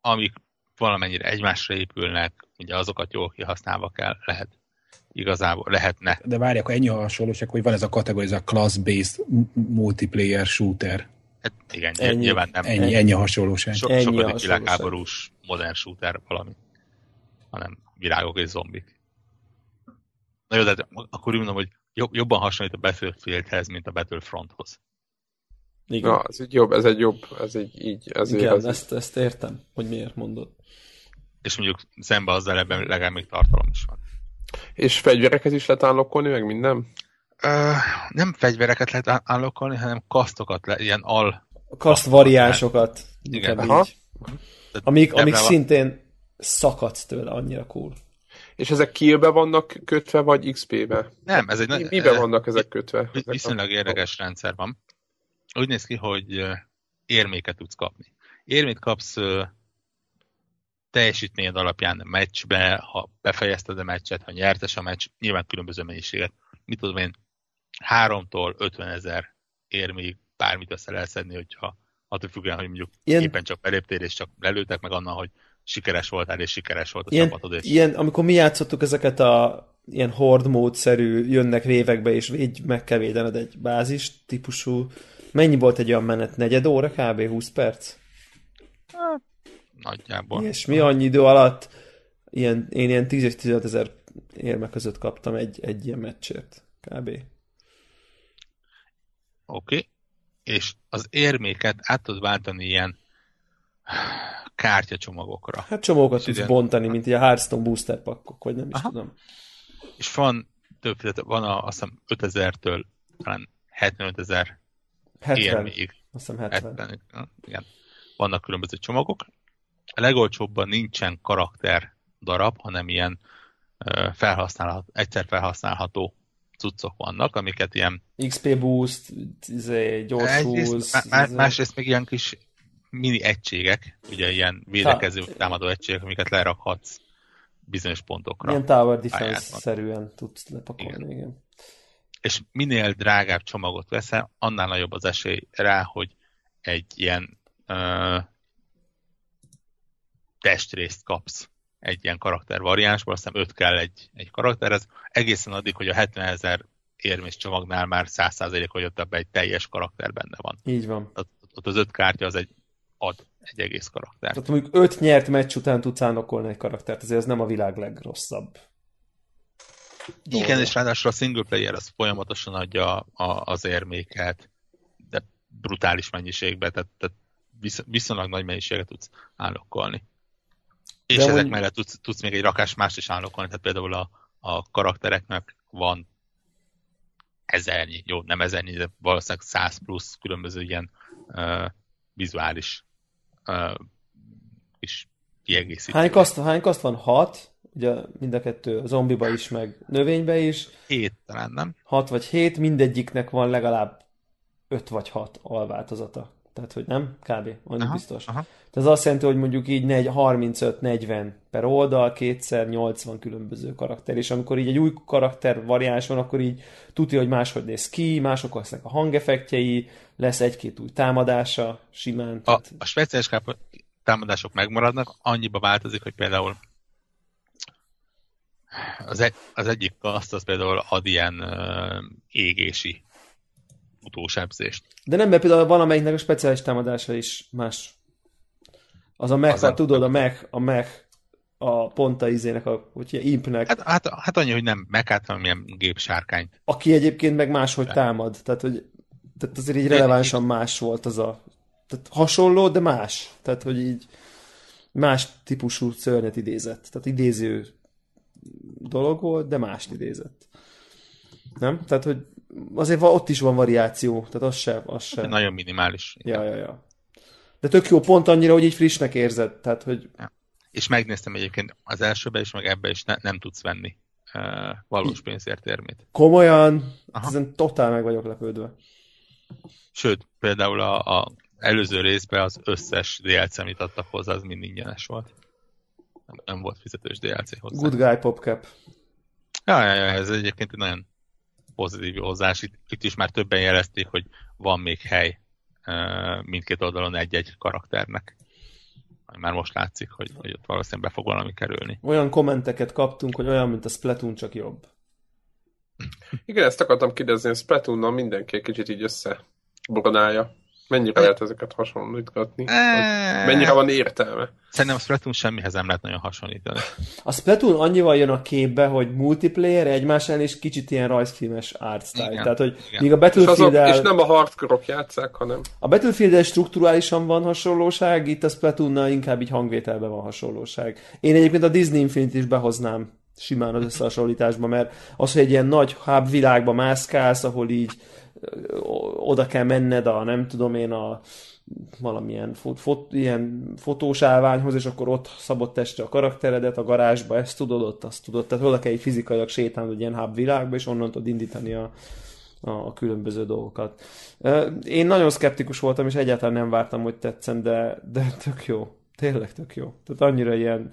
amik valamennyire egymásra épülnek, ugye azokat jól kihasználva kell, lehet igazából lehetne. De várj, akkor ennyi a hasonlóság, hogy van ez a kategória, ez a class-based multiplayer shooter. Hát igen, ennyi, nyilván nem. Ennyi, ennyi a hasonlóság. So, ennyi sokat világháborús modern shooter valami, hanem virágok és zombik. Na jó, de akkor úgy mondom, hogy jobb, jobban hasonlít a Battlefieldhez, mint a Battlefronthoz. Igen. Na, ez egy jobb, ez egy jobb, ez egy így. Ez Igen, ez ezt, ezt értem, hogy miért mondod. És mondjuk szembe azzal ebben legalább még tartalom is van. És fegyvereket is lehet állokkolni, meg minden? Nem fegyvereket lehet állokkolni, hanem kasztokat, le, ilyen al... Kaszt variánsokat. Igen. Aha. Amik, amik szintén szakadsz tőle, annyira cool. És ezek killbe vannak kötve, vagy XP-be? Nem, ez egy... Mi, miben vannak ezek kötve? Viszonylag a... érdekes rendszer van. Úgy néz ki, hogy érméket tudsz kapni. Érmét kapsz teljesítményed alapján a meccsbe, ha befejezted a meccset, ha nyertes a meccs, nyilván különböző mennyiséget. Mit tudom én, 3-tól 50 ezer érméig bármit össze lehet szedni, hogyha attól függően, hogy mondjuk Ilyen... éppen csak beléptél és csak lelőtek meg annak, hogy sikeres voltál, és sikeres volt a ilyen, csapatod. És... Ilyen, amikor mi játszottuk ezeket a ilyen hord módszerű, jönnek vévekbe, és védj, meg kell védened egy bázis típusú. Mennyi volt egy olyan menet? Negyed óra kb. 20 perc? Hát, nagyjából. És mi annyi idő alatt ilyen, én ilyen 10 és 15 ezer érme között kaptam egy, egy ilyen meccsért kb. Oké. Okay. És az érméket át tudod váltani ilyen kártyacsomagokra. Hát csomagokat tudsz bontani, mint ilyen Hearthstone booster pakkok, vagy nem is Aha. tudom. És van több, van a, azt hiszem 5000-től talán 75 ezer 70. Érméig. Azt hiszem 70. 70. Igen. Vannak különböző csomagok. A legolcsóbban nincsen karakter darab, hanem ilyen felhasználható, egyszer felhasználható cuccok vannak, amiket ilyen... XP boost, izé, gyors húz... Má, izé. másrészt még ilyen kis mini egységek, ugye ilyen védekező ha. támadó egységek, amiket lerakhatsz bizonyos pontokra. Ilyen tower defense-szerűen tudsz lepakolni, igen. igen. És minél drágább csomagot veszel, annál nagyobb az esély rá, hogy egy ilyen ö, testrészt kapsz egy ilyen karakter variánsból, aztán öt kell egy, egy karakterhez, egészen addig, hogy a 70 ezer érmés csomagnál már 100% hogy ott egy teljes karakter benne van. Így van. Ott, ott az öt kártya az egy ad egy egész karaktert. Tehát mondjuk öt nyert meccs után tudsz álnokolni egy karaktert, ezért ez nem a világ legrosszabb. Dolga. Igen, és ráadásul a single player az folyamatosan adja a, az érméket, de brutális mennyiségben, tehát, tehát viszonylag nagy mennyiséget tudsz állokolni. És de ezek mondjuk... mellett tudsz, tudsz még egy rakás más is állokolni, tehát például a, a karaktereknek van ezernyi, jó, nem ezernyi, de valószínűleg száz plusz különböző ilyen uh, vizuális uh, is kiegészítő. Hány kaszt, hány kaszt van? Hat? ugye mind a kettő zombiba is, meg növénybe is. Hét talán, nem? Hat vagy hét, mindegyiknek van legalább öt vagy hat alváltozata. Tehát, hogy nem? Kb. Annyi Aha, biztos. aha. Tehát ez azt jelenti, hogy mondjuk így negy- 35-40 per oldal, kétszer 80 különböző karakter, és amikor így egy új karakter variáns van, akkor így tudja, hogy máshogy néz ki, mások lesznek a hangeffektjei, lesz egy-két új támadása, simán. A, Tehát, a speciális káp- támadások megmaradnak, annyiba változik, hogy például az, egy, az egyik azt az például ad ilyen uh, égési utósebzést. De nem, mert például van, amelyiknek a speciális támadása is más. Az a mech, a- tudod, a mech, a mech, a ponta izének, a, hogy ilyen impnek, Hát, hát, hát annyi, hogy nem mekát, hanem ilyen gépsárkányt. aki egyébként meg máshogy támad. Tehát, hogy tehát azért így relevánsan más volt az a... Tehát hasonló, de más. Tehát, hogy így más típusú szörnyet idézett. Tehát idéző dolog volt, de mást idézett. Nem? Tehát, hogy azért ott is van variáció. Tehát az sem, az sem. Nagyon minimális. Ja, ja, ja. De tök jó pont annyira, hogy így frissnek érzed. Tehát, hogy És megnéztem egyébként az elsőbe is, meg ebbe is ne, nem tudsz venni uh, valós pénzért érmét. komolyan, Aha. ezen totál meg vagyok lepődve. Sőt, például a, a előző részben az összes DLC, amit adtak hozzá, az mind ingyenes volt. Nem, nem volt fizetős DLC hozzá. Good guy popcap. Ja, ja, ja, ez egyébként egy nagyon pozitív hozzás. Itt, itt is már többen jelezték, hogy van még hely mindkét oldalon egy-egy karakternek. Már most látszik, hogy, hogy ott valószínűleg be fog valami kerülni. Olyan kommenteket kaptunk, hogy olyan, mint a Splatoon, csak jobb. Igen, ezt akartam kérdezni, a Splatoonnal mindenki egy kicsit így összebronálja. Mennyire lehet ezeket hasonlítgatni? Eh, Mennyire van értelme? Szerintem a Splatoon semmihez nem lehet nagyon hasonlítani. A Splatoon annyival jön a képbe, hogy multiplayer egymás ellen, és kicsit ilyen rajzfilmes art style. Igen, Tehát, hogy igen. míg a És, azok, battlefield és nem a hardcore játszák, hanem A battlefield strukturálisan van hasonlóság, itt a Splatoonnal inkább így hangvételben van hasonlóság. Én egyébként a Disney Infinity is behoznám simán az összehasonlításba, mert az, hogy egy ilyen nagy hub világba mászkálsz, ahol így oda kell menned a, nem tudom én, a valamilyen fot, fot, ilyen fotós állványhoz, és akkor ott szabott testre a karakteredet a garázsba, ezt tudod, ott azt tudod. Tehát oda kell így fizikailag sétálnod egy ilyen hub világba, és onnan tudod indítani a, a, különböző dolgokat. Én nagyon szkeptikus voltam, és egyáltalán nem vártam, hogy tetszen, de, de tök jó. Tényleg tök jó. Tehát annyira ilyen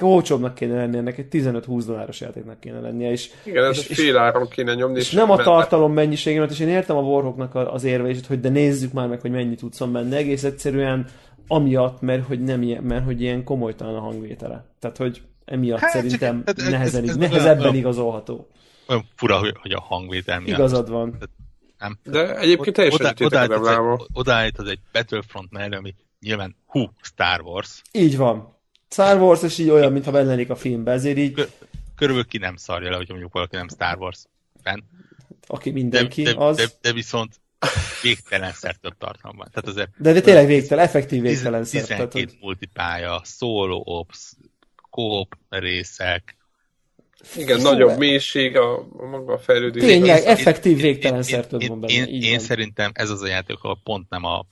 olcsóbbnak kéne lenni ennek, egy 15-20 dolláros játéknak kéne lennie, és, igen, ez és, egy és, fél áron kéne nyomni. és nem a tartalom mennyiségén, és én értem a Warhawknak a- az érvelését, hogy de nézzük már meg, hogy mennyi tudsz benne, egész egyszerűen amiatt, mert hogy, nem ilyen, mert hogy ilyen komolytalan a hangvétele. Tehát, hogy emiatt Hát, szerintem hát ez- nehezen, ez- ez nehezebben olyan- igazolható. Olyan fura, hogy, hogy a hangvétel miatt. Igazad van. Hát, De egyébként teljesen oda, odaállítod Adamlával. egy, odaállítod egy Battlefront mellé, ami nyilván hú, Star Wars. Így van. Star Wars, és így olyan, mintha benne a filmben, ezért így, Kö- Körülbelül ki nem szarja le, hogy mondjuk valaki nem Star Wars fan. aki De, mindenki, de, az... de, de viszont végtelenszer több tartalom van. Tehát azért De, de tényleg végtelen, effektív tiz- végtelen szer. 12 Tehát, hogy multipálya, solo ops, co részek. Igen, Fú, nagyobb mélység a, a maga a fejlődés. Tényleg, Én- effektív én- végtelen én- szer több én- van benne, Én, így én van. szerintem ez az a játék, ahol pont nem a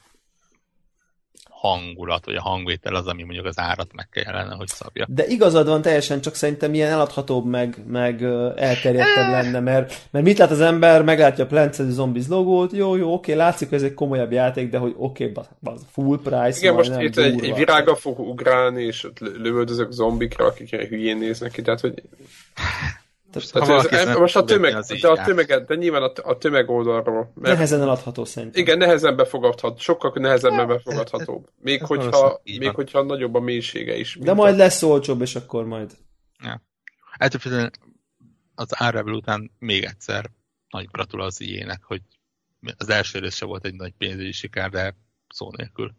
hangulat, vagy a hangvétel az, ami mondjuk az árat meg kellene, hogy szabja. De igazad van teljesen, csak szerintem ilyen eladhatóbb, meg, meg elterjedtebb lenne, mert, mert mit lát az ember, meglátja a Plants. Zombies logót, jó, jó, oké, látszik, hogy ez egy komolyabb játék, de hogy oké, okay, full price, Igen, most itt egy, egy virága fog ugrálni, és ott lö- lövöldözök zombikra, akik ilyen hülyén néznek ki, tehát hogy... Tehát Ha ez, ez, most a tömeg, az de a tömeget, de nyilván a, a tömeg oldalról. Mert nehezen eladható szerintem. igen, nehezen befogadhat, sokkal nehezebben befogadhatóbb. Még ez hogyha, valószínű, így még hogyha nagyobb a mélysége is. De majd a- lesz olcsóbb, és akkor majd. Ettől függően az Árrebel után még egyszer nagy gratula az ilyenek, hogy az első rész se volt egy nagy pénzügyi siker, de szó nélkül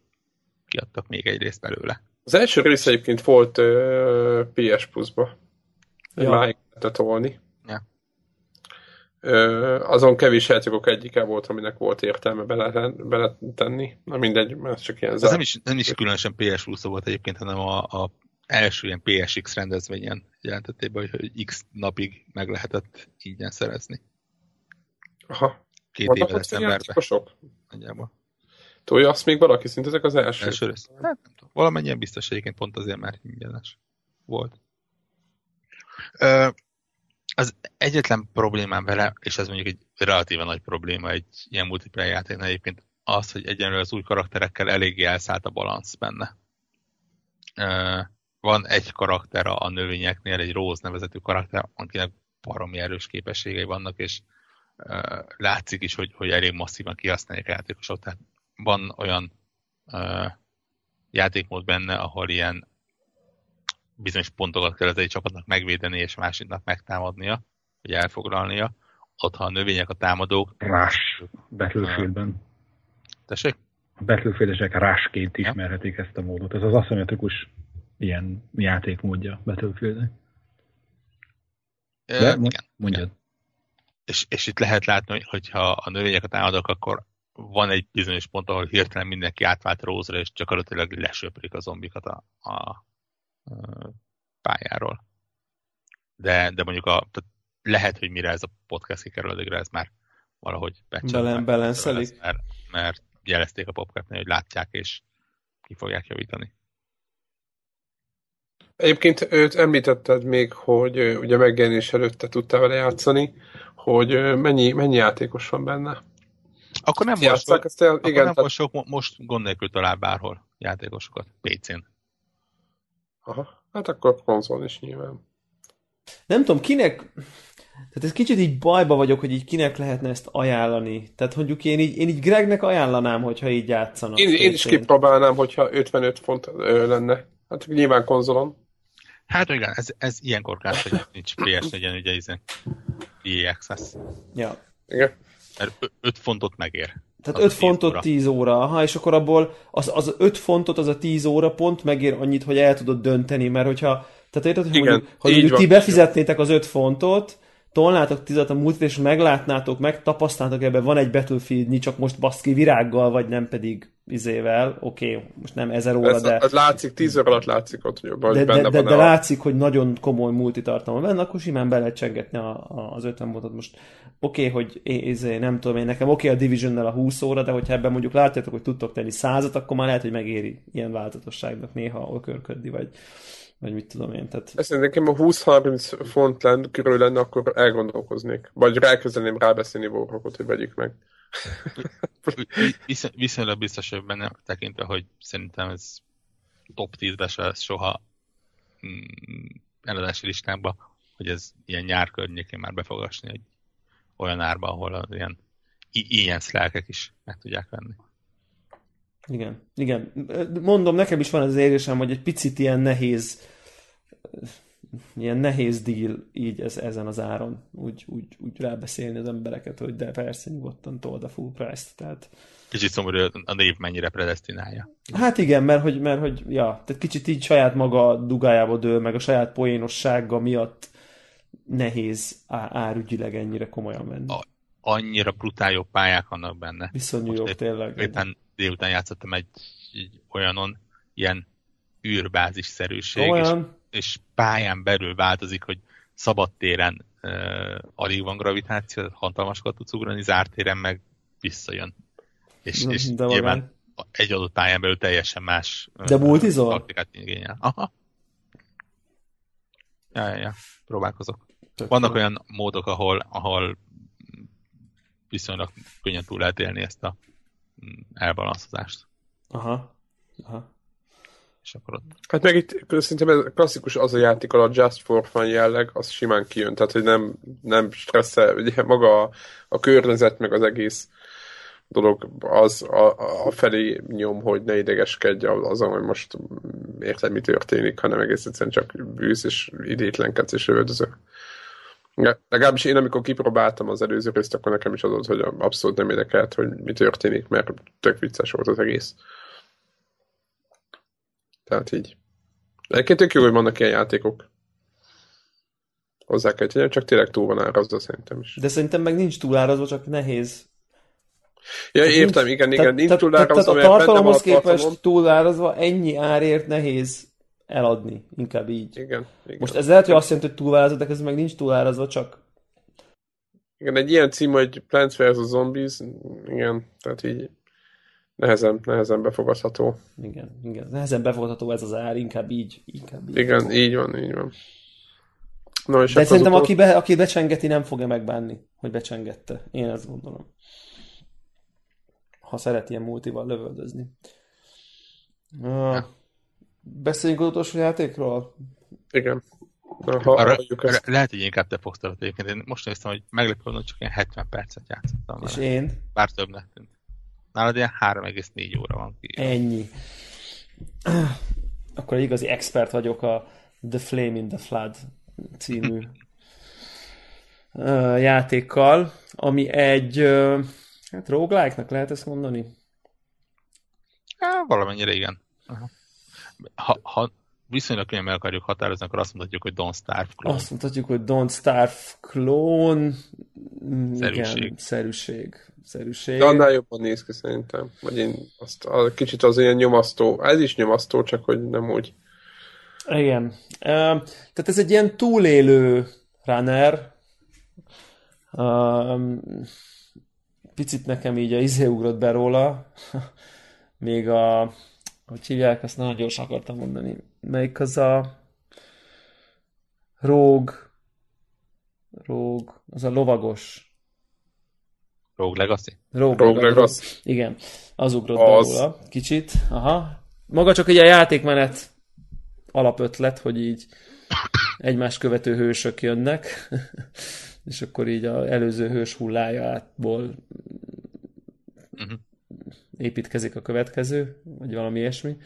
kiadtak még egy részt belőle. Az első rész egyébként volt uh, PS Plus-ba. Ja. Ja. Máig tolni. Ja. Ö, azon kevés játékok egyike volt, aminek volt értelme bele, beletenni. Na mindegy, mert ez csak ilyen Ez zár. nem is, nem is különösen PS Plus volt egyébként, hanem a, a első ilyen PSX rendezvényen jelentetében, hogy, hogy X napig meg lehetett ingyen szerezni. Aha. Két éve decemberben. Nagyjából. Tolja azt még valaki? Szinte ezek az első. Első rész. Hát nem tudom. Valamennyien biztos egyébként pont azért, mert ingyenes volt. Az egyetlen problémám vele, és ez mondjuk egy relatíven nagy probléma egy ilyen multiplayer játéknál egyébként, az, hogy egyenlően az új karakterekkel eléggé elszállt a balansz benne. Van egy karakter a növényeknél, egy Rose nevezetű karakter, akinek baromi erős képességei vannak, és látszik is, hogy, hogy elég masszívan kihasználják a játékosok. Tehát van olyan játékmód benne, ahol ilyen bizonyos pontokat kell az egy csapatnak megvédeni, és másiknak megtámadnia, vagy elfoglalnia. Ott, ha a növények a támadók... Rás Battlefieldben. Tessék? A Battlefieldesek rásként ismerhetik ja. ezt a módot. Ez az aszimmetrikus ilyen játékmódja Battlefieldnek. De, igen. mondjad. És, és itt lehet látni, hogy ha a növényeket támadok, akkor van egy bizonyos pont, ahol hirtelen mindenki átvált rózra, és gyakorlatilag lesöprik a zombikat a, a, a pályáról. De, de mondjuk a, tehát lehet, hogy mire ez a podcast kikerül, addigra ez már valahogy Belen, belenszelik. Mert, mert jelezték a popcatnél, hogy látják, és ki fogják javítani. Egyébként őt említetted még, hogy ugye megjelenés előtte tudtál vele játszani, hogy mennyi, mennyi játékos van benne? Akkor nem most ezt el, igen, nem tehát... sok, most gond nélkül talál bárhol játékosokat, PC-n. Aha, hát akkor konzol is nyilván. Nem tudom, kinek... Tehát ez kicsit így bajba vagyok, hogy így kinek lehetne ezt ajánlani. Tehát mondjuk én így, én így Gregnek ajánlanám, hogyha így játszanak. Én, én is kipróbálnám, hogyha 55 font ö, lenne. Hát nyilván konzolon. Hát igen, ez, ez ilyenkor kell, hogy nincs PS legyen ugye izé. EA Access. Ja. Igen. Mert 5 fontot megér. Tehát 5 fontot óra. 10 óra, aha, és akkor abból az, az 5 fontot, az a 10 óra pont megér annyit, hogy el tudod dönteni, mert hogyha, tehát érted, hogy Igen, mondjuk, hogy mondjuk ti befizetnétek az 5 fontot, tolnátok tizet a múlt, és meglátnátok, megtapasztalnátok ebben, van egy battlefield csak most baszki virággal, vagy nem pedig izével, oké, okay, most nem ezer óra, ez, de... Ez látszik, tíz óra alatt látszik ott, hogy de, benne de, de, de a... látszik, hogy nagyon komoly multitartalma benne, akkor simán be lehet csengetni a, a, az ötven mondatot. Most oké, okay, hogy izé, nem tudom én, nekem oké okay, a division a 20 óra, de hogyha ebben mondjuk látjátok, hogy tudtok tenni százat, akkor már lehet, hogy megéri ilyen változatosságnak néha okörködni, vagy vagy mit tudom én. Tehát... Ezt nekem a 20-30 font lenn, körül lenne, akkor elgondolkoznék. Vagy rákezdeném rábeszélni Warhawkot, hogy vegyük meg. (laughs) Visz, viszonylag biztos hogy benne tekintve, hogy szerintem ez top 10-be se lesz soha mm, eladási listákba, hogy ez ilyen nyár környékén már befogasni egy olyan árba, ahol az ilyen ilyen szlelkek is meg tudják venni. Igen, igen. Mondom, nekem is van az érzésem, hogy egy picit ilyen nehéz ilyen nehéz deal így ez, ezen az áron úgy, úgy, úgy rábeszélni az embereket, hogy de persze nyugodtan told a full price-t. Tehát... Kicsit szomorú, a név mennyire predestinálja. Hát igen, mert hogy, mert hogy ja, tehát kicsit így saját maga dugájába dől, meg a saját poénossága miatt nehéz árügyileg ennyire komolyan venni. A, annyira brutál jó pályák vannak benne. Viszonyú jó, tényleg. Éppen délután játszottam egy, egy olyanon, ilyen űrbázis-szerűség, Olyan. És, és pályán belül változik, hogy szabadtéren uh, alig van gravitáció, hatalmasokat tudsz ugrani, zárt téren meg visszajön. És, és De nyilván egy adott pályán belül teljesen más De multizol? taktikát igényel. Aha. Ja, ja, ja. Próbálkozok. Tök Vannak olyan módok, ahol, ahol viszonylag könnyen túl lehet élni ezt a mm, elbalanszozást. Aha. Aha. És akkor ott... Hát meg itt szerintem ez klasszikus az a játék a Just for Fun jelleg, az simán kijön, tehát hogy nem, nem stresszel, ugye maga a, a környezet, meg az egész dolog az a, a felé nyom, hogy ne idegeskedj azon, hogy most érted, mi történik, hanem egész egyszerűen csak bűz és idétlenkedsz és övöldözök. Ja, legalábbis én, amikor kipróbáltam az előző részt, akkor nekem is adott, hogy abszolút nem érdekelt, hogy mi történik, mert tök vicces volt az egész. Tehát így. Egyébként tök jó, hogy vannak ilyen játékok. Hozzá kell tegyem, csak tényleg túl van árazva szerintem is. De szerintem meg nincs túl árazva, csak nehéz. Ja, tehát értem, nincs, igen, igen, tehát, nincs túl árazva. Tehát a tartalomhoz képest túl árazva ennyi árért nehéz eladni, inkább így. Igen, igen. Most ez lehet, hogy azt jelenti, hogy túlárazva, de ez meg nincs túlárazva, csak... Igen, egy ilyen cím, hogy Plants vs. Zombies, igen, tehát így nehezen, nehezen befogadható. Igen, igen, nehezen befogadható ez az ár, inkább így. Inkább így igen, így van, így van. Na, és De szerintem az aki, be, aki becsengeti, nem fogja megbánni, hogy becsengette. Én ezt gondolom. Ha szeret ilyen multival lövöldözni. Uh, beszéljünk az utolsó játékról? Igen. Na, ha Arra, ezt. lehet, hogy inkább te fogsz tartani egyébként. Én most néztem, hogy meglepő, hogy csak ilyen 70 percet játszottam És vele. én? Bár többnek tűnt. Nálad ilyen 3,4 óra van ki. Ennyi. (clears throat) Akkor egy igazi expert vagyok a The Flame in the Flood című játékkal, ami egy hát roguelike-nak lehet ezt mondani? Há, valamennyire igen. Aha. Ha, ha viszonylag könnyen meg akarjuk határozni, akkor azt mondhatjuk, hogy Don't Starve Clone. Azt mondhatjuk, hogy Don't Starve Clone. Mm, Szerűség. Igen, szerűség. Szerűség. De annál jobban néz ki szerintem. Vagy én azt a, kicsit az ilyen nyomasztó. Ez is nyomasztó, csak hogy nem úgy. Igen. Tehát ez egy ilyen túlélő runner. Picit nekem így a izé ugrott be róla. (laughs) Még a... Hogy hívják, azt nagyon gyorsan akartam mondani. Melyik az a... Róg. Róg. Az a lovagos. Rogue Legacy? Rogue, Rogue Legacy. Igen, az ugrott Az. róla. Kicsit. Aha. Maga csak egy a játékmenet alapötlet, hogy így egymás követő hősök jönnek, (laughs) és akkor így az előző hős hullájátból Mhm. Építkezik a következő, vagy valami ilyesmi.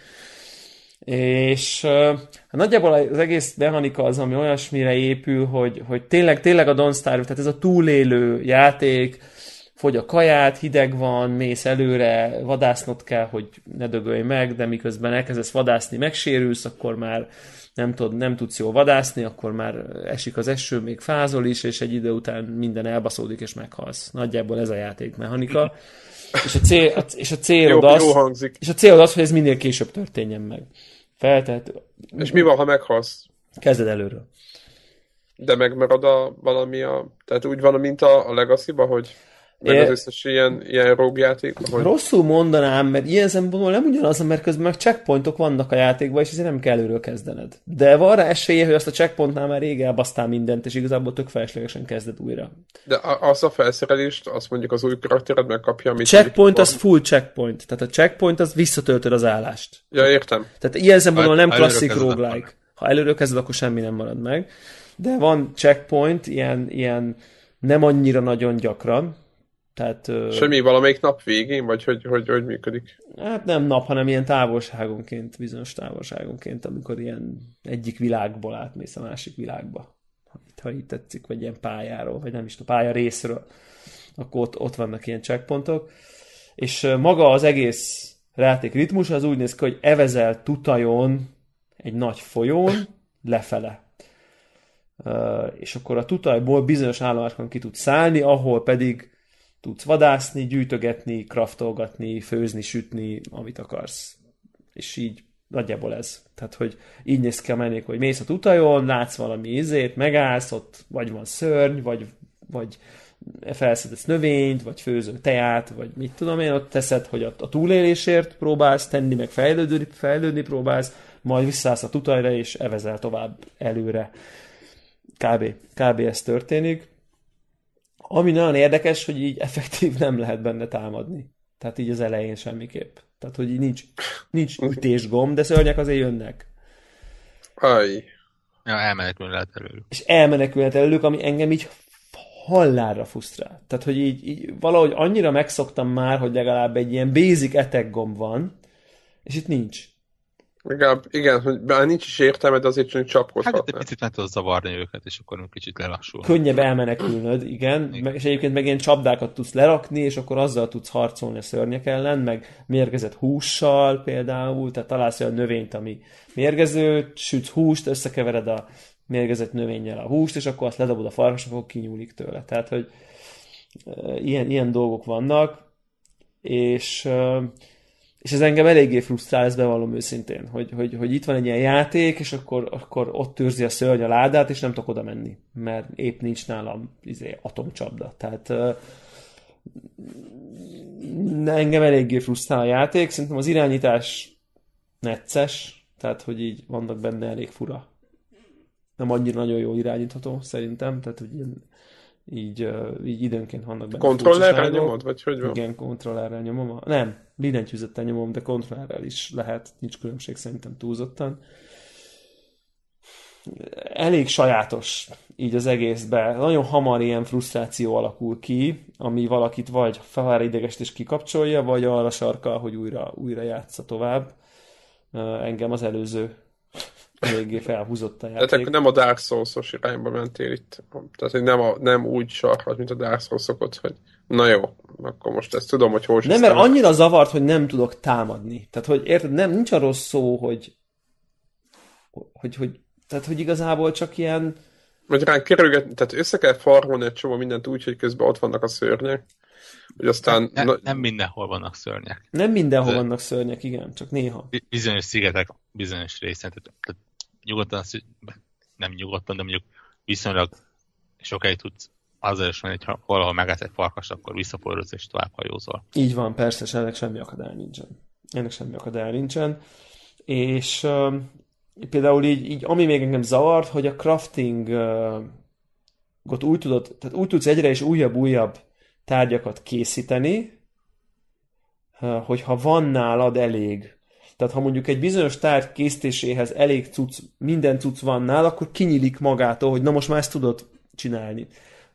És hát nagyjából az egész mechanika az, ami olyasmire épül, hogy, hogy tényleg, tényleg a Don't Starve, tehát ez a túlélő játék, fogy a kaját, hideg van, mész előre, vadásznod kell, hogy ne dögölj meg, de miközben elkezdesz vadászni, megsérülsz, akkor már nem, tud, nem tudsz jól vadászni, akkor már esik az eső, még fázol is, és egy idő után minden elbaszódik, és meghalsz. Nagyjából ez a játék mechanika. És a, cél, a- és a Jó, célod jó az, hangzik. és a célod az, hogy ez minél később történjen meg. Feltehető. És mi van, ha meghalsz? Kezded előről. De megmarad a valami a... Tehát úgy van, mint a, a Legacy-ba, hogy meg az összes ilyen, ilyen rogue játék, hogy Rosszul mondanám, mert ilyen szempontból nem ugyanaz, mert közben meg checkpointok vannak a játékban, és ezért nem kell előről kezdened. De van rá esélye, hogy azt a checkpointnál már rég elbasztál mindent, és igazából tök feleslegesen kezded újra. de az a felszerelést, azt mondjuk az új karaktered megkapja, amit... Checkpoint az full checkpoint, tehát a checkpoint az visszatöltöd az állást. Ja, értem. Tehát ilyen szempontból nem klasszik roguelike. Ha előről kezded, akkor semmi nem marad meg. De van checkpoint, ilyen, ilyen nem annyira nagyon gyakran. Tehát, Semmi valamelyik nap végén, vagy hogy, hogy, hogy működik? Hát nem nap, hanem ilyen távolságonként, bizonyos távolságonként, amikor ilyen egyik világból átmész a másik világba. Ha, így tetszik, vagy ilyen pályáról, vagy nem is a pálya részről, akkor ott, ott vannak ilyen checkpontok. És maga az egész játék ritmus az úgy néz ki, hogy evezel tutajon egy nagy folyón lefele. És akkor a tutajból bizonyos állomásokon ki tudsz szállni, ahol pedig tudsz vadászni, gyűjtögetni, kraftolgatni, főzni, sütni, amit akarsz. És így nagyjából ez. Tehát, hogy így néz ki a mennék, hogy mész a tutajon, látsz valami izét, megállsz, ott vagy van szörny, vagy, vagy felszedesz növényt, vagy főző teát, vagy mit tudom én, ott teszed, hogy a, a túlélésért próbálsz tenni, meg fejlődni, fejlődni próbálsz, majd visszaállsz a tutajra, és evezel tovább előre. Kb. Kb. ez történik. Ami nagyon érdekes, hogy így effektív nem lehet benne támadni. Tehát így az elején semmiképp. Tehát, hogy így nincs, nincs ütésgomb, de szörnyek azért jönnek. Aj. Ja, elmenekülni lehet előlük. És elmenekülhet előlük, ami engem így hallára frusztrál. Tehát, hogy így, így valahogy annyira megszoktam már, hogy legalább egy ilyen basic attack gomb van, és itt nincs. Legalább, igen, hogy bár nincs is értelme, de azért csak Hát itt csapkodhatná. egy picit meg tudod zavarni őket, és akkor kicsit lelassul. Könnyebb elmenekülnöd, igen, meg, és egyébként meg ilyen csapdákat tudsz lerakni, és akkor azzal tudsz harcolni a szörnyek ellen, meg mérgezett hússal például, tehát találsz olyan növényt, ami mérgező, sütsz húst, összekevered a mérgezett növényel a húst, és akkor azt ledobod a farkasra, akkor kinyúlik tőle. Tehát, hogy e, ilyen, ilyen dolgok vannak, és e, és ez engem eléggé frusztrál, ezt bevallom őszintén, hogy, hogy, hogy itt van egy ilyen játék, és akkor, akkor ott őrzi a szörny a ládát, és nem tudok oda menni, mert épp nincs nálam izé, atomcsapda. Tehát uh, engem eléggé frusztrál a játék, szerintem az irányítás necces, tehát hogy így vannak benne elég fura nem annyira nagyon jól irányítható, szerintem, tehát hogy ilyen, így, így időnként vannak benne Kontrollerrel nyomod, vagy hogy van? Igen, kontrollerrel nyomom. Nem, billentyűzettel nyomom, de kontrollerrel is lehet, nincs különbség szerintem túlzottan. Elég sajátos így az egészben. Nagyon hamar ilyen frusztráció alakul ki, ami valakit vagy felvár idegest is kikapcsolja, vagy arra sarkal, hogy újra, újra játsza tovább. Engem az előző eléggé felhúzott a játék. Tehát nem a Dark Souls-os irányba mentél itt. Tehát, nem, a, nem úgy sarkad, mint a Dark Souls hogy na jó, akkor most ezt tudom, hogy hol Nem, mert annyira zavart, hogy nem tudok támadni. Tehát, hogy érted, nem, nincs arról szó, hogy, hogy, hogy tehát, hogy igazából csak ilyen... Vagy rá kerülget, tehát össze kell farmolni egy csomó mindent úgy, hogy közben ott vannak a szörnyek. Hogy aztán... Ne, na... Nem mindenhol vannak szörnyek. Nem mindenhol De... vannak szörnyek, igen, csak néha. Bizonyos szigetek, bizonyos részen, tehát, tehát nyugodtan, nem nyugodtan, de mondjuk viszonylag sokáig tudsz azzal is hogy ha valahol megállsz egy farkas, akkor visszaporoz és tovább hajózol. Így van, persze, és ennek semmi akadály nincsen. Ennek semmi akadály nincsen. És uh, például így, így, ami még engem zavart, hogy a crafting uh, úgy tudod, tehát úgy tudsz egyre és újabb-újabb tárgyakat készíteni, uh, hogyha van nálad elég tehát ha mondjuk egy bizonyos tárgy készítéséhez elég cucc, minden cucc van nál, akkor kinyílik magától, hogy na most már ezt tudod csinálni.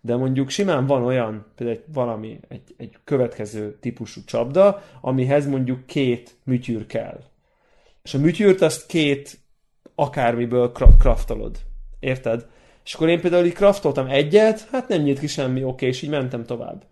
De mondjuk simán van olyan, például egy, valami, egy, egy következő típusú csapda, amihez mondjuk két műtyűr kell. És a műtyűrt azt két akármiből kraftolod. Érted? És akkor én például így kraftoltam egyet, hát nem nyílt ki semmi, oké, és így mentem tovább.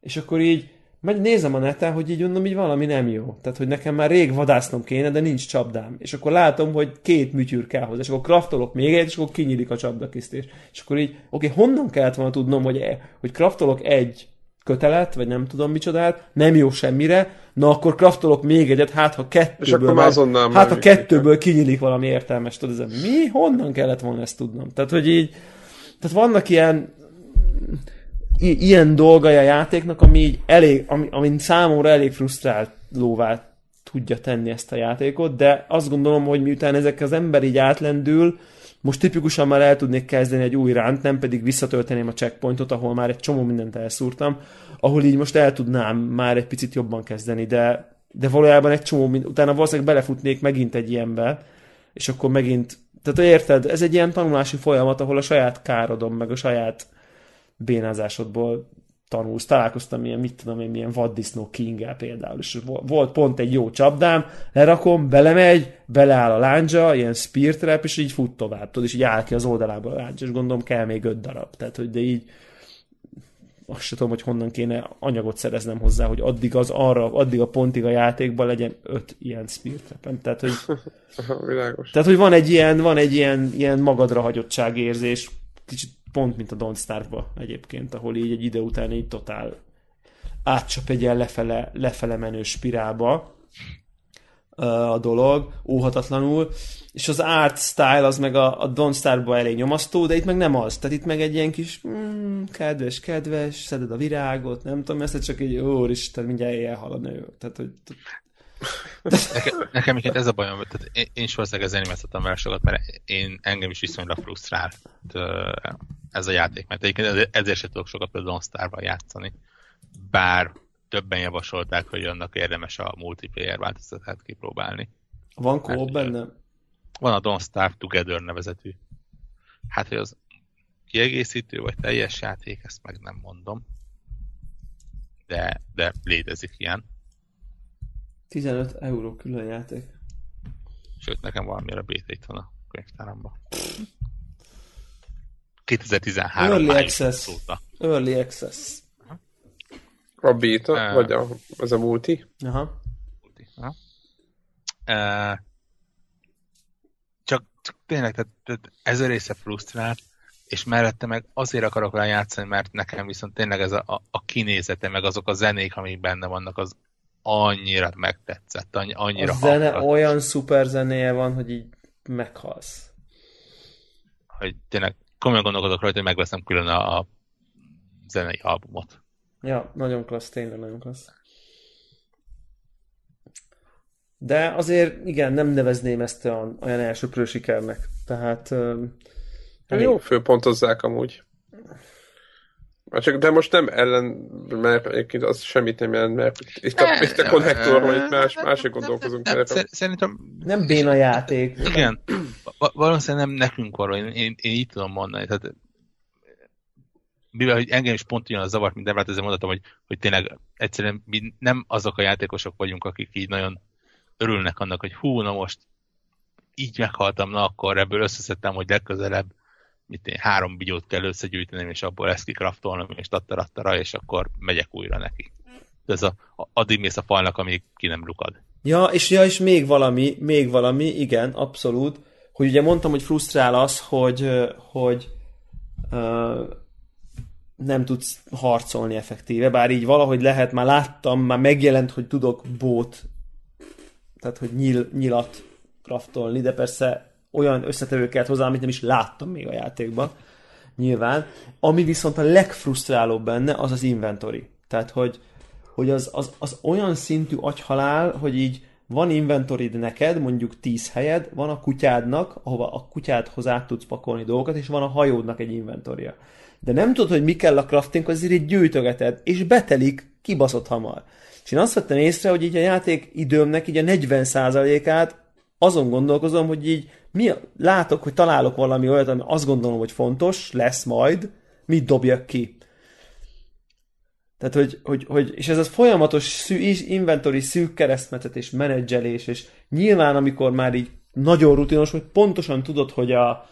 És akkor így meg nézem a neten, hogy így mondom, hogy valami nem jó. Tehát, hogy nekem már rég vadásznom kéne, de nincs csapdám. És akkor látom, hogy két műtyűr kell hozzá, és akkor kraftolok még egy, és akkor kinyílik a csapdakisztés. És akkor így, oké, okay, honnan kellett volna tudnom, hogy, e, hogy kraftolok egy kötelet, vagy nem tudom micsodát, nem jó semmire, na akkor kraftolok még egyet, hát ha kettőből, és akkor már azonnal hát ha kettőből kinyílik valami értelmes, tudod, ez mi? Honnan kellett volna ezt tudnom? Tehát, hogy így, tehát vannak ilyen ilyen dolgai a játéknak, ami így elég, ami, ami számomra elég frusztrálóvá tudja tenni ezt a játékot, de azt gondolom, hogy miután ezek az ember így átlendül, most tipikusan már el tudnék kezdeni egy új ránt, nem pedig visszatölteném a checkpointot, ahol már egy csomó mindent elszúrtam, ahol így most el tudnám már egy picit jobban kezdeni, de, de valójában egy csomó utána valószínűleg belefutnék megint egy ilyenbe, és akkor megint, tehát érted, ez egy ilyen tanulási folyamat, ahol a saját károdom, meg a saját bénázásodból tanulsz. Találkoztam ilyen, mit tudom én, milyen vaddisznó king például, és volt pont egy jó csapdám, lerakom, belemegy, beleáll a láncsa, ilyen spear trap, és így fut tovább, tudod, és így áll ki az oldalából a láncsa, és gondolom kell még öt darab. Tehát, hogy de így azt sem tudom, hogy honnan kéne anyagot szereznem hozzá, hogy addig az arra, addig a pontig a játékban legyen öt ilyen spear trap Tehát, hogy, (laughs) tehát, hogy van egy ilyen, van egy ilyen, ilyen magadra hagyottság érzés, kicsit pont mint a Don't starve egyébként, ahol így egy idő után így totál átcsap egy ilyen lefele, lefele menő spirálba a dolog, óhatatlanul, és az art style az meg a, a Don't Starve-ba elég nyomasztó, de itt meg nem az. Tehát itt meg egy ilyen kis mm, kedves, kedves, szeded a virágot, nem tudom, ezt csak egy úristen, mindjárt elhal a nő. Tehát, hogy nekem, nekem ez a bajom, tehát én, én is valószínűleg sokat, mert én engem is viszonylag frusztrál ez a játék, mert egyébként ezért sem tudok sokat például Star-val játszani. Bár többen javasolták, hogy annak érdemes a multiplayer változatát kipróbálni. Van kóp benne? Van a Don't Starve Together nevezetű. Hát, hogy az kiegészítő vagy teljes játék, ezt meg nem mondom. De, de létezik ilyen. 15 euró külön játék. Sőt, nekem valamire BT itt van a könyvtáramban. 2013 Early Access. Óta. Early Access. A beta, uh, vagy a, az a multi? Aha. Multi, aha. Uh, csak, csak tényleg, tehát, tehát ez a része frusztrált, és mellette meg azért akarok rá játszani, mert nekem viszont tényleg ez a, a, a kinézete, meg azok a zenék, amik benne vannak, az annyira megtetszett, annyira A zene hangzott. olyan szuper zenéje van, hogy így meghalsz. Hogy tényleg komolyan gondolkodok rajta, hogy megveszem külön a, a zenei albumot. Ja, nagyon klassz, tényleg nagyon klassz. De azért igen, nem nevezném ezt olyan, olyan elsőprő sikernek. Tehát Jó, főpontozzák amúgy. Csak, de most nem ellen, mert egyébként az semmit nem jelent, mert itt a, itt a konnektorban itt más, másik gondolkozunk. Nem, nem, szerintem... Nem béna játék. Igen. Valószínűleg nem nekünk van, én, én, én így tudom mondani. Tehát, mivel hogy engem is pont ugyanaz zavart, mint Debrát, ezzel mondhatom, hogy, hogy tényleg egyszerűen mi nem azok a játékosok vagyunk, akik így nagyon örülnek annak, hogy hú, na most így meghaltam, na akkor ebből összeszedtem, hogy legközelebb mit én, három bigyót kell összegyűjtenem, és abból ezt kikraftolnom, és tattarattara, és akkor megyek újra neki. Ez a, addig mész a falnak, amíg ki nem lukad. Ja, és, ja, és még valami, még valami, igen, abszolút, hogy ugye mondtam, hogy frusztrál az, hogy, hogy uh, nem tudsz harcolni effektíve, bár így valahogy lehet, már láttam, már megjelent, hogy tudok bót, tehát hogy nyil, nyilat kraftolni, de persze olyan összetevőket hozzá, amit nem is láttam még a játékban, nyilván. Ami viszont a legfrusztrálóbb benne, az az inventory. Tehát, hogy, hogy az, az, az olyan szintű agyhalál, hogy így van inventorid neked, mondjuk 10 helyed, van a kutyádnak, ahova a kutyádhoz át tudsz pakolni dolgokat, és van a hajódnak egy inventorja. De nem tudod, hogy mi kell a crafting, azért így gyűjtögeted, és betelik kibaszott hamar. És én azt vettem észre, hogy így a játék időmnek így a 40%-át azon gondolkozom, hogy így mi, látok, hogy találok valami olyat, ami azt gondolom, hogy fontos, lesz majd, mit dobjak ki. Tehát, hogy, hogy, hogy és ez a folyamatos szű, inventory szűk keresztmetet és menedzselés, és nyilván, amikor már így nagyon rutinos, hogy pontosan tudod, hogy a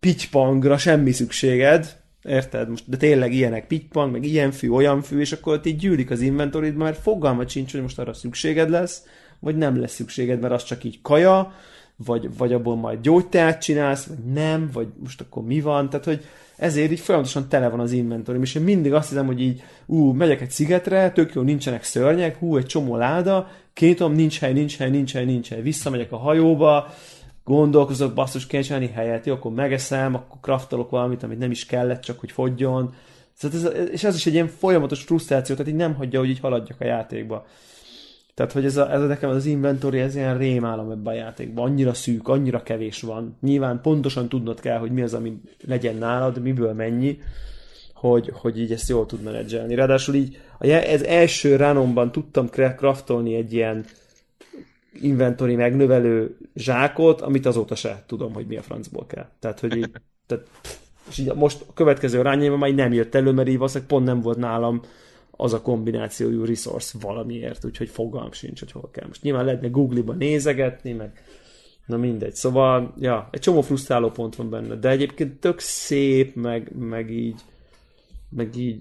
pitchpangra semmi szükséged, érted? Most, de tényleg ilyenek pitchpang, meg ilyen fű, olyan fű, és akkor ott így gyűlik az inventorid, mert fogalmat sincs, hogy most arra szükséged lesz, vagy nem lesz szükséged, mert az csak így kaja, vagy, vagy abból majd gyógyteát csinálsz, vagy nem, vagy most akkor mi van, tehát hogy ezért így folyamatosan tele van az inventory, és én mindig azt hiszem, hogy így, ú, megyek egy szigetre, tök jó, nincsenek szörnyek, hú, egy csomó láda, kétom, nincs hely, nincs hely, nincs hely, nincs hely, visszamegyek a hajóba, gondolkozok, basszus, kéne csinálni helyet, jó, akkor megeszem, akkor kraftolok valamit, amit nem is kellett, csak hogy fogjon. Szóval ez, és ez is egy ilyen folyamatos frusztráció, tehát így nem hagyja, hogy így haladjak a játékba. Tehát, hogy ez, a, ez a nekem az inventory, ez ilyen rémálom ebben a játékban. Annyira szűk, annyira kevés van. Nyilván pontosan tudnod kell, hogy mi az, ami legyen nálad, miből mennyi, hogy, hogy így ezt jól tud menedzselni. Ráadásul így ez első ránomban tudtam craftolni egy ilyen inventory megnövelő zsákot, amit azóta se tudom, hogy mi a francból kell. Tehát, hogy így, tehát, és így most a következő rányében már nem jött elő, mert így valószínűleg pont nem volt nálam az a kombinációjú resource valamiért, úgyhogy fogalm sincs, hogy hol kell. Most nyilván lehetne Google-ba nézegetni, meg na mindegy. Szóval, ja, egy csomó frusztráló pont van benne, de egyébként tök szép, meg, meg így, meg így,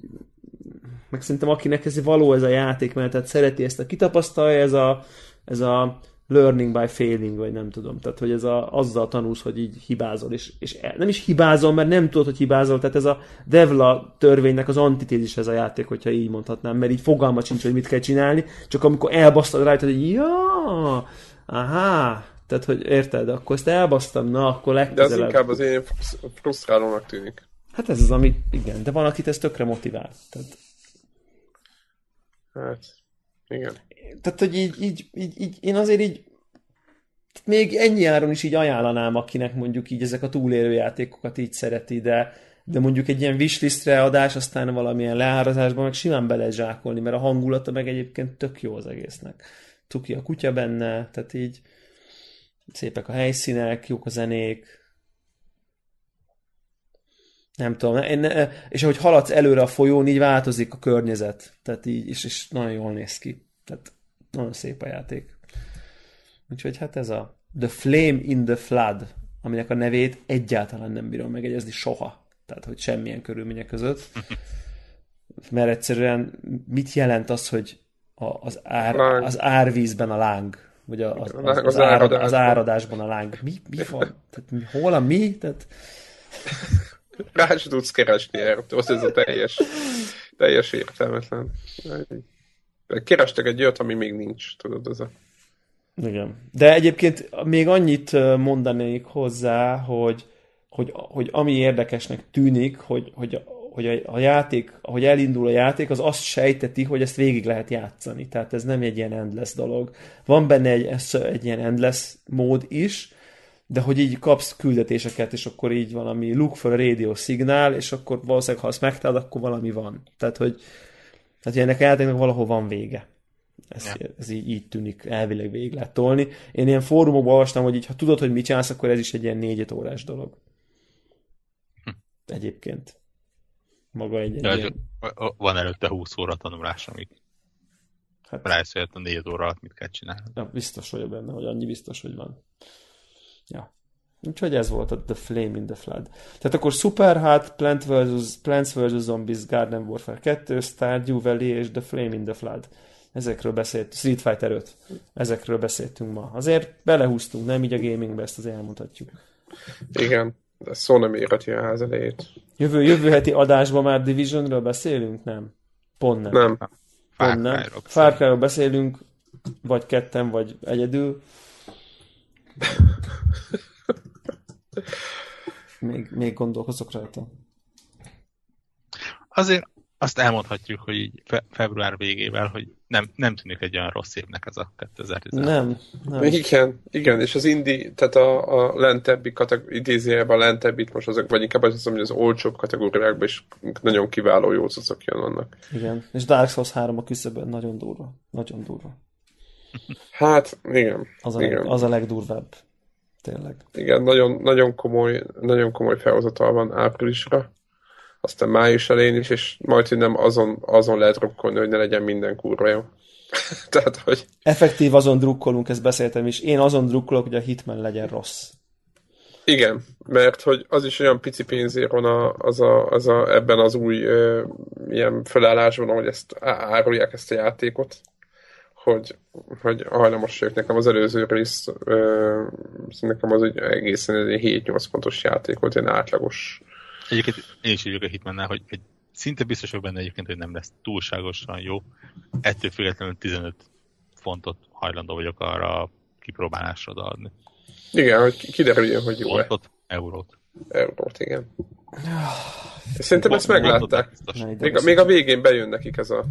meg szerintem akinek ez való ez a játék, mert tehát szereti ezt a kitapasztalja, ez a, ez a learning by failing, vagy nem tudom. Tehát, hogy ez a, azzal tanulsz, hogy így hibázol, és, és nem is hibázol, mert nem tudod, hogy hibázol, tehát ez a Devla törvénynek az antitézis ez a játék, hogyha így mondhatnám, mert így fogalma sincs, hogy mit kell csinálni, csak amikor elbasztad rajta, hogy ja, aha, tehát, hogy érted, akkor ezt elbasztam, na, akkor legközelebb. De az inkább az én frusztrálónak tűnik. Hát ez az, ami, igen, de van, akit ez tökre motivál. Tehát... Hát, igen tehát, hogy így, így, így, így, én azért így még ennyi áron is így ajánlanám, akinek mondjuk így ezek a túlélő játékokat így szereti, de, de mondjuk egy ilyen wishlistre adás, aztán valamilyen leárazásban meg simán bele mert a hangulata meg egyébként tök jó az egésznek. Tuki a kutya benne, tehát így szépek a helyszínek, jók a zenék, nem tudom, és ahogy haladsz előre a folyón, így változik a környezet, tehát így, és, és nagyon jól néz ki. Tehát nagyon szép a játék. Úgyhogy hát ez a The Flame in the Flood, aminek a nevét egyáltalán nem bírom megegyezni soha. Tehát, hogy semmilyen körülmények között. (laughs) Mert egyszerűen mit jelent az, hogy a, az, ár, az árvízben a láng? Vagy a, az, az, az, árad, az áradásban a láng. Mi, mi van? Tehát, hol a mi? Tehát... (laughs) Rá sem tudsz keresni erre, ez a teljes, teljes értelmetlen. Kerestek egy olyat, ami még nincs, tudod, ez a... Igen. De egyébként még annyit mondanék hozzá, hogy, hogy, hogy ami érdekesnek tűnik, hogy, hogy, hogy a, játék, ahogy elindul a játék, az azt sejteti, hogy ezt végig lehet játszani. Tehát ez nem egy ilyen endless dolog. Van benne egy, egy ilyen endless mód is, de hogy így kapsz küldetéseket, és akkor így valami look for a radio szignál, és akkor valószínűleg, ha azt megtalálod, akkor valami van. Tehát, hogy tehát ennek a játéknak valahol van vége. Ez, ja. ez így, így tűnik, elvileg végig lehet tolni. Én ilyen fórumokban olvastam, hogy így, ha tudod, hogy mit csinálsz, akkor ez is egy ilyen négy órás dolog. Hm. Egyébként. Maga egy, egy ilyen... Van előtte 20 óra tanulás, amíg hát, rájössz, hogy a négy óra alatt mit kell csinálni. Ja, biztos vagyok benne, hogy annyi biztos, hogy van. Ja. Úgyhogy ez volt a The Flame in the Flood. Tehát akkor Super Hot, Plant vs. Plants vs. Zombies, Garden Warfare 2, Stardew Valley és The Flame in the Flood. Ezekről beszélt, Street Fighter 5. Ezekről beszéltünk ma. Azért belehúztunk, nem így a gamingbe, ezt azért elmutatjuk. Igen, de szó nem írhatja a ház elejét. Jövő, jövő heti adásban már Divisionről beszélünk? Nem. Pont nem. Nem. Pont nem. Far Cry-ról beszélünk, vagy ketten, vagy egyedül. Még, még gondolkozok rajta. Azért azt elmondhatjuk, hogy így fe, február végével, hogy nem, nem tűnik egy olyan rossz évnek ez a 2016. Nem, nem. Igen, igen, és az indi, tehát a, a lentebbi kategóri, idézőjelben a lentebbit most azok, vagy inkább azt hogy az olcsóbb kategóriákban is nagyon kiváló jó jócocok jön annak. Igen, és Dark Souls 3 a küszöbön nagyon durva, nagyon durva. Hát, igen. Az a, igen. Leg, az a legdurvább. Tényleg. Igen, nagyon, nagyon komoly, nagyon komoly felhozatal van áprilisra aztán május elején is, és majd, hogy nem azon, azon lehet drukkolni, hogy ne legyen minden kurva jó. (laughs) Tehát, hogy... Effektív azon drukkolunk, ezt beszéltem is. Én azon drukkolok, hogy a Hitman legyen rossz. Igen, mert hogy az is olyan pici pénzért van a, az a, az a, ebben az új ö, ilyen felállásban, ahogy ezt árulják ezt a játékot, hogy, hogy hajlamos vagyok nekem az előző rész, ö, nekem az egy egészen egy 7-8 pontos játék volt, ilyen átlagos Egyébként én is írjuk a Hitmannál, hogy, hogy szinte biztos vagyok benne egyébként, hogy nem lesz túlságosan jó. Ettől függetlenül 15 fontot hajlandó vagyok arra a kipróbálásra adni. Igen, hogy kiderüljön, hogy jó Fontot, eurót. Eurót, igen. Szerintem ezt meglátták. Még, még a végén bejön nekik ez a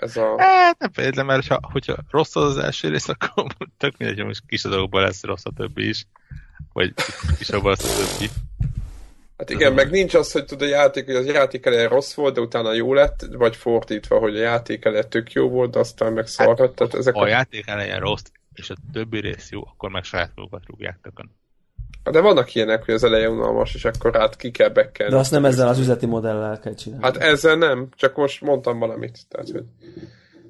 ez a... Hát nem feltétlenül, mert ha, hogyha rossz az, az első rész, akkor (laughs) tök mindegy, hogy most kis dolgokban lesz rossz a többi is. Vagy kis lesz a többi. Hát igen, meg nincs az, hogy tud a játék, hogy az játék eleje rossz volt, de utána jó lett, vagy fordítva, hogy a játék eleje tök jó volt, de aztán meg szar hát, Tehát ezek a, a játék eleje rossz, és a többi rész jó, akkor meg saját magukat rúgják tökön. De vannak ilyenek, hogy az eleje unalmas, és akkor hát ki kell bekkelni. De azt nem ezzel az üzleti modellel kell csinálni. Hát ezzel nem, csak most mondtam valamit. Tehát, hogy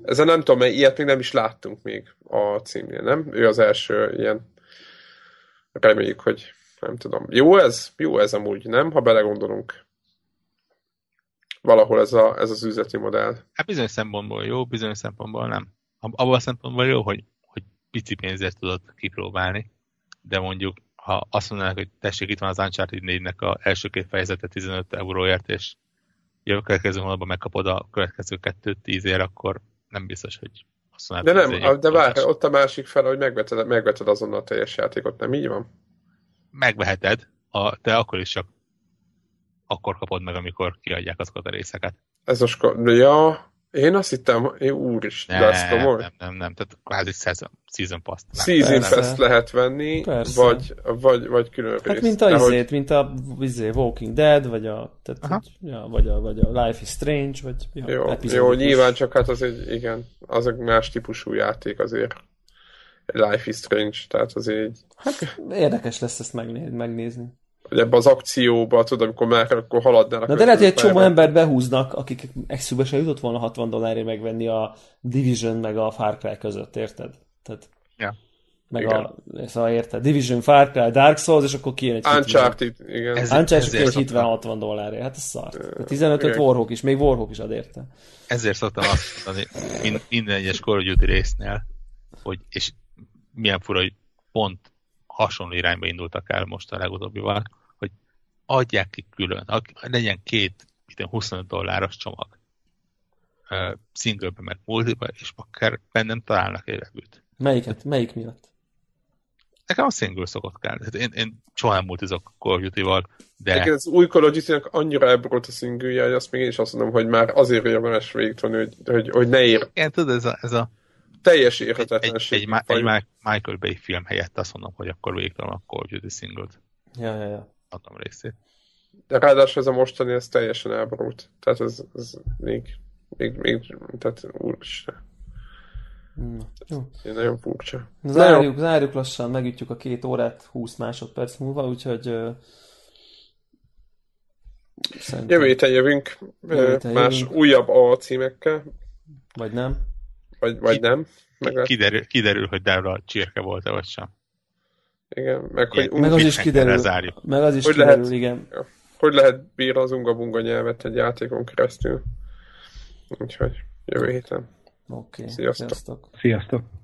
ezzel nem tudom, mert ilyet még nem is láttunk még a címnél, nem? Ő az első ilyen reméljük, hogy nem tudom. Jó ez? Jó ez amúgy, nem? Ha belegondolunk. Valahol ez, a, ez az üzleti modell. Hát bizonyos szempontból jó, bizonyos szempontból nem. Abban a szempontból jó, hogy, hogy pici pénzért tudod kipróbálni, de mondjuk, ha azt mondanak, hogy tessék, itt van az Uncharted 4-nek a első két fejezete 15 euróért, és jövő következő hónapban megkapod a következő kettőt 10 ér, akkor nem biztos, hogy azt mondanak, De nem, de várj, ott a másik fel, hogy megveted, megveted azonnal a teljes játékot, nem így van? megveheted, a, de akkor is csak akkor kapod meg, amikor kiadják azokat a részeket. Ez most, ja, én azt hittem, én úr is, nem, de ezt komoly. Nem, nem, nem, tehát kvázi season, season pass. Season pass lehet venni, vagy, vagy, vagy külön hát rész. mint a izét, hogy... mint a izé, Walking Dead, vagy a, tehát, hogy, ja, vagy, a, vagy a Life is Strange, vagy ja, jó, jó, nyilván csak hát az egy, igen, az egy más típusú játék azért. Life is Strange, tehát az így... Hát érdekes lesz ezt megnézni. megnézni. Hogy ebbe az akcióba, tudod, amikor már akkor haladnának. Na de lehet, hogy egy csomó embert behúznak, akik exube se jutott volna 60 dollárért megvenni a Division meg a Far Cry között, érted? Tehát... Ja. Meg igen. a, szóval érted, Division, Far Cry, Dark Souls, és akkor kijön egy Uncharted, igen. Ez, Uncharted, és egy 50-60 dollárért, hát ez szart. 15-öt Warhawk is, még Warhawk is ad érte. Ezért szoktam azt mondani, minden egyes Call of Duty résznél, hogy, és milyen fura, hogy pont hasonló irányba indultak el most a legutóbbival, hogy adják ki külön, legyen két 25 dolláros csomag uh, singlebe meg multiba, és akár bennem találnak egy. Melyiket? Melyik miatt? Nekem a single szokott kell. Hát én, én soha nem multizok Call of de... Nekem az új Call of annyira elborult a single hogy azt még én is azt mondom, hogy már azért érdemes végigtolni, hogy, hogy, hogy ne ér. Igen, tudod, ez a, ez a teljes egy, érhetetlenség. egy, Ma- egy Ma- Michael Bay film helyett azt mondom, hogy akkor végtelen a Call of Duty single-t Ja, ja, ja. adom részét. De ráadásul ez a mostani, ez teljesen elborult. Tehát ez, ez még, még, még, tehát úristen, Na, jó. ez nagyon furcsa. Na, Na. Zárjuk, zárjuk lassan, megütjük a két órát 20 másodperc múlva, úgyhogy szerintem, Jövő héten jövünk, Jövő héten más jövünk. újabb A címekkel, vagy nem. vagy, vagy nem. Meg, Kiderül, kiderül hogy Devla csirke volt-e vagy sem. igen, meg hogy, Igen. Meg az is kiderül. zárjuk. Meg az is Hogy kiderül, lehet? igen. hogy lehet bírni az unga-bunga nyelvet egy játékon keresztül. Úgyhogy jövő héten. Oké, okay. Sziasztok. sziasztok. Sziasztok!